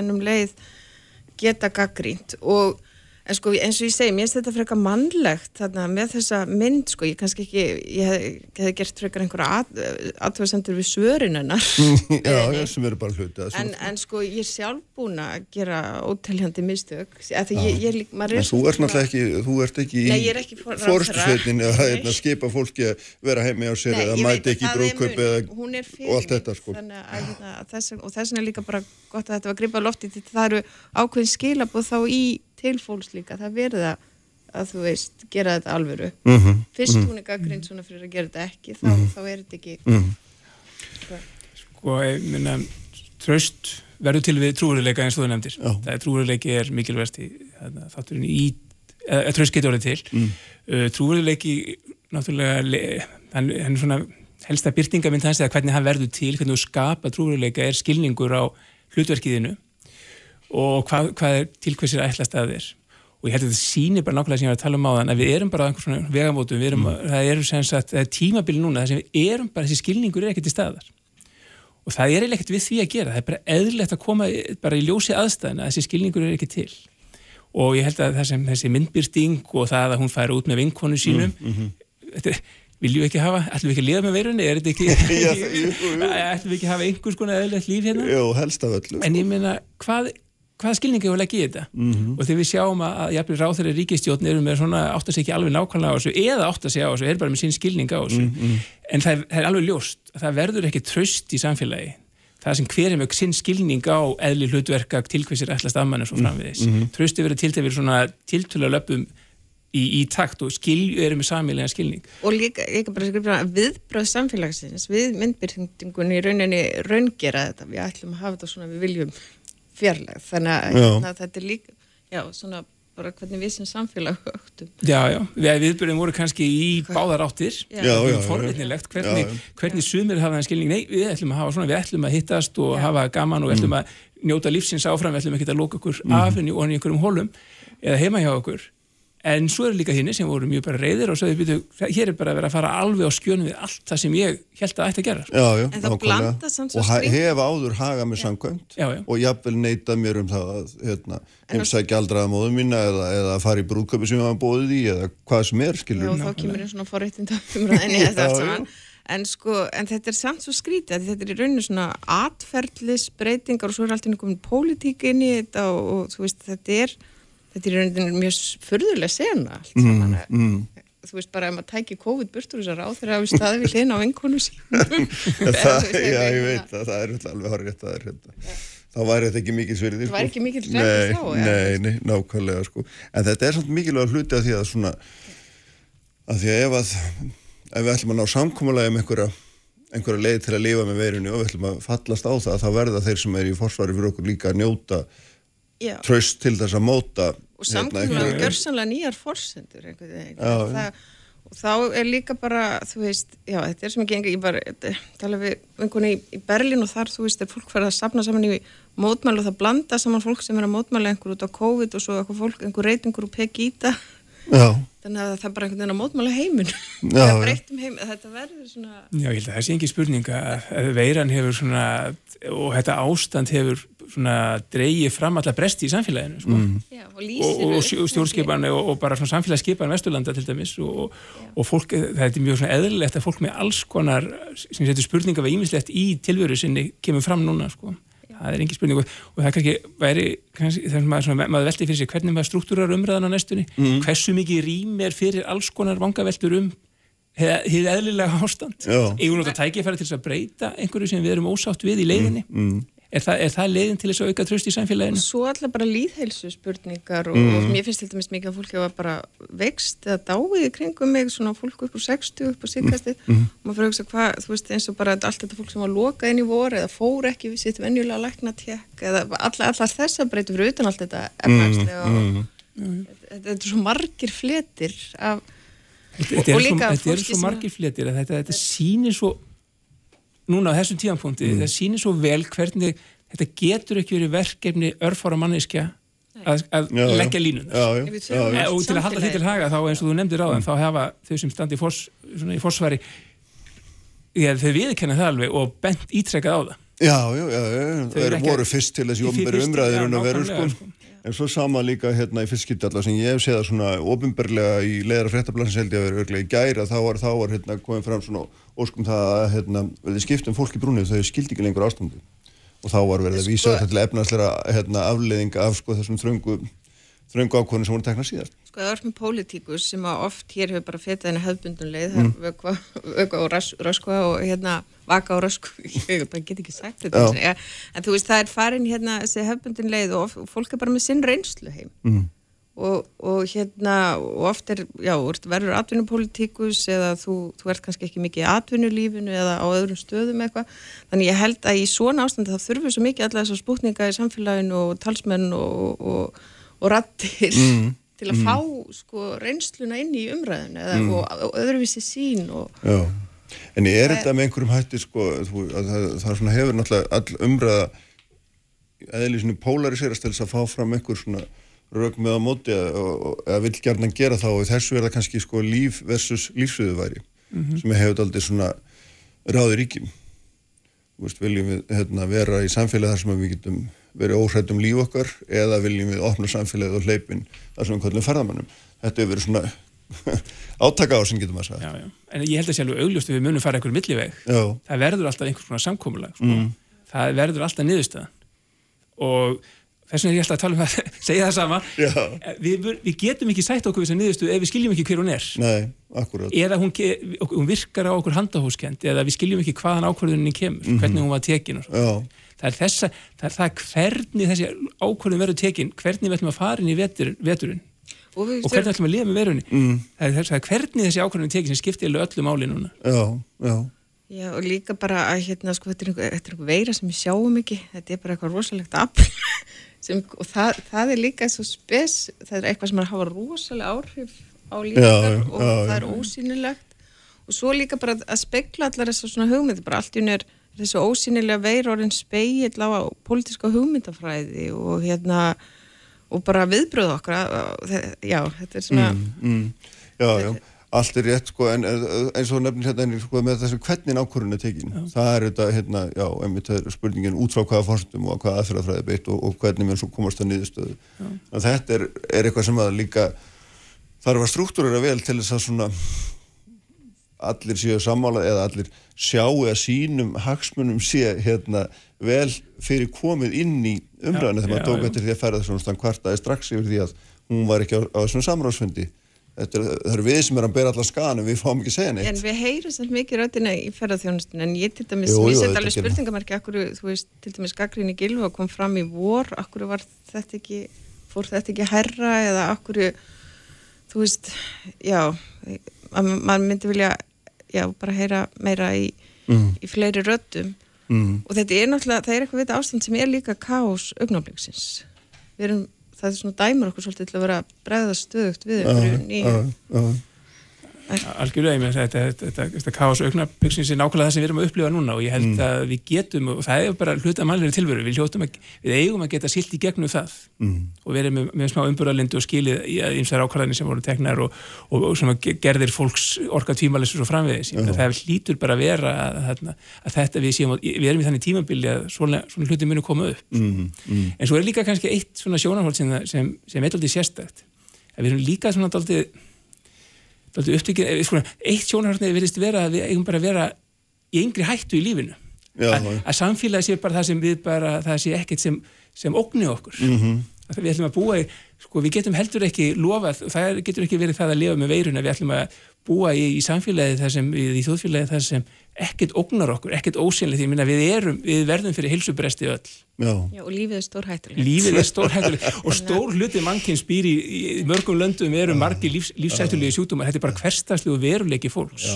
Speaker 9: en sko eins og ég segi, mér finnst þetta frekar mannlegt þarna með þessa mynd sko, ég kannski ekki, ég hef, gert frekar einhverja aðtöðsendur við svörinunnar [LAUGHS]
Speaker 3: Já, [LAUGHS] já, sem eru bara hluti
Speaker 9: en, en sko ég er sjálf búin að gera óteljandi mistök. Ég, ég,
Speaker 3: En þú ert náttúrulega ekki þú ert ekki
Speaker 9: Nei,
Speaker 3: í fórstusveitin að skipa fólki að vera heimi á sér Nei, eða mæti ekki í brúköp og allt þetta sko.
Speaker 9: Að, hérna, að þess, og þess vegna er líka bara gott að þetta var gripað lofti til það eru ákveðin skilabóð þá í til fólks líka, það verða að þú veist, gera þetta alvöru mm -hmm. fyrst mm -hmm. hún er gaggrind svona fyrir að gera þetta ekki þá, mm -hmm. þá er þetta ekki
Speaker 8: mhm. Sko, ég minna tröst verður til við trúurileika eins og þú nefndir það er trúurileiki er mikilvægst í þátturinn í, eða tröst getur orðið til mm. uh, trúurileiki náttúrulega hann er svona helsta byrtingamind hans eða hvernig hann verður til, hvernig þú skapa trúurileika er skilningur á hlutverkiðinu og hvað, hvað er tilkvæmsir ætlast að þér? Og ég held að þetta sýnir bara nákvæmlega sem ég var að tala um á þann að við erum bara á einhvers svona vegamótum erum, mm. það eru sem sagt, er tímabili núna þar sem við erum bara, þessi skilningur er ekkert í staðar. Og það er ekkert við því að gera það er bara eðlilegt að koma bara í ljósi aðstæðina að þessi skilningur er ekki til. Og ég held að þessi, þessi myndbyrting og það að hún færi út með vinkonu sínum mm, mm -hmm. þetta, viljum við ekki hafa, ætlum við ekki að liða með veirunni er þetta ekki, [LAUGHS] [LAUGHS] ætlum við ekki að hafa einhvers konar eðlilegt líf hérna?
Speaker 3: Jó, helst af öllu
Speaker 8: en ég meina, hvað hvaða skilningi hefur leggið í þetta mm -hmm. og þegar við sjáum að jafnveg ráþæri ríkistjórn eru með svona átt að segja ekki alveg nákvæmlega á þessu eða átt að segja á þessu, er bara með sín skilning á þessu mm -hmm. en það er, það er alveg ljóst að það verður ekki tröst í samfélagi það sem hver er með sín skilning á eðli hlutverka tilkvæmsir ætlast afmann og svo framviðis. Mm -hmm. Trösti verður til þegar svona tiltölu að löpum í, í takt og skilju eru með samílega skilning.
Speaker 9: Og líka, líka bara skrifna viðbröð samfélagsins, við myndbyrjtingunni fjarlæg þannig að hérna, þetta er líka já, svona bara hvernig við sem samfélag högtum.
Speaker 8: Já, já, við viðbjörðum voru kannski í báðar áttir. Forveitnilegt, hvernig, hvernig sumir hafa það skilning, nei, við ætlum að hafa svona við ætlum að hittast og já. hafa gaman og við ætlum mm. að njóta lífsins áfram, við ætlum ekki að loka okkur mm. af henni og henni í einhverjum hólum eða heima hjá okkur en svo er líka hinn sem voru mjög bara reyðir og svo er hér er bara að vera að fara alveg á skjónu við allt það sem ég held að ætti að gera.
Speaker 3: Já, já,
Speaker 9: en það blanda samt svo
Speaker 3: skrið og hef áður hagað mér samkvæmt og jafnvel neitað mér um það að hérna, heimsækja aldraða móðu mína eða, eða fara í brúðköpi sem ég hafa bóðið í eða hvað sem er skilur
Speaker 9: já, þá kemur einn svona forrættin [LAUGHS] en sko, en þetta er samt svo skrítið þetta er í rauninu svona atferðlisbreytingar og svo er alltaf einhvern pólitík inn í þetta er er rauninni mjög förðulega sena allt mm, saman. mm, mm. þú veist bara ef maður tækir COVID burtur þessar á [LAUGHS] þegar [LAUGHS] það er staðið við hlina á vinkonu sín
Speaker 3: Já, ég veit að það er alveg horrið þetta er hérna þá væri þetta ekki mikil sverið
Speaker 9: það væri ekki mikil sverið þá
Speaker 3: nei, nei, nákvæmlega sko. En þetta er samt mikilvæg hluti að því að svona að því að ef að ef við ætlum að ná samkómulega um einhverja einhverja leið til að lifa með verinu og við ætlum að fallast á það þá verða þeir sem er í forsvari fyrir okkur líka að njóta tröst til þess að móta
Speaker 9: og samkvæmlega hérna, görsanlega nýjar fórsendur og þá er líka bara þú veist, já þetta er sem ekki enga ég bara tala við einhvern í, í Berlin og þar þú veist, er fólk farið að sapna saman í mótmælu og það blanda saman fólk sem er að mótmæla einhver út á COVID og svo eitthvað fólk, einhver reytingur og pegíta þannig að það er bara einhvern veginn að mótmála heimun
Speaker 3: Já,
Speaker 9: það breytum heim, þetta verður svona
Speaker 8: Já, ég held að það sé ekki spurning að að veiran hefur svona og þetta ástand hefur svona dreigið fram alla bresti í samfélaginu sko.
Speaker 9: já, og
Speaker 8: og, og sjó- stjórnskipan og, og bara svona samfélagsskipan Vesturlanda til dæmis og, og fólk, það er mjög svona eðlilegt að fólk með alls konar sem setur spurninga við ímislegt í tilveru sinni kemur fram núna sko. Það er engin spurning. Og, það kannski væri kannski, það er maður, svona, maður veldi fyrir sig hvernig maður struktúrar umræðan á næstunni hversu mikið rým er fyrir alls konar vangaveltur um hið eðlilega ástand.
Speaker 3: Já.
Speaker 8: eigum við að tækifæri til þess að breyta einhverju sem við erum ósátt við í leiðinni er, það, er það leiðin til þess að auka tröst í samfélaginu?
Speaker 9: svo alltaf bara líðheilsu spurningar og,
Speaker 3: Mm.
Speaker 9: og mér finnst til dæmis mikið að fólki var bara vext eða dáið í kringum mig svona fólk upp úr 60 upp úr síkastið
Speaker 3: Mm.
Speaker 9: og maður fyrir að hugsa hvað, þú veist eins og bara allt þetta fólk sem var lokað inn í vor eða fór ekki við sitt venjulega læknatek eða allar, allar þessa breytum fyrir utan allt þetta efnagslega
Speaker 3: Mm.
Speaker 9: og þetta, þetta er svo margir fletir af
Speaker 8: Þetta
Speaker 9: og
Speaker 8: eru svo, þetta margir fléttir að þetta, þetta sýnir svo núna á þessum tíðanpunkti,
Speaker 3: Mm.
Speaker 8: þetta sýnir svo vel hvernig þetta getur ekki verið verkefni örfára manneskja að, að
Speaker 3: Já,
Speaker 8: leggja
Speaker 3: já.
Speaker 8: Eh, og til að halda því til haga þá eins og þú nefndir á þá hafa þau sem standi í, fors, svona, í forsvari þau viðkenna það alveg og bent ítrekkað á það.
Speaker 3: Já, já, já, já,
Speaker 8: Þau
Speaker 3: þeir
Speaker 8: eru
Speaker 3: voru fyrst til þessi
Speaker 8: já,
Speaker 3: en að veru
Speaker 8: nákvæmlega,
Speaker 3: sko. En svo sama líka hérna í fyrstskipti allar sem ég hef séð það svona ofnbærlega í leðara fréttablasins held ég að vera örglega í gæra þá var, þá var hérna komið fram svona óskum það að hérna verði skipt um fólk í brúnið þau skildi ekki lengur ástandi og þá var verið að vísa
Speaker 9: Sko-
Speaker 3: þetta til efnaðslega hérna afleðing af sko þessum þröngu þröngu ákvörðin sem voru tekna síðast.
Speaker 9: Sko það er með pólitíkus sem að oft hér hefur bara fetað henni hefðbundun leið, það er vökva, vökva og röskva og hérna vaka og röskva, [LAUGHS] ég get ekki sagt þetta,
Speaker 3: Já.
Speaker 9: ja, en þú veist það er farin hérna þessi hefðbundun leið og, of, og fólk er bara með sinn reynslu heim
Speaker 3: Mm.
Speaker 9: og, og hérna og oft er, já, verður atvinnupólitíkus eða þú, þú ert kannski ekki mikið í atvinnulífinu eða á öðrum stöðum eitthvað, þannig ég held að í svona ástandi þá þurfum við svo mikið alla þessar spútninga í samfélaginu og talsmenn og, og, og rattir
Speaker 3: Mm.
Speaker 9: Til að fá sko reynsluna inn í umræðinu eða, og, og öðruvísi sín og
Speaker 3: Já, en er
Speaker 9: Það-
Speaker 3: þetta með einhverjum hætti sko, þú, að það, það svona hefur náttúrulega all umræða eðlisinu polariserast til þess að fá fram einhver svona rauk með á móti eða vill gjarnan gera þá og þessu er það kannski sko líf versus lífsviðuværi sem hefur aldrei svona ráði ríkjum. Þú veist, viljum við hérna, vera í samfélagi þar sem að við getum verið óhrætt um líf okkar eða viljum við opna samfélagið og hleypin þar sem við kallum ferðamannum þetta hefur verið svona [LAUGHS] átaka á sem getum að
Speaker 8: já,
Speaker 3: segja
Speaker 8: en ég held að sé alveg augljóst að við munum fara einhver milliveg
Speaker 3: Já.
Speaker 8: það verður alltaf einhvers svona samkomulag sko. það verður alltaf niðurstaðan og þess vegna er ég alltaf að tala um að [LAUGHS] segja það sama
Speaker 3: Já.
Speaker 8: við, við getum ekki sætt okkur við þessa niðurstöðu ef við skiljum ekki hver hún er
Speaker 3: Nei, akkurat.
Speaker 8: eða hún, hún virkar á okkur handahúskend eða við skiljum ekki hvaðan ákvörðunin kemur
Speaker 3: Mhm.
Speaker 8: hvernig hún var tekin og svo
Speaker 3: Já,
Speaker 8: það er, þessa, það er það hvernig þessi ákvörðun verður tekin hvernig við ætlum að fara inn í vetur, veturinn.
Speaker 9: Og við
Speaker 8: og hvernig ætlum að lifa með verunni mm. það, er, það er hvernig þessi ákvörðun er tekin sem skiptir öllu máli núna.
Speaker 3: Já, já.
Speaker 9: Já, og líka bara að hérna, sko, þetta er einhver, þetta er einhver veira sem við sjáum ekki, þetta er bara eitthvað rosalegt afl [LAUGHS] sem, og það, það er líka svo spes, það er eitthvað sem er að hafa rosalega áhrif á
Speaker 3: já,
Speaker 9: og
Speaker 3: já,
Speaker 9: það er ósýnilegt. Og svo líka bara að spegla allar þessar svona hugmyndir, bara allt í hún er þessu ósýnilega veira orðin speill á pólitíska hugmyndafræði og hérna og bara viðbröð okkar já, þetta er svona
Speaker 3: Mm, já, já. Allt er rétt, sko, en eins og nefnir hérna sko, með þessum hvernig ákvörðun er tekin. Það er þetta, hérna, já, einmitt það er spurningin út frá hvaða fórstum og hvaða aðferðafræði beitt og, og hvernig mér svo komast að niðurstöðu. En þetta er, er eitthvað sem að líka þarf að struktúrera vel til þess að svona allir séu sammála eða allir sjáu að sínum hagsmunum sé hérna vel fyrir komið inn í umræðinu þegar maður tók eftir því að ferða þessum stann kvartaði strax yfir því að hún var ekki á, á þessum samráðsfundi. Þetta er, það eru við sem erum að bera allar skan en við fáum ekki að segja
Speaker 9: En
Speaker 3: neitt
Speaker 9: við heyrum samt mikið röddina í ferðarþjónustun en ég til dæmis,
Speaker 3: Jú, jú,
Speaker 9: set
Speaker 3: þetta
Speaker 9: alveg spurningamarki akkur, þú veist, til dæmis Gaggrinni Gilva kom fram í vor, akkur var þetta ekki fór þetta ekki herra eða akkur, þú veist já, ma- maður myndi vilja já, bara heyra meira í, í fleiri röddum
Speaker 3: mm.
Speaker 9: og þetta er náttúrulega, það er eitthvað við þetta ástand sem er líka kaos augnabliksins við erum, það er svona dæmur okkur svolítið til að vera að bregða stöðugt við einhverju nýju.
Speaker 8: Algjörlega, ég með þetta, þetta, þetta, þetta káas auknarbyggsins er nákvæmlega það sem við erum að upplifa núna og ég held
Speaker 3: Mm.
Speaker 8: að við getum, og það er bara hluta mannlega tilveru, við, hljótum að, við eigum að geta silt í gegnum það
Speaker 3: Mm.
Speaker 8: og verið með, með smá umbúralindi og skilið í að ýmsar ákvæðanir sem voru teknar og, og, og sem að ge- gerðir fólks orka tímalisur og framvegis,
Speaker 3: Já.
Speaker 8: það hlýtur bara að vera að, að, að þetta við séum, að- við erum í þannig tímabili að svona, svona hluti munu koma upp
Speaker 3: Mm, mm.
Speaker 8: En svo er líka kannski eitt svona sjónarhótt sem, sem, sem er aldrei sérstækt. Að við erum líka svona aldrei, aldrei upptökið, sko, eitt sjónarhótt verðist vera að við eigum bara að vera í yngri hættu í lífinu.
Speaker 3: Já,
Speaker 8: að, að samfélagi sé bara það sem við bara, það sé ekkert sem, sem ógni okkur.
Speaker 3: Mhm.
Speaker 8: Að við ætlum að búa í, sko, við getum heldur ekki lofað, það getur ekki verið það að lifa með veiruna, við ætlum að búa í, í samfélagi þar sem, í, í þjóðfélagi þar sem ekkert ógnar okkur, ekkert ósynlega því ég minna við erum, við verðum fyrir hilsubresti öll.
Speaker 3: Já.
Speaker 9: Já, og lífið er stórhættulegt.
Speaker 8: lífið er stórhættuleg [LAUGHS] og stór hluti mannkins býr í, í mörgum löndum eru margir lífs, lífsættulegi sjúkdómar. Þetta er bara hverstaslu og veruleiki fólks.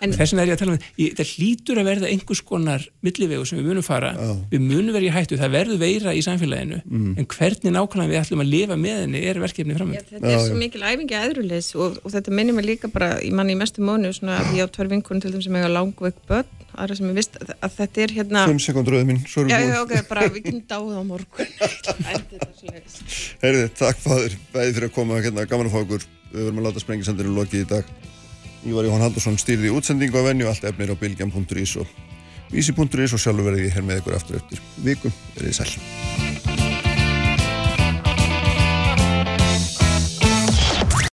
Speaker 9: En-
Speaker 8: þess vegna er ég að tala um það hlýtur að verða einhvers konar millivegu sem við munum fara, við munum vera í hættu. Það verður veira í samfélaginu.
Speaker 3: Mm.
Speaker 8: en hvernig nákvæmlega við ætlum að lifa með henni er verkefni framönd
Speaker 9: Þetta er svo mikil æfingi aðrulegs og, og þetta minnir mig líka bara, ég manni í mestu mónu svona að ég á tvær vinkunum til þeim sem eiga langveik börn, aðra sem ég vist að, að þetta er hérna
Speaker 3: 5 sekundur auðvitað mín, svo
Speaker 9: Já,
Speaker 3: erum
Speaker 9: já,
Speaker 3: við
Speaker 9: ok, bara við kynum dáð á morgun. [LAUGHS]
Speaker 3: Heyrði, takk fáður, bæði fyrir að koma hérna, gaman að fá okkur, við verum að láta sprengisandinu lokið í dag. Ívar Jóhann Haldursson stýrði útsendingu á venju, allt efnir á bilgjam.is og vísi.is og sjálfur verði ég hér með ykkur aftur eftir viku, verið sæl.